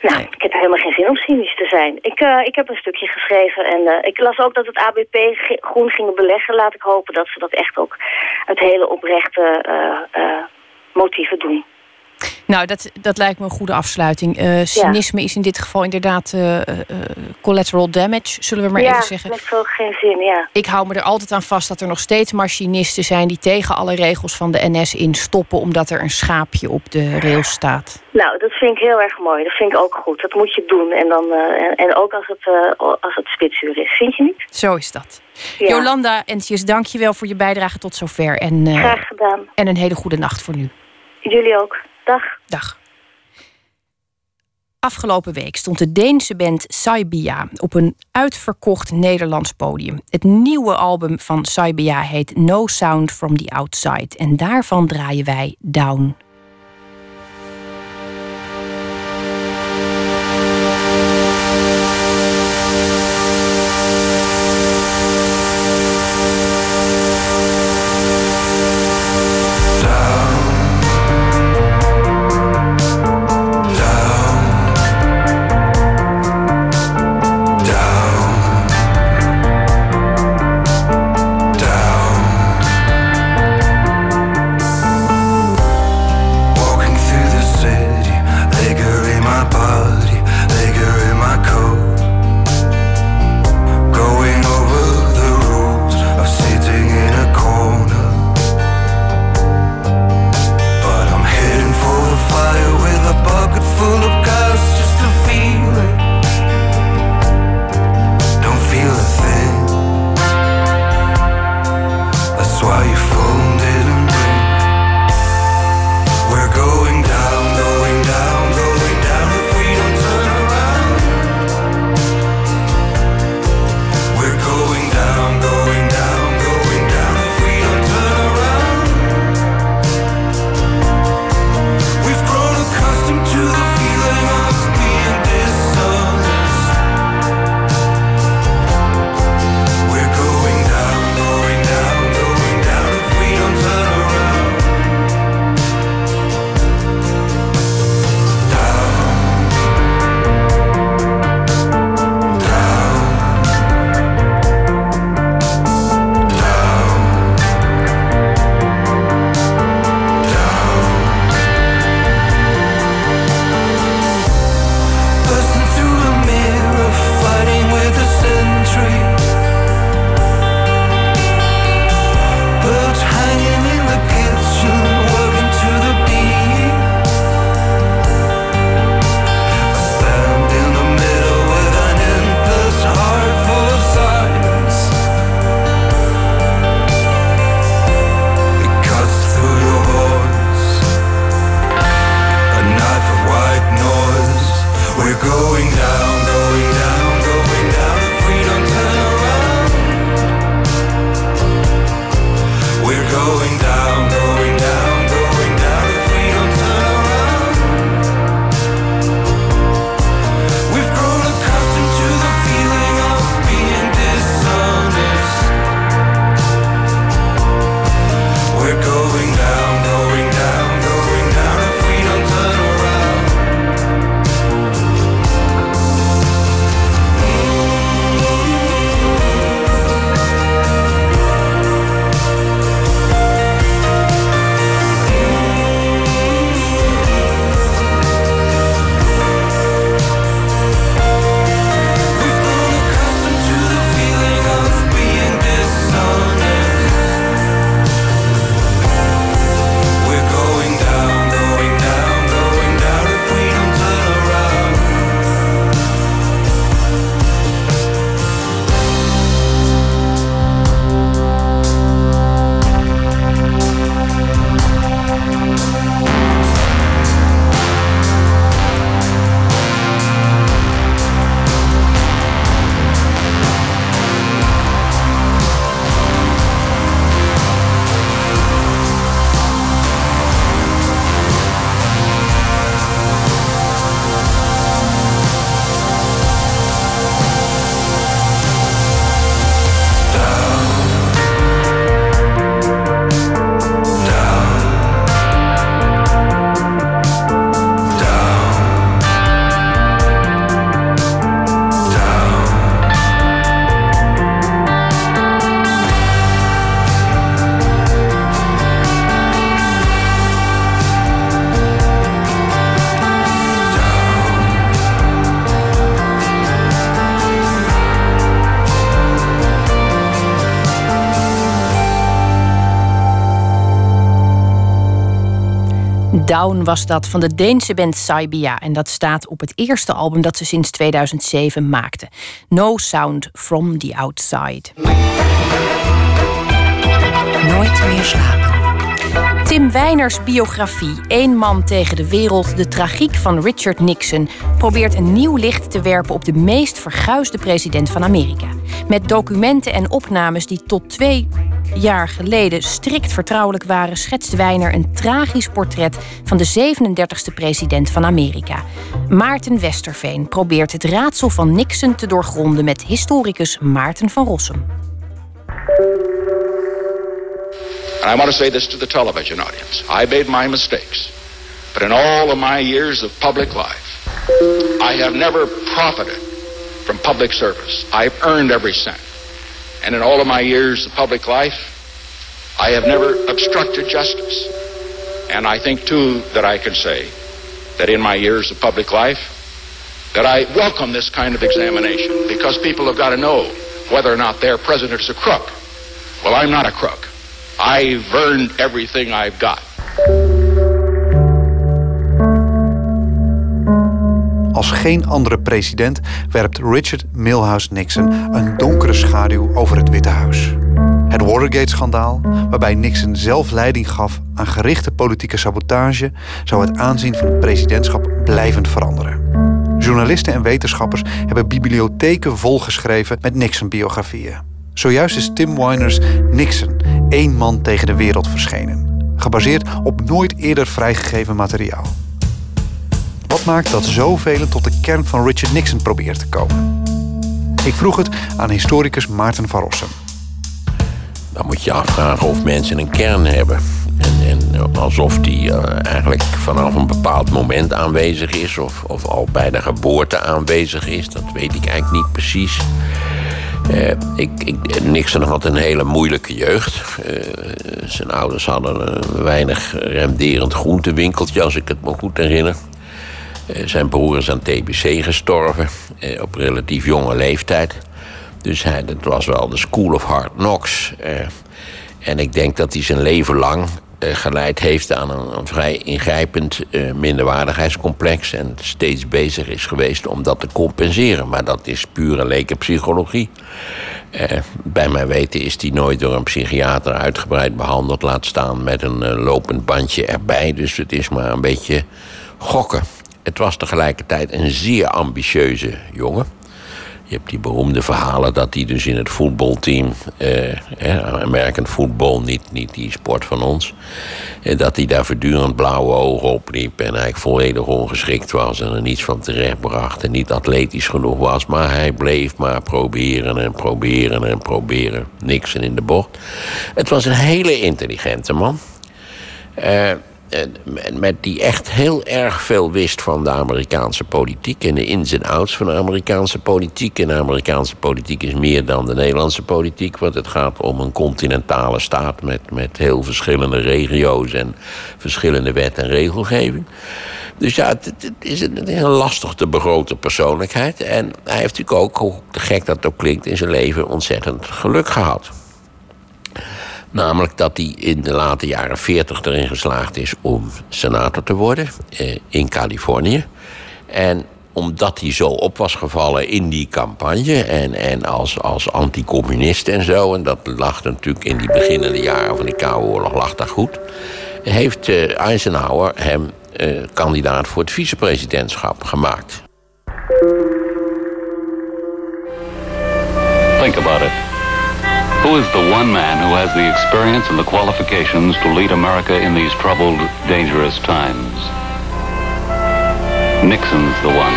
nou, ik heb helemaal geen zin om cynisch te zijn. Ik, uh, ik heb een stukje geschreven en uh, ik las ook dat het ABP groen gingen beleggen. Laat ik hopen dat ze dat echt ook uit hele oprechte uh, motieven doen. Nou, dat, dat lijkt me een goede afsluiting. Uh, cynisme is in dit geval inderdaad uh, uh, collateral damage, zullen we maar even zeggen. Ja, dat heeft ook geen zin, ja. Ik hou me er altijd aan vast dat er nog steeds machinisten zijn... die tegen alle regels van de NS instoppen... omdat er een schaapje op de rails staat. Nou, dat vind ik heel erg mooi. Dat vind ik ook goed. Dat moet je doen. En, dan, en, en, ook als het, als het spitsuur is. Vind je niet? Zo is dat. Ja. Jolanda Entius, dank je wel voor je bijdrage tot zover. En, Graag gedaan. En een hele goede nacht voor nu. Jullie ook. Dag. Dag. Afgelopen week stond de Deense band Saibia op een uitverkocht Nederlands podium. Het nieuwe album van Saibia heet No Sound from the Outside. En daarvan draaien wij Down. Down was dat van de Deense band Saibia. En dat staat op het eerste album dat ze sinds 2007 maakte. No Sound from the Outside. Nooit meer slapen. Tim Weiners biografie Eén man tegen de wereld, de tragiek van Richard Nixon... probeert een nieuw licht te werpen op de meest verguisde president van Amerika. Met documenten en opnames die tot twee jaar geleden strikt vertrouwelijk waren... schetst Weiner een tragisch portret van de 37e president van Amerika. Maarten Westerveen probeert het raadsel van Nixon te doorgronden... met historicus Maarten van Rossum. And I want to say this to the television audience. I made my mistakes. But in all of my years of public life, I have never profited from public service. I've earned every cent. And in all of my years of public life, I have never obstructed justice. And I think, too, that I can say that in my years of public life, that I welcome this kind of examination because people have got to know whether or not their president is a crook. Well, I'm not a crook. I've earned everything I've got. Als geen andere president werpt Richard Milhouse Nixon een donkere schaduw over het Witte Huis. Het Watergate-schandaal, waarbij Nixon zelf leiding gaf aan gerichte politieke sabotage, zou het aanzien van het presidentschap blijvend veranderen. Journalisten en wetenschappers hebben bibliotheken volgeschreven met Nixon-biografieën. Zojuist is Tim Weiners Nixon, één man tegen de wereld verschenen. Gebaseerd op nooit eerder vrijgegeven materiaal. Wat maakt dat zoveel tot de kern van Richard Nixon probeert te komen? Ik vroeg het aan historicus Maarten van Rossum. Dan moet je afvragen of mensen een kern hebben. En, en alsof die eh, eigenlijk vanaf een bepaald moment aanwezig is... Of, of al bij de geboorte aanwezig is, dat weet ik eigenlijk niet precies. Eh, ik, ik, Nixon had een hele moeilijke jeugd. Eh, zijn ouders hadden een weinig renderend groentewinkeltje, als ik het me goed herinner. Zijn broer is aan TBC gestorven op relatief jonge leeftijd. Dus hij, dat was wel de school of hard knocks. Eh, en ik denk dat hij zijn leven lang eh, geleid heeft aan een, vrij ingrijpend eh, minderwaardigheidscomplex. En steeds bezig is geweest om dat te compenseren. Maar dat is pure lekenpsychologie. Bij mijn weten is hij nooit door een psychiater uitgebreid behandeld. Laat staan met een lopend bandje erbij. Dus het is maar een beetje gokken. Het was tegelijkertijd een zeer ambitieuze jongen. Je hebt die beroemde verhalen dat hij dus in het voetbalteam, eh, football, niet, niet die sport van ons, eh, dat hij daar voortdurend blauwe ogen opliep en eigenlijk volledig ongeschikt was en er niets van terechtbracht en niet atletisch genoeg was. Maar hij bleef maar proberen en proberen en proberen. Niks in de bocht. Het was een hele intelligente man. Eh, met die echt heel erg veel wist van de Amerikaanse politiek en de ins en outs van de Amerikaanse politiek. En de Amerikaanse politiek is meer dan de Nederlandse politiek, want het gaat om een continentale staat met, met heel verschillende regio's en verschillende wet en regelgeving. Dus ja, het, het is een heel lastig te begroten persoonlijkheid. En hij heeft natuurlijk ook, hoe gek dat ook klinkt, in zijn leven ontzettend geluk gehad. Namelijk dat hij in de late jaren 40 erin geslaagd is om senator te worden eh, in Californië. En omdat hij zo op was gevallen in die campagne en, en als, als anticommunist en zo... en dat lag natuurlijk in die beginnende jaren van die Koude Oorlog lag daar goed... heeft eh, Eisenhower hem eh, kandidaat voor het vicepresidentschap gemaakt. Think about it. Who is the one man who has the experience and the qualifications to lead America in these troubled, dangerous times? Nixon's the one.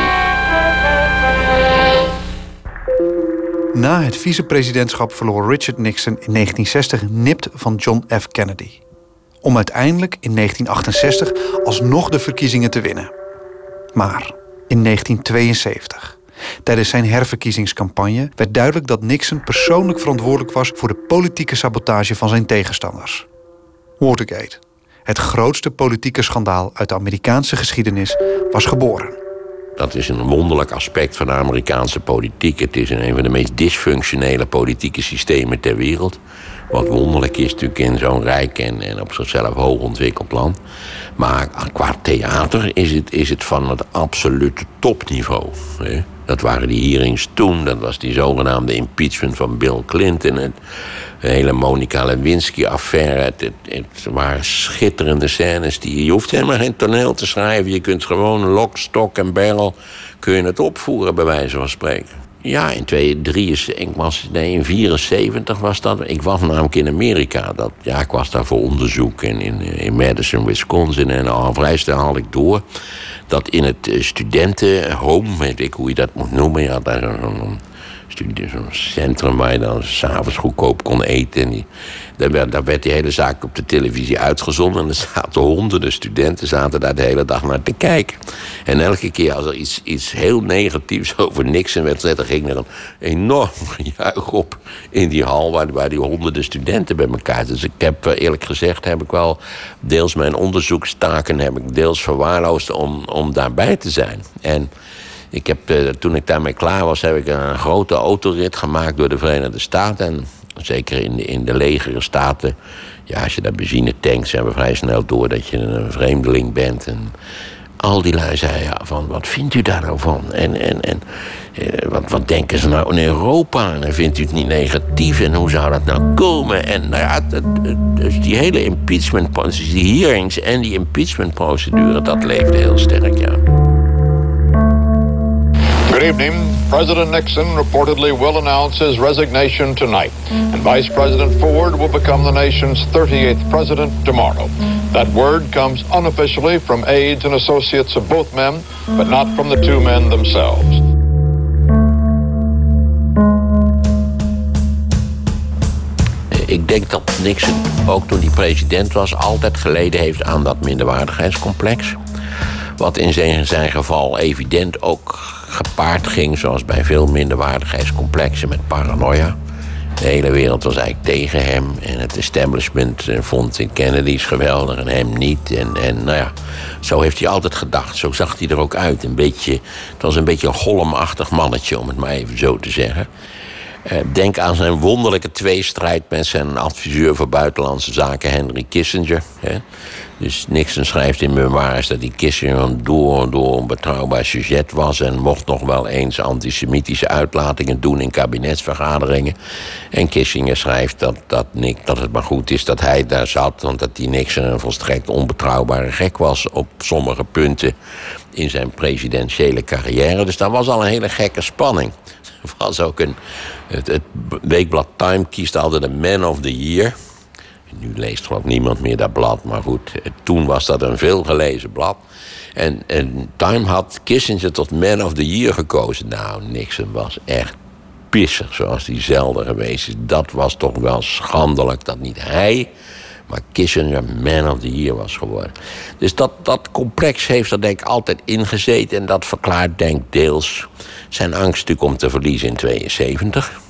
Na het vicepresidentschap verloor Richard Nixon in 1960 nipt van John F. Kennedy. Om uiteindelijk in 1968 alsnog de verkiezingen te winnen. Maar in 1972, tijdens zijn herverkiezingscampagne, werd duidelijk dat Nixon persoonlijk verantwoordelijk was voor de politieke sabotage van zijn tegenstanders. Watergate, het grootste politieke schandaal uit de Amerikaanse geschiedenis, was geboren. Dat is een wonderlijk aspect van de Amerikaanse politiek. Het is een van de meest dysfunctionele politieke systemen ter wereld. Wat wonderlijk is natuurlijk in zo'n rijk en, en op zichzelf hoog ontwikkeld land. Maar qua theater is het, is het van het absolute topniveau. Dat waren die hearings toen, dat was die zogenaamde impeachment van Bill Clinton. Het, De hele Monica Lewinsky-affaire. Het, het, waren schitterende scènes. Die, je hoeft helemaal geen toneel te schrijven. Je kunt gewoon lok, stok en barrel... kun je het opvoeren, bij wijze van spreken. Ja, in 1973, ik was, nee, in 74 was dat. Ik was namelijk in Amerika. Dat, ja, ik was daar voor onderzoek in, in, in Madison, Wisconsin. En al vrij snel had ik door dat in het eh, studentenhome, weet ik hoe je dat moet noemen... ja, daar zo'n zo'n studie- zo'n centrum waar je dan s'avonds goedkoop kon eten. En daar, werd, daar werd die hele zaak op de televisie uitgezonden. En er zaten honderden studenten zaten daar de hele dag naar te kijken. En elke keer als er iets, iets heel negatiefs over Nixon werd gezegd... dan ging er een enorm gejuich op in die hal... Waar, waar die honderden studenten bij elkaar Dus ik heb eh, eerlijk gezegd heb ik wel deels mijn onderzoekstaken... heb ik deels verwaarloosd om, om daarbij te zijn. En... Ik heb, eh, toen ik daarmee klaar was, heb ik een grote autorit gemaakt door de Verenigde Staten. En zeker in de, in de legere staten. Ja, als je daar benzine tankt, zijn we vrij snel door dat je een vreemdeling bent. En al die lui zeiden ja, van, wat vindt u daar nou van? En, en, en eh, wat, wat denken ze nou in Europa? En vindt u het niet negatief? En hoe zou dat nou komen? En nou ja, het- dus die hele impeachment, die hearings en die impeachment procedure, dat leefde heel sterk, ja. Good evening. President Nixon reportedly will announce his resignation tonight, and Vice President Ford will become the nation's 38th president tomorrow. That word comes unofficially from aides and associates of both men, but not from the two men themselves. Ik denk dat Nixon, ook toen hij president was, altijd geleden heeft aan dat minderwaardigheidscomplex. Wat in zijn, zijn geval evident ook gepaard ging, zoals bij veel minderwaardigheidscomplexen, met paranoia. De hele wereld was eigenlijk tegen hem. En het establishment eh, vond in Kennedy's geweldig en hem niet. En, en nou ja, zo heeft hij altijd gedacht. Zo zag hij er ook uit. Een beetje, het was een beetje een golmachtig mannetje, om het maar even zo te zeggen. Eh, Denk aan zijn wonderlijke tweestrijd met zijn adviseur voor buitenlandse zaken, Henry Kissinger. Dus Nixon schrijft in memoires dat die Kissinger een door en door onbetrouwbaar sujet was... en mocht nog wel eens antisemitische uitlatingen doen in kabinetsvergaderingen. En Kissinger schrijft dat, dat, Nick, dat het maar goed is dat hij daar zat... want dat die Nixon een volstrekt onbetrouwbare gek was op sommige punten... in zijn presidentiële carrière. Dus daar was al een hele gekke spanning. Was ook een... Het, weekblad Time kiest altijd een Man of the Year... Nu leest geloof niemand meer dat blad, maar goed, eh, toen was dat een veelgelezen blad. En, en Time had Kissinger tot Man of the Year gekozen. Nou, Nixon was echt pissig zoals hij zelden geweest is. Dat was toch wel schandelijk dat niet hij, maar Kissinger Man of the Year was geworden. Dus dat, dat complex heeft er denk ik altijd ingezeten. En dat verklaart denk ik deels zijn angst natuurlijk om te verliezen in 72.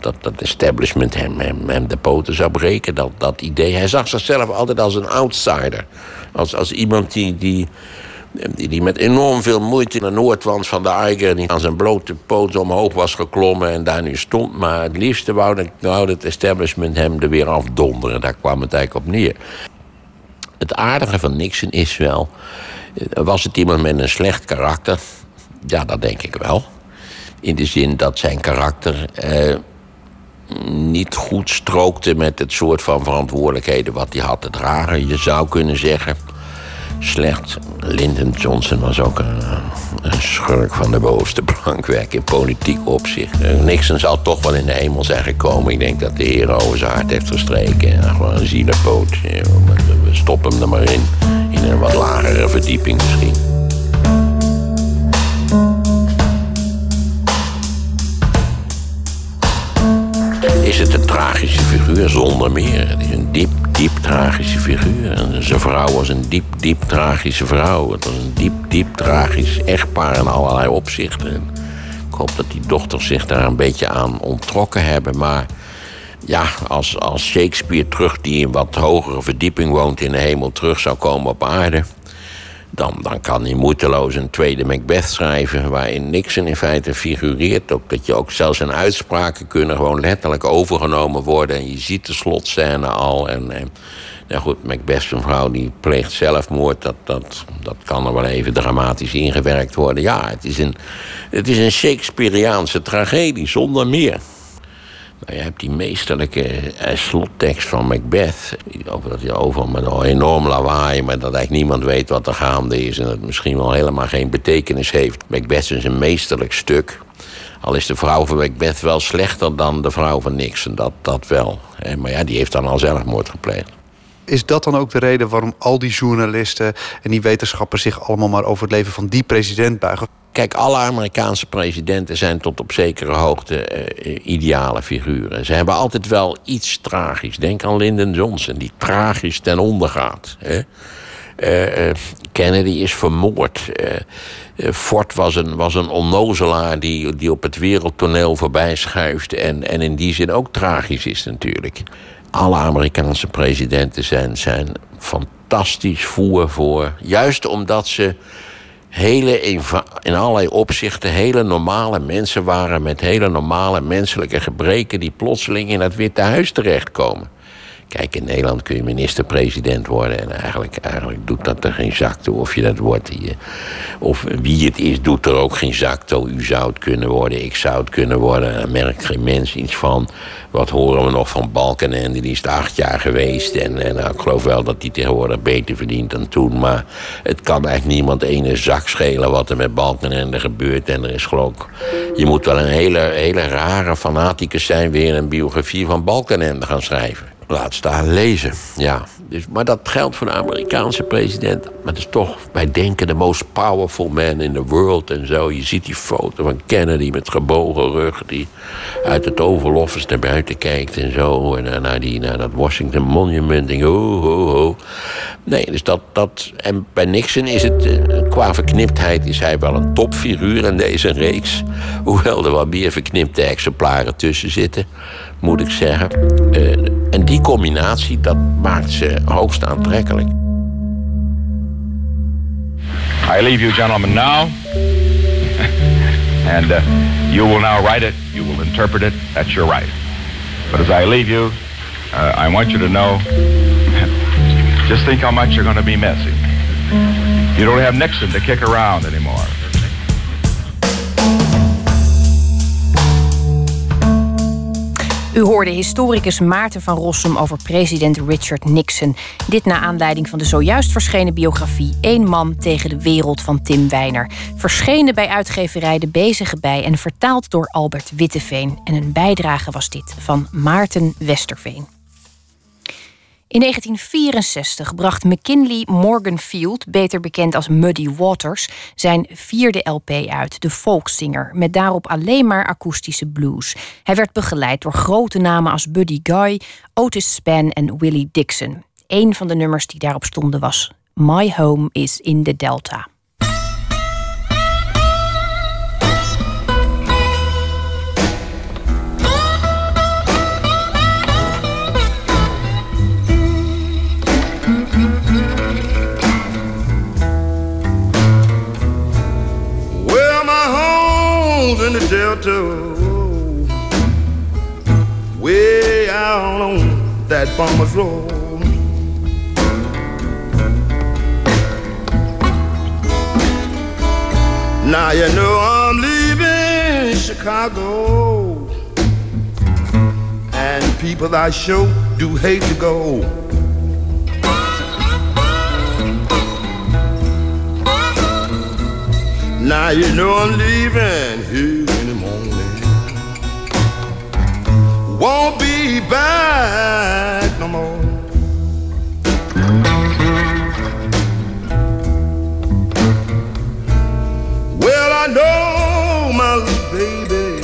Dat, dat, establishment hem, hem, de poten zou breken. Dat, dat idee. Hij zag zichzelf altijd als een outsider. Als, als iemand die, die, die, met enorm veel moeite in de noordwand van de Eiger... die aan zijn blote poten omhoog was geklommen en daar nu stond. Maar het liefste wou, wou het establishment hem er weer afdonderen. Daar kwam het eigenlijk op neer. Het aardige van Nixon is wel... eh, Was het iemand met een slecht karakter? Ja, dat denk ik wel. In de zin dat zijn karakter eh, niet goed strookte met het soort van verantwoordelijkheden wat hij had te dragen. Je zou kunnen zeggen, slecht. Lyndon Johnson was ook een, een schurk van de bovenste plankwerk in politiek opzicht. Eh, Nixon zal toch wel in de hemel zijn gekomen. Ik denk dat de Heer over zijn hart heeft gestreken. En gewoon een zielenpoot. We stoppen hem er maar in. In een wat lagere verdieping misschien. Is het een tragische figuur zonder meer. Het is een diep, diep tragische figuur. En zijn vrouw was een diep, diep tragische vrouw. Het was een diep, diep tragisch echtpaar in allerlei opzichten. En ik hoop dat die dochters zich daar een beetje aan onttrokken hebben. Maar ja, als, als Shakespeare terug, die in wat hogere verdieping woont in de hemel, terug zou komen op aarde. Dan, dan kan hij moeiteloos een tweede Macbeth schrijven... waarin Nixon in feite figureert. Ook dat je ook zelfs zijn uitspraken kunnen gewoon letterlijk overgenomen worden. En je ziet de slotscène al. En, goed, Macbeth, zijn vrouw, die pleegt zelfmoord. Dat, dat, dat kan er wel even dramatisch ingewerkt worden. Ja, het is een, het is een Shakespeareaanse tragedie, zonder meer. Nou, je hebt die meesterlijke eh, slottekst van Macbeth. Over dat je overal met een enorm lawaai, maar dat eigenlijk niemand weet wat er gaande is. En dat het misschien wel helemaal geen betekenis heeft. Macbeth is een meesterlijk stuk. Al is de vrouw van Macbeth wel slechter dan de vrouw van Nixon, dat, dat wel. Maar ja, die heeft dan al zelfmoord gepleegd. Is dat dan ook de reden waarom al die journalisten en die wetenschappers zich allemaal maar over het leven van die president buigen? Kijk, alle Amerikaanse presidenten zijn tot op zekere hoogte eh, ideale figuren. Ze hebben altijd wel iets tragisch. Denk aan Lyndon Johnson, die tragisch ten onder gaat. Hè? Eh, eh, Kennedy is vermoord. Eh, Ford was een, was een onnozelaar die, die op het wereldtoneel voorbij schuift. En, en in die zin ook tragisch is natuurlijk. Alle Amerikaanse presidenten zijn, zijn fantastisch voer voor. Juist omdat ze hele in allerlei opzichten hele normale mensen waren met hele normale menselijke gebreken die plotseling in het Witte Huis terechtkomen. Kijk, in Nederland kun je minister-president worden en eigenlijk, eigenlijk doet dat er geen zak toe of je dat wordt. Je- Of wie het is, doet er ook geen zak toe. U zou het kunnen worden, ik zou het kunnen worden. Daar merkt geen mens iets van. Wat horen we nog van Balkenende? Die is acht jaar geweest. En, en nou, ik geloof wel dat hij tegenwoordig beter verdient dan toen. Maar het kan eigenlijk niemand ene zak schelen wat er met Balkenende gebeurt. En er is geloof ik... Je moet wel een hele, hele rare fanaticus zijn... weer een biografie van Balkenende gaan schrijven. Laat staan lezen, ja. Dus, maar dat geldt voor de Amerikaanse president. Maar het is toch, wij denken, de most powerful man in the world en zo. Je ziet die foto van Kennedy met gebogen rug... die uit het Oval Office naar buiten kijkt en zo. En naar, die, naar dat Washington Monument. En ho, ho, ho. Nee, dus dat... dat en bij Nixon is het, eh, qua verkniptheid... is hij wel een topfiguur in deze reeks. Hoewel er wat meer verknipte exemplaren tussen zitten... moet ik zeggen. Eh, en die combinatie, dat maakt ze hoogst aantrekkelijk. I leave you, gentlemen, now. and uh, you will now write it, you will interpret it, that's your right. But as I leave you, uh, I want you to know just think how much you're going to be missing. You don't have Nixon to kick around anymore. U hoorde historicus Maarten van Rossum over president Richard Nixon. Dit na aanleiding van de zojuist verschenen biografie Eén man tegen de wereld van Tim Weiner. Verschenen bij uitgeverij De Bezige Bij en vertaald door Albert Witteveen. En een bijdrage was dit van Maarten Westerveen. In 1964 bracht McKinley Morganfield, beter bekend als Muddy Waters, zijn vierde LP uit, De Folksinger, met daarop alleen maar akoestische blues. Hij werd begeleid door grote namen als Buddy Guy, Otis Spann en Willie Dixon. Een van de nummers die daarop stonden was My Home is in the Delta. In the Delta, way out on that farmer's road. Now you know I'm leaving Chicago, and people I sure do hate to go. Now you know I'm leaving here in the morning. Won't be back no more. Well, I know my little baby.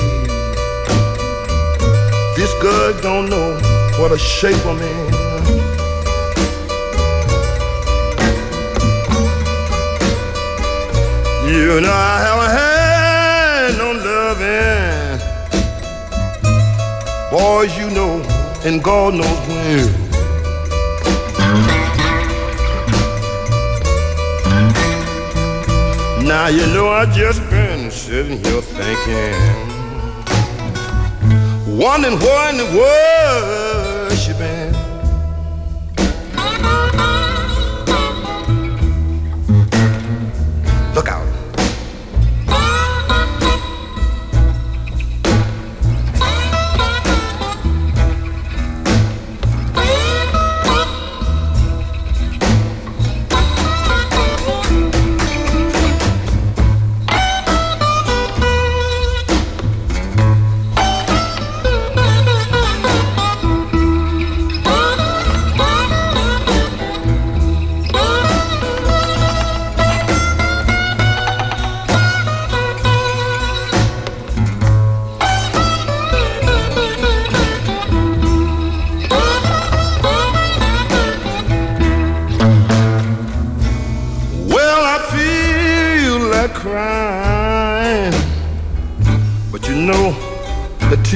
This girl don't know what a shape I'm in. You know I haven't had no loving. Boys, you know, and God knows when. Now you know I just been sitting here thinking, wondering where in the world she been. Look out.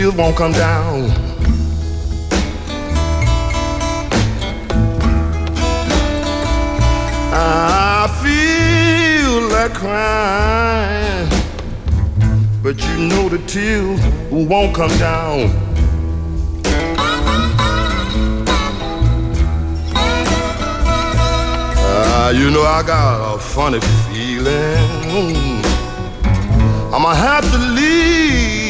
Won't come down. I feel like crying, but you know the tears won't come down. Ah, you know I got a funny feeling. I'ma have to leave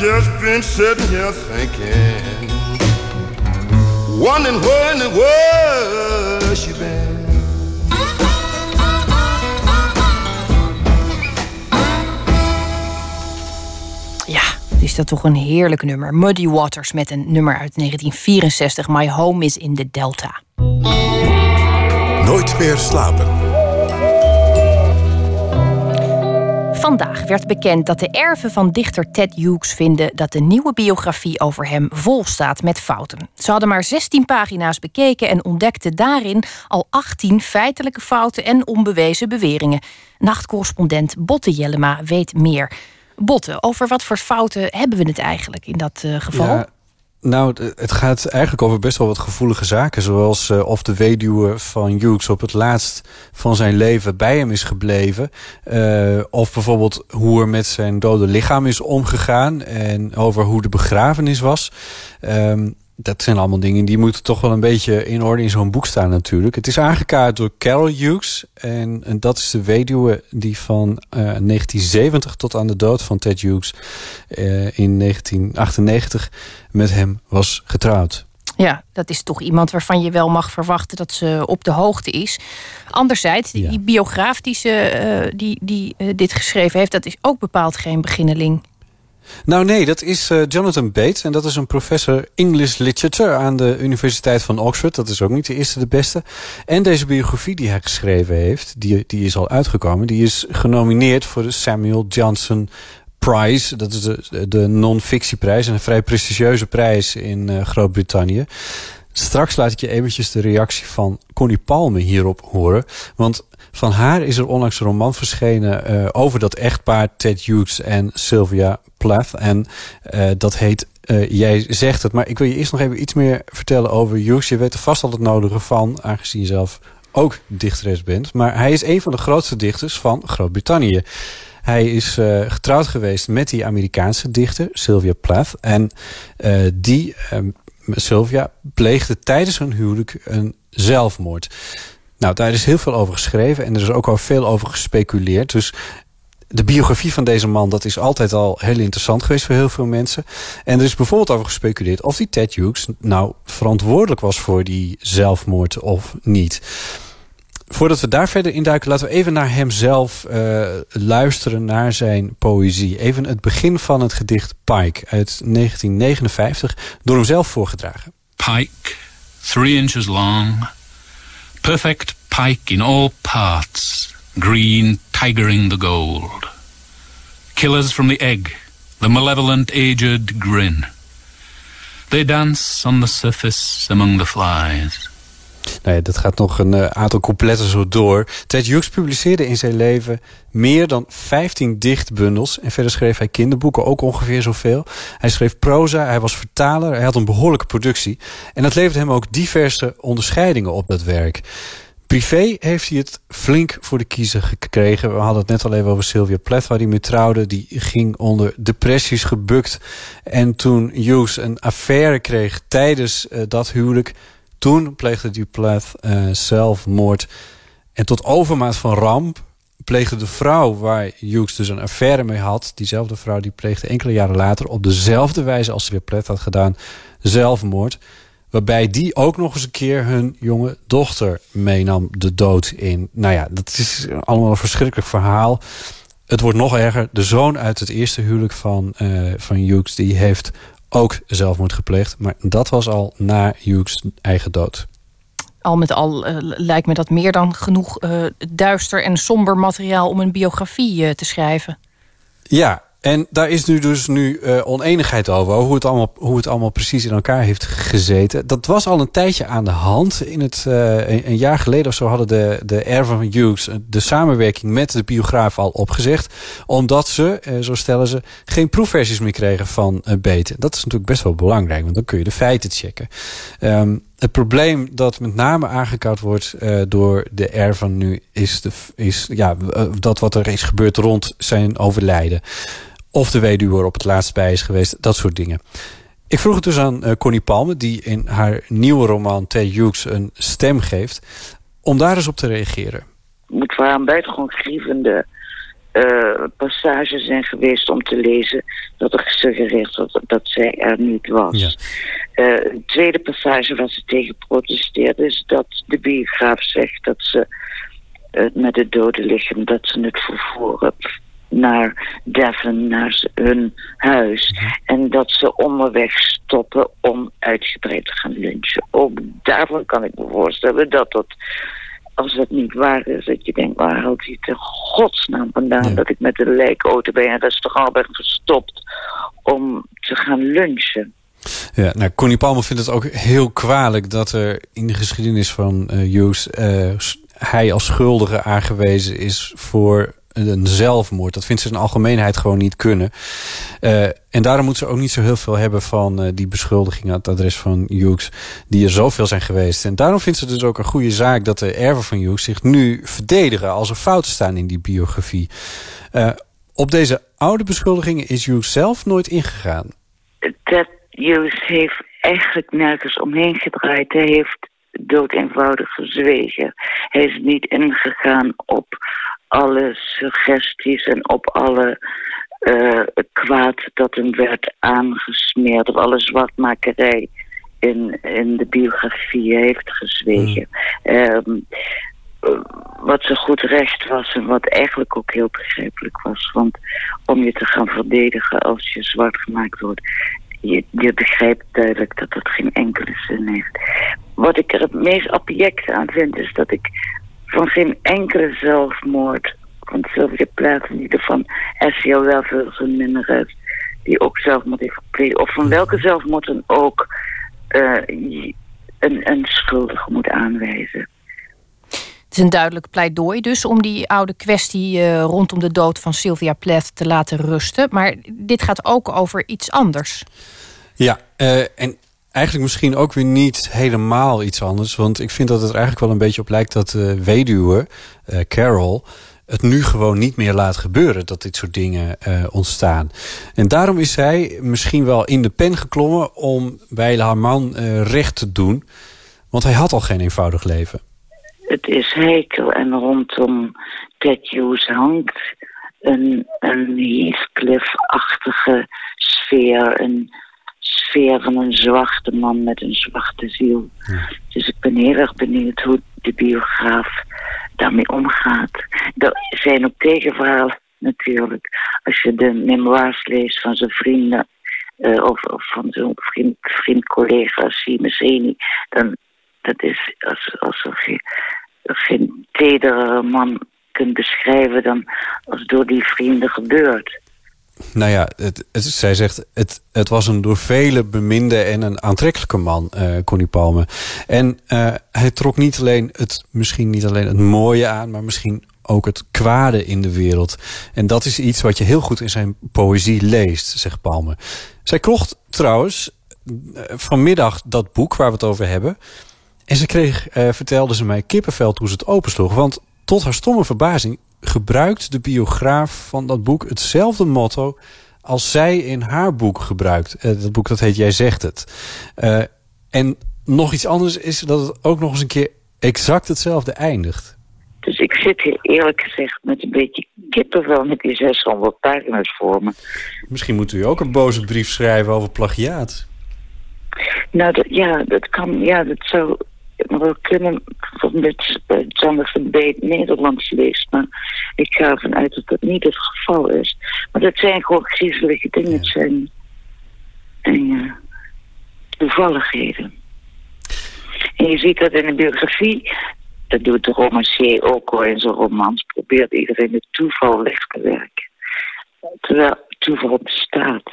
just been sitting here thinking, wondering where in the world she been. Ja, is dat toch een heerlijk nummer. Muddy Waters met een nummer uit 1964. My Home is in the Delta. Nooit meer slapen. Vandaag werd bekend dat de erven van dichter Ted Hughes vinden dat de nieuwe biografie over hem vol staat met fouten. Ze hadden maar 16 pagina's bekeken en ontdekten daarin al 18 feitelijke fouten en onbewezen beweringen. Nachtcorrespondent Botte Jellema weet meer. Botte, over wat voor fouten hebben we het eigenlijk in dat eh, geval? Nou, het gaat eigenlijk over best wel wat gevoelige zaken. Zoals eh, of de weduwe van Hughes op het laatst van zijn leven bij hem is gebleven. Eh, of bijvoorbeeld hoe er met zijn dode lichaam is omgegaan. En over hoe de begrafenis was. Ehm, dat zijn allemaal dingen die moeten toch wel een beetje in orde in zo'n boek staan natuurlijk. Het is aangekaart door Carol Hughes. En, en dat is de weduwe die van eh, 1970 tot aan de dood van Ted Hughes eh, in 1998 met hem was getrouwd. Ja, dat is toch iemand waarvan je wel mag verwachten dat ze op de hoogte is. Anderzijds, die, die biograaf die, ze, eh, die, die eh, dit geschreven heeft, dat is ook bepaald geen beginneling. Nou nee, dat is eh, Jonathan Bates. En dat is een professor English Literature aan de Universiteit van Oxford. Dat is ook niet de eerste de beste. En deze biografie die hij geschreven heeft, die, die is al uitgekomen. Die is genomineerd voor de Samuel Johnson Prize. Dat is de, de non-fictieprijs. Een vrij prestigieuze prijs in eh, Groot-Brittannië. Straks laat ik je eventjes de reactie van Connie Palme hierop horen. Want van haar is er onlangs een roman verschenen eh, over dat echtpaar Ted Hughes en Sylvia Plath. En eh, dat heet eh, Jij zegt het. Maar ik wil je eerst nog even iets meer vertellen over Hughes. Je weet er vast al het nodige van, aangezien je zelf ook dichteres bent. Maar hij is een van de grootste dichters van Groot-Brittannië. Hij is getrouwd geweest met die Amerikaanse dichter, Sylvia Plath. En die, eh, Sylvia, pleegde tijdens hun huwelijk een zelfmoord. Nou, daar is heel veel over geschreven en er is ook al veel over gespeculeerd. Dus de biografie van deze man, dat is altijd al heel interessant geweest voor heel veel mensen. En er is bijvoorbeeld over gespeculeerd of die Ted Hughes nou verantwoordelijk was voor die zelfmoord of niet. Voordat we daar verder induiken, laten we even naar hemzelf uh, luisteren, naar zijn poëzie. Even het begin van het gedicht Pike uit 1959, door hem zelf voorgedragen. Pike, three inches long, perfect pike in all parts, green tigering the gold. Killers from the egg, the malevolent aged grin. They dance on the surface among the flies. Nee, dat gaat nog een uh, aantal coupletten zo door. Ted Hughes publiceerde in zijn leven meer dan 15 dichtbundels. En verder schreef hij kinderboeken, ook ongeveer zoveel. Hij schreef proza, hij was vertaler, hij had een behoorlijke productie. En dat leverde hem ook diverse onderscheidingen op dat werk. Privé heeft hij het flink voor de kiezer gekregen. We hadden het net al even over Sylvia Plath, waar hij mee trouwde. Die ging onder depressies gebukt. En toen Hughes een affaire kreeg tijdens uh, dat huwelijk... Toen pleegde Duplath uh, zelfmoord. En tot overmaat van ramp pleegde de vrouw waar Hughes dus een affaire mee had... diezelfde vrouw die pleegde enkele jaren later... op dezelfde wijze als Duplath had gedaan, zelfmoord. Waarbij die ook nog eens een keer hun jonge dochter meenam de dood in. Nou ja, dat is allemaal een verschrikkelijk verhaal. Het wordt nog erger. De zoon uit het eerste huwelijk van, eh, van Hughes... die heeft ook zelfmoord gepleegd. Maar dat was al na Hughes' eigen dood. Al met al eh, lijkt me dat meer dan genoeg eh, duister en somber materiaal... om een biografie eh, te schrijven. Ja, en daar is nu dus nu eh, oneenigheid over, hoe het, allemaal, hoe het allemaal precies in elkaar heeft gezeten. Dat was al een tijdje aan de hand. In het, eh, een, jaar geleden of zo hadden de, de Erven van Hughes de samenwerking met de biograaf al opgezegd. Omdat ze, eh, zo stellen ze, geen proefversies meer kregen van uh, Beten. Dat is natuurlijk best wel belangrijk, want dan kun je de feiten checken. Ehm, het probleem dat met name aangekaart wordt uh, door de erven nu... is, de, is ja, uh, dat wat er is gebeurd rond zijn overlijden. Of de weduwe er op het laatst bij is geweest. Dat soort dingen. Ik vroeg het dus aan uh, Connie Palme... die in haar nieuwe roman Ted Hughes een stem geeft... om daar eens op te reageren. Het waren buitengewoon grievende uh, passages zijn geweest om te lezen... dat er gesuggereerd wordt dat zij er niet was. Ja. Uh, een tweede passage waar ze tegen protesteerde... is dat de biograaf zegt dat ze met het dode lichaam... dat ze het vervoeren naar Devon, naar hun huis. En dat ze onderweg stoppen om uitgebreid te gaan lunchen. Ook daarvan kan ik me voorstellen dat dat als dat niet waar is, dat je denkt, waar houdt hij het in godsnaam vandaan dat ik met de lijkauto ben en dat is toch al ben gestopt om te gaan lunchen. Ja, nou, Connie Palmer vindt het ook heel kwalijk dat er in de geschiedenis van uh, Hughes uh, hij als schuldige aangewezen is voor een zelfmoord. Dat vindt ze in algemeenheid gewoon niet kunnen. Uh, en daarom moet ze ook niet zo heel veel hebben van uh, die beschuldigingen aan het adres van Hughes, die er zoveel zijn geweest. En daarom vindt ze dus ook een goede zaak dat de erven van Hughes zich nu verdedigen als er fouten staan in die biografie. Uh, op deze oude beschuldigingen is Hughes zelf nooit ingegaan. Ted Hughes heeft eigenlijk nergens omheen gedraaid. Hij heeft dood eenvoudig gezwegen. Hij is niet ingegaan op alle suggesties en op alle uh, kwaad dat hem werd aangesmeerd, of alle zwartmakerij in, in de biografie heeft gezwegen. Mm. Um, wat zo goed recht was en wat eigenlijk ook heel begrijpelijk was. Want om je te gaan verdedigen als je zwart gemaakt wordt, je, je begrijpt duidelijk dat dat geen enkele zin heeft. Wat ik er het meest abject aan vind, is dat ik van geen enkele zelfmoord van Sylvia Plath en die van SCL Welfare minderheid die ook zelfmoord heeft gepleegd. Of van welke zelfmoord dan ook uh, een, een schuldige moet aanwijzen. Het is een duidelijk pleidooi dus om die oude kwestie uh, rondom de dood van Sylvia Plath te laten rusten. Maar dit gaat ook over iets anders. Ja, uh, en eigenlijk misschien ook weer niet helemaal iets anders. Want ik vind dat het eigenlijk wel een beetje op lijkt dat uh, weduwe, uh, Carol, het nu gewoon niet meer laat gebeuren dat dit soort dingen uh, ontstaan. En daarom is zij misschien wel in de pen geklommen om bij haar man recht te doen. Want hij had al geen eenvoudig leven. Het is hekel en rondom Ted Hughes hangt een, een Heathcliff-achtige sfeer. Een sfeer van een zwarte man met een zwarte ziel. Ja. Dus ik ben heel erg benieuwd hoe de biograaf daarmee omgaat. Er zijn ook tegenverhalen natuurlijk. Als je de memoirs leest van zijn vrienden... Uh, of, of, van zijn vriend, vriend collega Siemens Eni... dan dat is alsof je geen tedere man kunt beschrijven... dan als door die vrienden gebeurt. Nou ja, zij zegt, het, het was een door velen beminde en een aantrekkelijke man, uh, Connie Palme. En uh, hij trok niet alleen het, misschien niet alleen het mooie aan, maar misschien ook het kwade in de wereld. En dat is iets wat je heel goed in zijn poëzie leest, zegt Palme. Zij kocht trouwens uh, vanmiddag dat boek waar we het over hebben. En ze kreeg, vertelde ze mij, kippenvel toen ze het opensloeg. Want tot haar stomme verbazing gebruikt de biograaf van dat boek hetzelfde motto als zij in haar boek gebruikt. Uh, dat boek dat heet Jij zegt het. Uh, en nog iets anders is dat het ook nog eens een keer exact hetzelfde eindigt. Dus ik zit hier eerlijk gezegd met een beetje kippenvel met die 600 pagina's voor me. Misschien moet u ook een boze brief schrijven over plagiaat. Nou, dat, ja, dat kan, ja, dat zou wel kunnen, omdat uh, Jonathan Beet Nederlands leest. Maar ik ga ervan uit dat dat niet het geval is. Maar dat zijn gewoon griezelige dingen. Het zijn en, uh, toevalligheden. En je ziet dat in de biografie, dat doet de romancier ook al in zijn romans, probeert iedereen het toeval weg te werken. Terwijl toeval bestaat.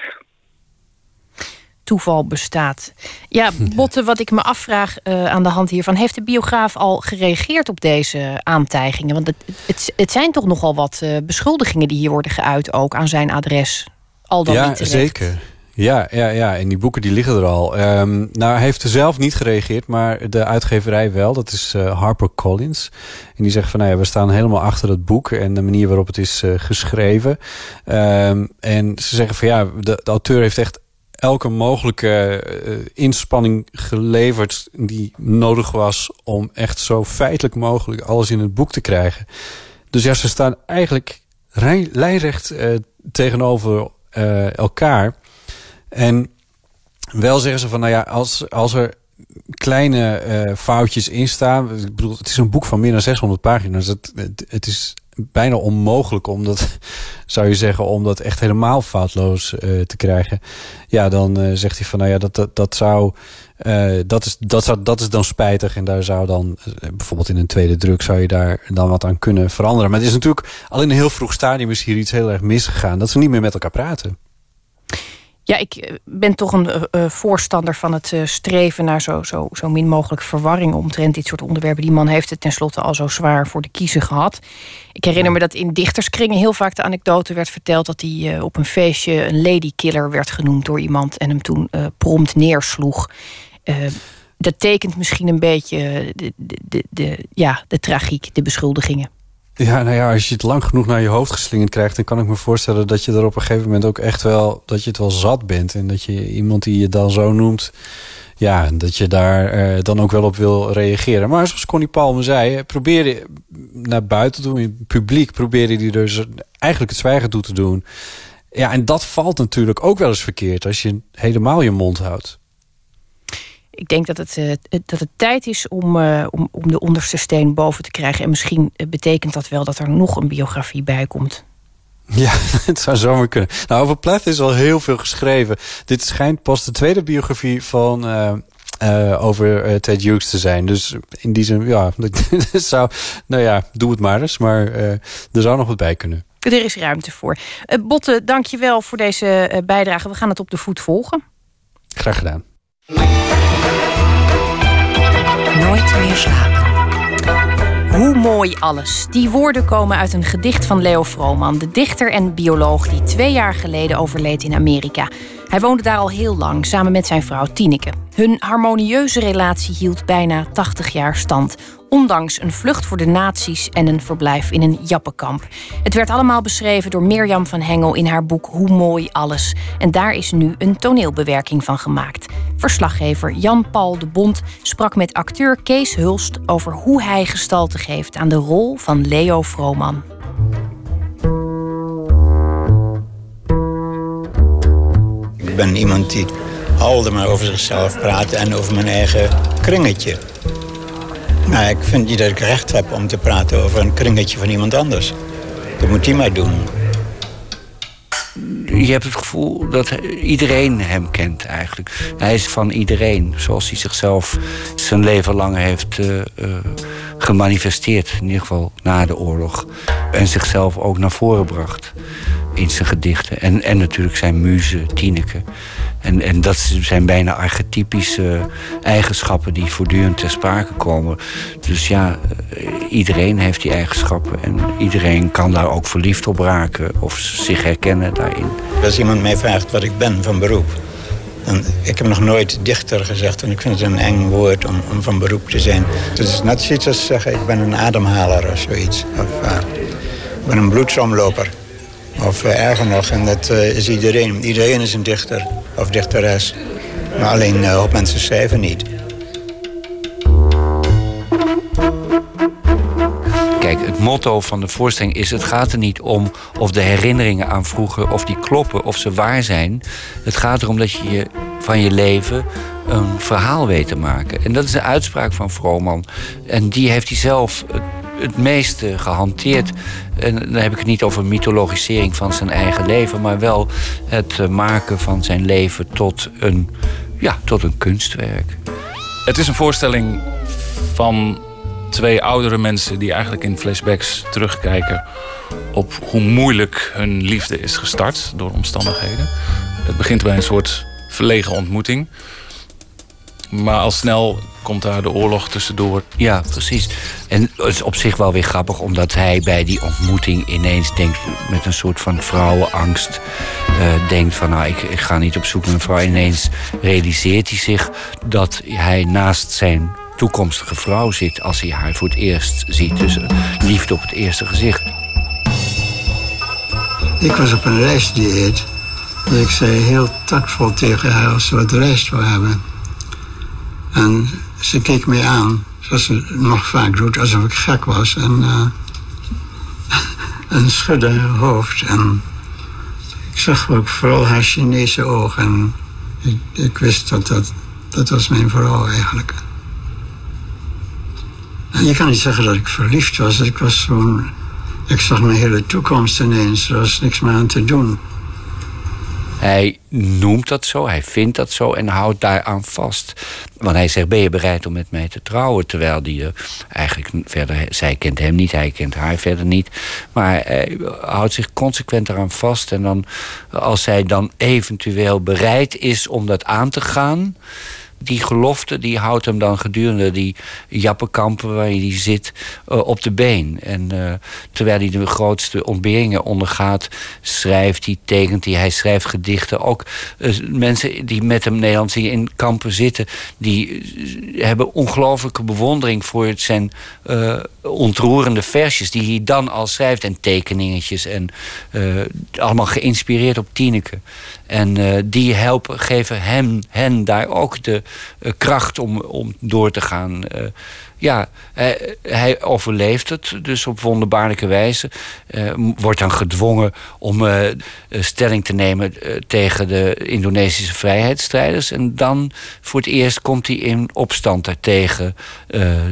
Toeval bestaat. Ja, Botte, wat ik me afvraag uh, aan de hand hiervan... heeft de biograaf al gereageerd op deze aantijgingen? Want het, het, het zijn toch nogal wat uh, beschuldigingen die hier worden geuit... ook aan zijn adres. Al dan ja, niet terecht. zeker. Ja, ja, ja, en die boeken die liggen er al. Um, nou, hij heeft er zelf niet gereageerd, maar de uitgeverij wel. Dat is uh, Harper Collins. En die zegt van, nou ja, we staan helemaal achter het boek... en de manier waarop het is uh, geschreven. Um, en ze zeggen van, ja, de, de auteur heeft echt elke mogelijke uh, inspanning geleverd... die nodig was om echt zo feitelijk mogelijk alles in het boek te krijgen. Dus ja, ze staan eigenlijk lijnrecht tegenover elkaar... En wel zeggen ze van, nou ja, als, als er kleine uh, foutjes in staan... Ik bedoel, het is een boek van meer dan 600 pagina's. Het, het, is bijna onmogelijk om dat, zou je zeggen... om dat echt helemaal foutloos uh, te krijgen. Ja, dan uh, zegt hij van, nou ja, dat, dat, dat, is, dat, zou, dat is dan spijtig en daar zou dan bijvoorbeeld in een tweede druk zou je daar dan wat aan kunnen veranderen. Maar het is natuurlijk al in een heel vroeg stadium is hier iets heel erg misgegaan. Dat ze niet meer met elkaar praten. Ja, ik ben toch een uh, voorstander van het uh, streven naar zo, zo, zo min mogelijk verwarring omtrent dit soort onderwerpen. Die man heeft het tenslotte al zo zwaar voor de kiezer gehad. Ik herinner me dat in dichterskringen heel vaak de anekdote werd verteld dat hij uh, op een feestje een ladykiller werd genoemd door iemand en hem toen prompt neersloeg. dat tekent misschien een beetje de, de, de, de, ja, de tragiek, de beschuldigingen. Ja, nou ja, als je het lang genoeg naar je hoofd geslingerd krijgt... dan kan ik me voorstellen dat je er op een gegeven moment ook echt wel... dat je het wel zat bent. En dat je iemand die je dan zo noemt... ja, dat je daar eh, dan ook wel op wil reageren. Maar zoals Connie Palme zei... probeer naar buiten toe, in publiek... probeer je dus eigenlijk het zwijgen toe te doen. Ja, en dat valt natuurlijk ook wel eens verkeerd... als je helemaal je mond houdt ik denk dat het, uh, dat het tijd is om, uh, om, om de onderste steen boven te krijgen. En misschien betekent dat wel dat er nog een biografie bij komt. Ja, het zou zomaar kunnen. Nou, over Plath is al heel veel geschreven. Dit schijnt pas de tweede biografie van... Uh, over Ted Hughes te zijn. Dus in die zin, ja, dat zou, nou ja, doe het maar eens. Maar er zou nog wat bij kunnen. Er is ruimte voor. Botte, dank je wel voor deze bijdrage. We gaan het op de voet volgen. Graag gedaan. Nooit meer slapen. Hoe mooi alles. Die woorden komen uit een gedicht van Leo Vrooman, de dichter en bioloog die twee jaar geleden overleed in Amerika. Hij woonde daar al heel lang, samen met zijn vrouw Tineke. Hun harmonieuze relatie hield bijna 80 jaar stand. Ondanks een vlucht voor de nazi's en een verblijf in een jappenkamp. Het werd allemaal beschreven door Mirjam van Hengel in haar boek Hoe mooi alles. En daar is nu een toneelbewerking van gemaakt. Verslaggever Jan-Paul de Bond sprak met acteur Kees Hulst over hoe hij gestalte geeft aan de rol van Leo Vrooman. Ik ben iemand die altijd maar over zichzelf praat en over mijn eigen kringetje. Nou, ik vind niet dat ik recht heb om te praten over een kringetje van iemand anders. Dat moet hij maar doen. Je hebt het gevoel dat iedereen hem kent eigenlijk. Hij is van iedereen, zoals hij zichzelf zijn leven lang heeft uh, uh, gemanifesteerd. In ieder geval na de oorlog. En zichzelf ook naar voren bracht in zijn gedichten. En, en natuurlijk zijn muze, Tineke. En, en dat zijn bijna archetypische eigenschappen die voortdurend ter sprake komen. Dus ja, iedereen heeft die eigenschappen. En iedereen kan daar ook verliefd op raken of zich herkennen daarin. Als iemand mij vraagt wat ik ben van beroep... En ik heb nog nooit dichter gezegd en ik vind het een eng woord om, om van beroep te zijn. Het is net zoiets als zeggen ik ben een ademhaler of zoiets. Of uh, ik ben een bloedsomloper. Of uh, erger nog, en dat uh, is iedereen. Iedereen is een dichter of dichteres. Maar alleen uh, op mensen schrijven niet. Kijk, het motto van de voorstelling is... het gaat er niet om of de herinneringen aan vroeger... of die kloppen, of ze waar zijn. Het gaat erom dat je, je van je leven een verhaal weet te maken. En dat is een uitspraak van Vrooman. En die heeft hij zelf het, meeste gehanteerd. En dan heb ik het niet over mythologisering van zijn eigen leven, maar wel het eh, maken van zijn leven tot een, ja, tot een kunstwerk. Het is een voorstelling van twee oudere mensen die eigenlijk in flashbacks terugkijken op hoe moeilijk hun liefde is gestart door omstandigheden. Het begint bij een soort verlegen ontmoeting. Maar al snel komt daar de oorlog tussendoor. Ja, precies. En het is op zich wel weer grappig, omdat hij bij die ontmoeting ineens denkt met een soort van vrouwenangst. eh, denkt van nou, ik, ik ga niet op zoek naar een vrouw. Ineens realiseert hij zich dat hij naast zijn toekomstige vrouw zit als hij haar voor het eerst ziet. Dus eh, liefde op het eerste gezicht. Ik was op een reisdieet. Dus ik zei heel tactvol tegen haar als ze wat rijst wil hebben. En ze keek mij aan, zoals ze nog vaak doet, alsof ik gek was. En, eh, en schudde haar hoofd. En ik zag ook vooral haar Chinese ogen. En ik, wist dat, dat dat was mijn vrouw eigenlijk. En je kan niet zeggen dat ik verliefd was. Ik was gewoon... Ik zag mijn hele toekomst ineens. Er was niks meer aan te doen. Hij noemt dat zo, hij vindt dat zo en houdt daaraan vast. Want hij zegt, ben je bereid om met mij te trouwen? Terwijl die eh, eigenlijk verder, zij kent hem niet, hij kent haar verder niet. Maar hij houdt zich consequent eraan vast. En dan, als zij dan eventueel bereid is om dat aan te gaan die gelofte die houdt hem dan gedurende die jappenkampen waar hij zit uh, op de been. En uh, terwijl hij de grootste ontberingen ondergaat, schrijft hij, tekent hij, hij schrijft gedichten. Ook uh, mensen die met hem Nederlands in kampen zitten, die hebben ongelooflijke bewondering voor zijn ontroerende versjes die hij dan al schrijft en tekeningetjes en allemaal geïnspireerd op Tineke. En uh, die helpen, geven hem, hen daar ook de uh, kracht om, om door te gaan. Uh, ja, hij, hij, overleeft het dus op wonderbaarlijke wijze. wordt dan gedwongen om stelling te nemen tegen de Indonesische vrijheidsstrijders. En dan voor het eerst komt hij in opstand daartegen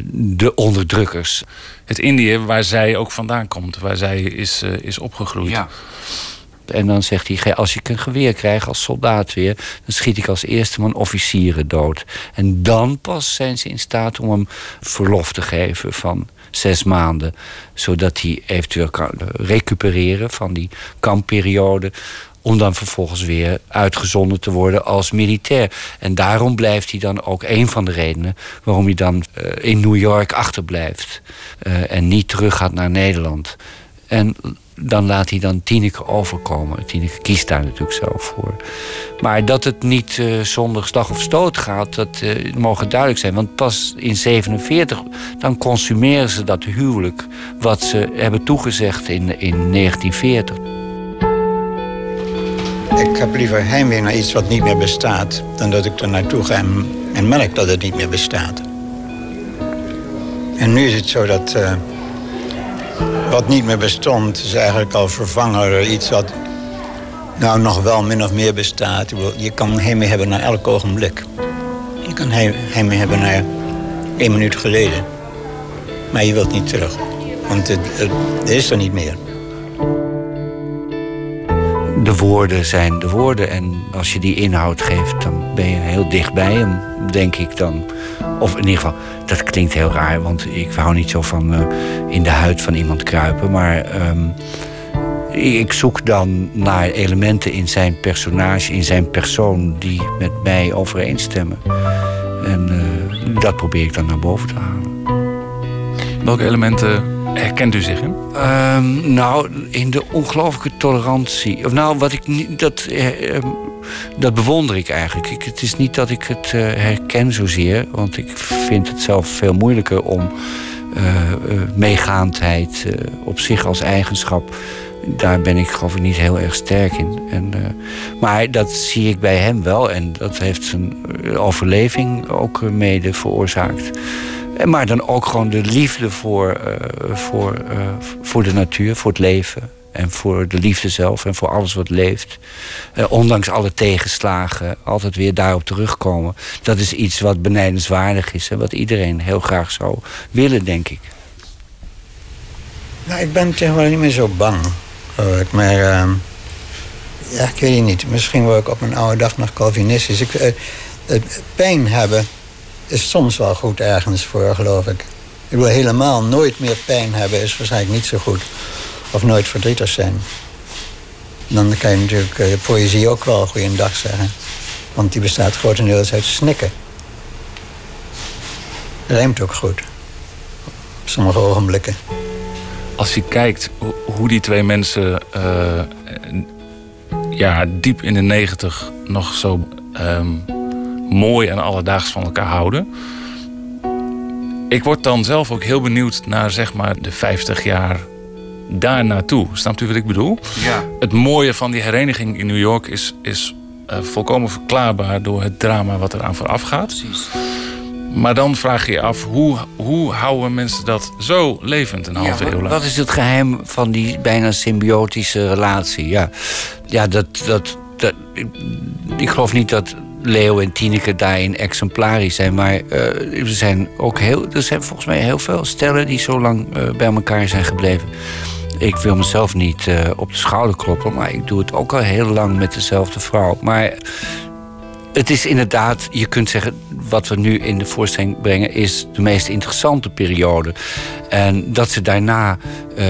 de onderdrukkers. Het Indië waar zij ook vandaan komt, waar zij is, is opgegroeid. Ja. En dan zegt hij, als ik een geweer krijg als soldaat weer... dan schiet ik als eerste mijn officieren dood. En dan pas zijn ze in staat om hem verlof te geven van zes maanden. Zodat hij eventueel kan recupereren van die kampperiode om dan vervolgens weer uitgezonden te worden als militair. En daarom blijft hij dan ook een van de redenen... waarom hij dan uh, in New York achterblijft... Uh, en niet terug gaat naar Nederland. En dan laat hij dan Tineke overkomen. Tineke kiest daar natuurlijk zelf voor. Maar dat het niet uh, zonder slag of stoot gaat, dat uh, mogen duidelijk zijn. Want pas in 47, dan consumeren ze dat huwelijk... wat ze hebben toegezegd in, in 1940. Ik heb liever heimwee naar iets wat niet meer bestaat... dan dat ik er naartoe ga en, merk dat het niet meer bestaat. En nu is het zo dat... Uh, wat niet meer bestond is eigenlijk al vervangen door iets wat nou nog wel min of meer bestaat. Je kan heimwee hebben naar elk ogenblik. Je kan heimwee hebben naar één minuut geleden. Maar je wilt niet terug. Want het, het, het is er niet meer. De woorden zijn de woorden. En als je die inhoud geeft, dan ben je heel dicht bij hem, denk ik dan. Of in ieder geval, dat klinkt heel raar, want ik hou niet zo van uh, in de huid van iemand kruipen. Maar um, ik zoek dan naar elementen in zijn personage, in zijn persoon, die met mij overeenstemmen. En uh, dat probeer ik dan naar boven te halen. Welke elementen herkent u zich in? Um, nou, in de ongelooflijke tolerantie. Of nou, wat ik niet. Dat, uh, dat bewonder ik eigenlijk. Ik, het is niet dat ik het uh, herken zozeer, want ik vind het zelf veel moeilijker om uh, meegaandheid op zich als eigenschap. Daar ben ik geloof ik niet heel erg sterk in. En, maar dat zie ik bij hem wel. En dat heeft zijn overleving ook mede veroorzaakt. Maar dan ook gewoon de liefde voor, uh, voor, uh, voor de natuur, voor het leven. En voor de liefde zelf en voor alles wat leeft. Eh, ondanks alle tegenslagen altijd weer daarop terugkomen. Dat is iets wat benijdenswaardig is. En wat iedereen heel graag zou willen, denk ik. Nou, ik ben tegenwoordig niet meer zo bang. Maar ehm, ja, ik weet het niet. Misschien word ik op mijn oude dag nog Calvinistisch. Ik, eh, pijn hebben is soms wel goed ergens voor, geloof ik. Ik wil helemaal nooit meer pijn hebben is waarschijnlijk niet zo goed. Of nooit verdrietig zijn. Dan kan je natuurlijk eh, poëzie ook wel goeiedag zeggen. Want die bestaat grotendeels uit snikken. Rijmt ook goed. Op sommige ogenblikken. Als je kijkt ho- hoe die twee mensen eh, ja, diep in de negentig nog zo ehm, mooi en alledaags van elkaar houden. Ik word dan zelf ook heel benieuwd naar zeg maar de 50 jaar daar naartoe. Snapt u wat ik bedoel? Ja. Het mooie van die hereniging in New York is, is eh, volkomen verklaarbaar door het drama wat eraan vooraf gaat. Precies. Maar dan vraag je je af, hoe, hoe houden mensen dat zo levend een halve Ja, eeuw lang? wat is het geheim van die bijna symbiotische relatie? Ja, ja dat, dat, dat, ik, ik geloof niet dat Leo en Tineke daarin exemplarisch zijn. Maar eh, er zijn ook heel, er zijn volgens mij heel veel stellen die zo lang eh, bij elkaar zijn gebleven. Ik wil mezelf niet eh, op de schouder kloppen, maar ik doe het ook al heel lang met dezelfde vrouw. Maar het is inderdaad, je kunt zeggen, wat we nu in de voorstelling brengen, is de meest interessante periode. En dat ze daarna eh,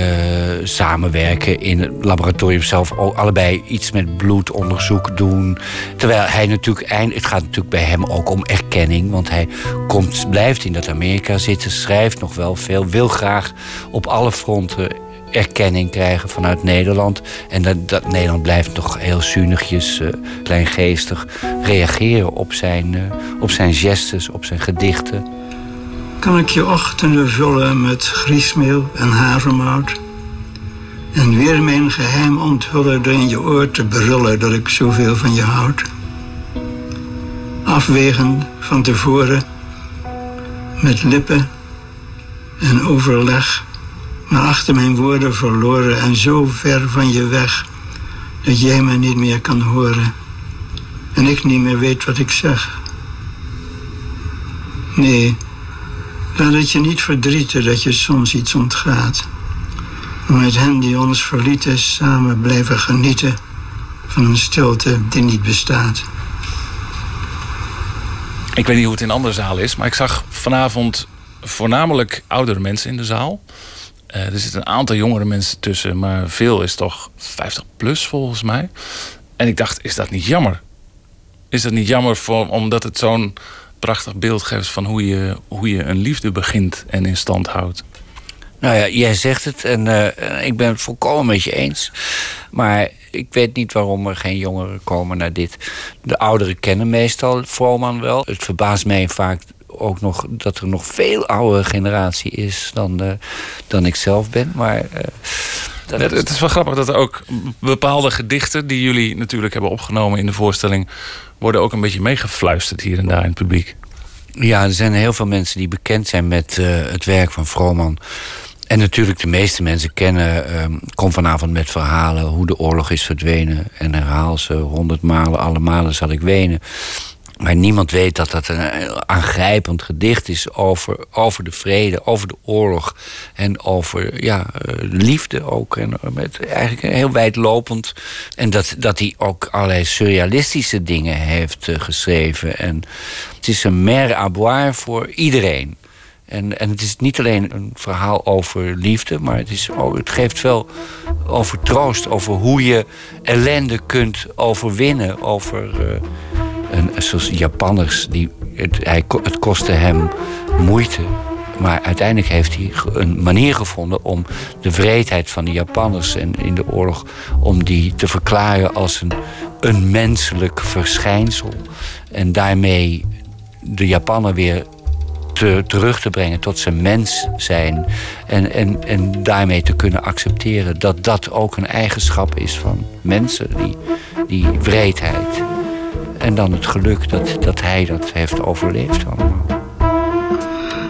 samenwerken in het laboratorium zelf, allebei iets met bloedonderzoek doen. Terwijl hij natuurlijk eind, het gaat natuurlijk bij hem ook om erkenning, want hij komt, blijft in dat Amerika zitten, schrijft nog wel veel, wil graag op alle fronten erkenning krijgen vanuit Nederland. En dat, dat Nederland blijft toch heel zuinigjes, eh, kleingeestig reageren op zijn, eh, op zijn gestes, op zijn gedichten. Kan ik je ochtenden vullen met griesmeel en havermout? En weer mijn geheim onthullen door in je oor te brullen dat ik zoveel van je houd? Afwegen van tevoren met lippen en overleg, maar achter mijn woorden verloren en zo ver van je weg dat jij me niet meer kan horen en ik niet meer weet wat ik zeg. Nee, Laat het je niet verdrieten dat je soms iets ontgaat. Maar met hen die ons verlieten samen blijven genieten van een stilte die niet bestaat. Ik weet niet hoe het in andere zalen is, maar ik zag vanavond voornamelijk oudere mensen in de zaal. Eh, er zitten een aantal jongere mensen tussen, maar veel is toch 50 plus volgens mij. En ik dacht, is dat niet jammer? Is dat niet jammer voor, omdat het zo'n prachtig beeld geeft van hoe je, hoe je een liefde begint en in stand houdt? Nou ja, jij zegt het en eh, ik ben het volkomen met je eens. Maar ik weet niet waarom er geen jongeren komen naar dit. De ouderen kennen meestal Vrooman wel. Het verbaast mij vaak ook nog dat er nog veel oudere generatie is dan, eh, dan ik zelf ben. Maar eh, dat- het is wel grappig dat er ook bepaalde gedichten die jullie natuurlijk hebben opgenomen in de voorstelling, worden ook een beetje meegefluisterd hier en daar in het publiek. Ja, er zijn heel veel mensen die bekend zijn met eh, het werk van Vrooman. En natuurlijk, de meeste mensen kennen... ehm kom vanavond met verhalen hoe de oorlog is verdwenen... en herhaal ze honderd malen, alle malen zal ik wenen. Maar niemand weet dat dat een aangrijpend gedicht is... over, over de vrede, over de oorlog... en over ja, eh, liefde ook. En eh, met eigenlijk heel wijdlopend. En dat, dat hij ook allerlei surrealistische dingen heeft eh, geschreven. En het is een mer à boire voor iedereen. En, en het is niet alleen een verhaal over liefde, maar het, is ook, het geeft wel over troost, over hoe je ellende kunt overwinnen. Over, een, zoals Japanners, die, het, hij, het kostte hem moeite. Maar uiteindelijk heeft hij een manier gevonden om de wreedheid van de Japanners en in de oorlog, om die te verklaren als een, een menselijk verschijnsel. En daarmee de Japaner weer te, terug te brengen tot zijn mens zijn. En, en, en daarmee te kunnen accepteren dat dat ook een eigenschap is van mensen, die, die wreedheid. En dan het geluk dat, dat hij dat heeft overleefd allemaal.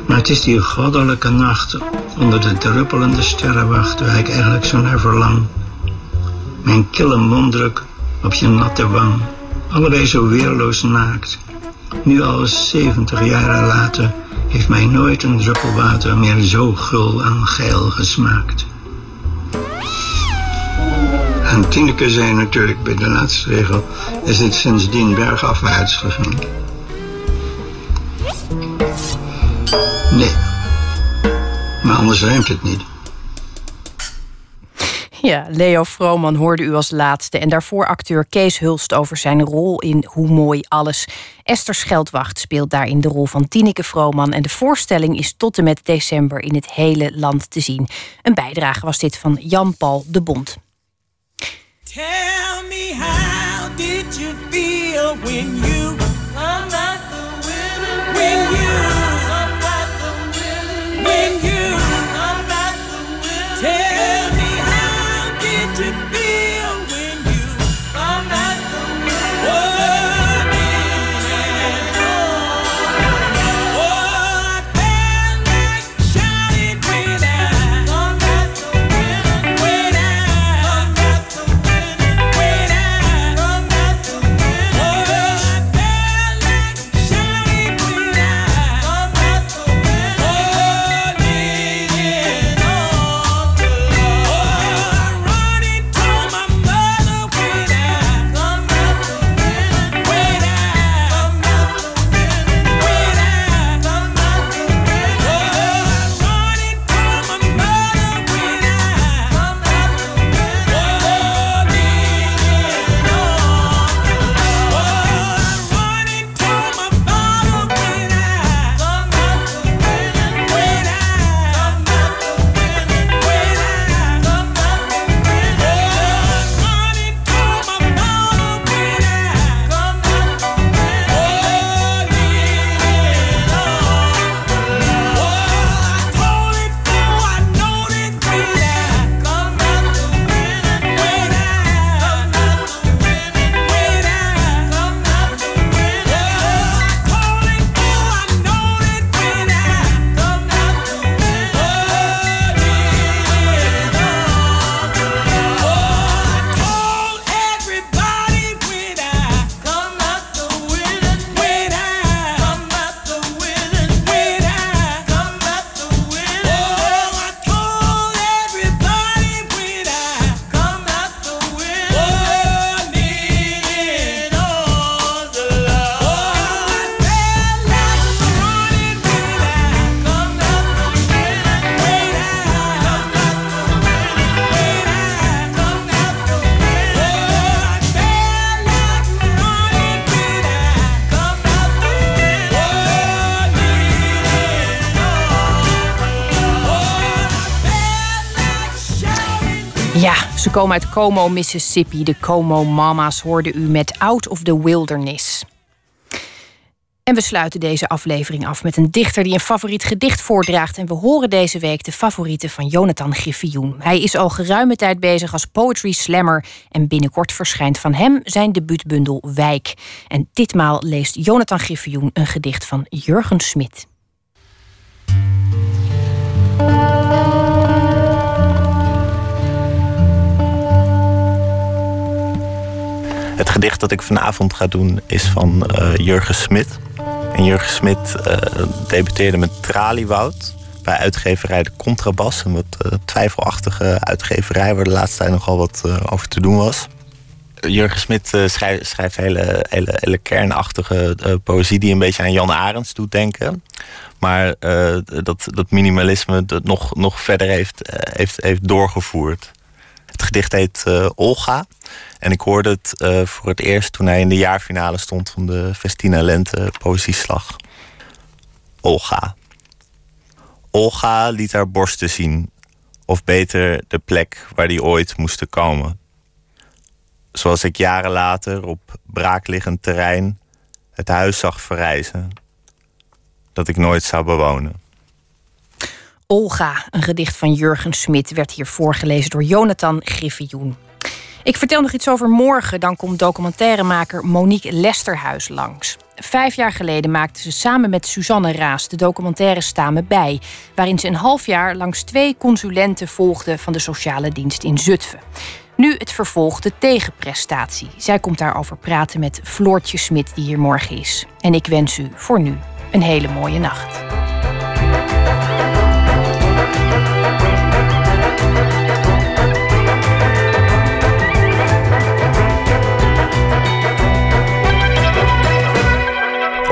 Maar het is die goddelijke nacht onder de druppelende sterrenwacht waar ik eigenlijk zo naar verlang. Mijn kille monddruk op je natte wang. Allebei zo weerloos naakt. Nu al 70 jaren later heeft mij nooit een druppel water meer zo gul en geil gesmaakt. En Tineke zei natuurlijk bij de laatste regel... is het sindsdien bergafwaarts gegaan. Nee. Maar anders rijmt het niet. Ja, Leo Vrooman hoorde u als laatste. En daarvoor acteur Kees Hulst over zijn rol in Hoe Mooi Alles. Esther Scheldwacht speelt daarin de rol van Tineke Vrooman. En de voorstelling is tot en met december in het hele land te zien. Een bijdrage was dit van Jan-Paul de Bond. Tell me how did you feel when you I'm not the winner. When you I'm not the winner. When you I'm not the winner. Tell komen uit Como, Mississippi. De Como Mama's hoorde u met Out of the Wilderness. En we sluiten deze aflevering af met een dichter die een favoriet gedicht voordraagt. En we horen deze week de favorieten van Jonathan Griffioen. Hij is al geruime tijd bezig als poetry slammer. En binnenkort verschijnt van hem zijn debuutbundel Wijk. En ditmaal leest Jonathan Griffioen een gedicht van Jurgen Smit. Het gedicht dat ik vanavond ga doen is van eh, Jurgen Smit. En Jurgen Smit eh, debuteerde met Traliewoud bij uitgeverij De Contrabas. Een wat eh, twijfelachtige uitgeverij waar de laatste tijd nogal wat over te doen was. Jurgen Smit schrijft, schrijft hele, hele, kernachtige poëzie die een beetje aan Jan Arends doet denken. Maar dat, dat minimalisme dat nog, nog verder heeft, heeft, heeft doorgevoerd. Het gedicht heet eh, Olga. En ik hoorde het eh, voor het eerst toen hij in de jaarfinale stond van de Festina Lente Poëzieslag. Olga. Olga liet haar borsten zien. Of beter de plek waar die ooit moesten komen. Zoals ik jaren later op braakliggend terrein het huis zag verrijzen. Dat ik nooit zou bewonen. Olga, een gedicht van Jurgen Smit, werd hier voorgelezen door Jonathan Griffioen. Ik vertel nog iets over morgen. Dan komt documentairemaker Monique Lesterhuis langs. Vijf jaar geleden maakte ze samen met Suzanne Raas de documentaire Stamen bij, waarin ze een half jaar langs twee consulenten volgde van de sociale dienst in Zutphen. Nu het vervolg, de tegenprestatie. Zij komt daarover praten met Floortje Smit, die hier morgen is. En ik wens u voor nu een hele mooie nacht.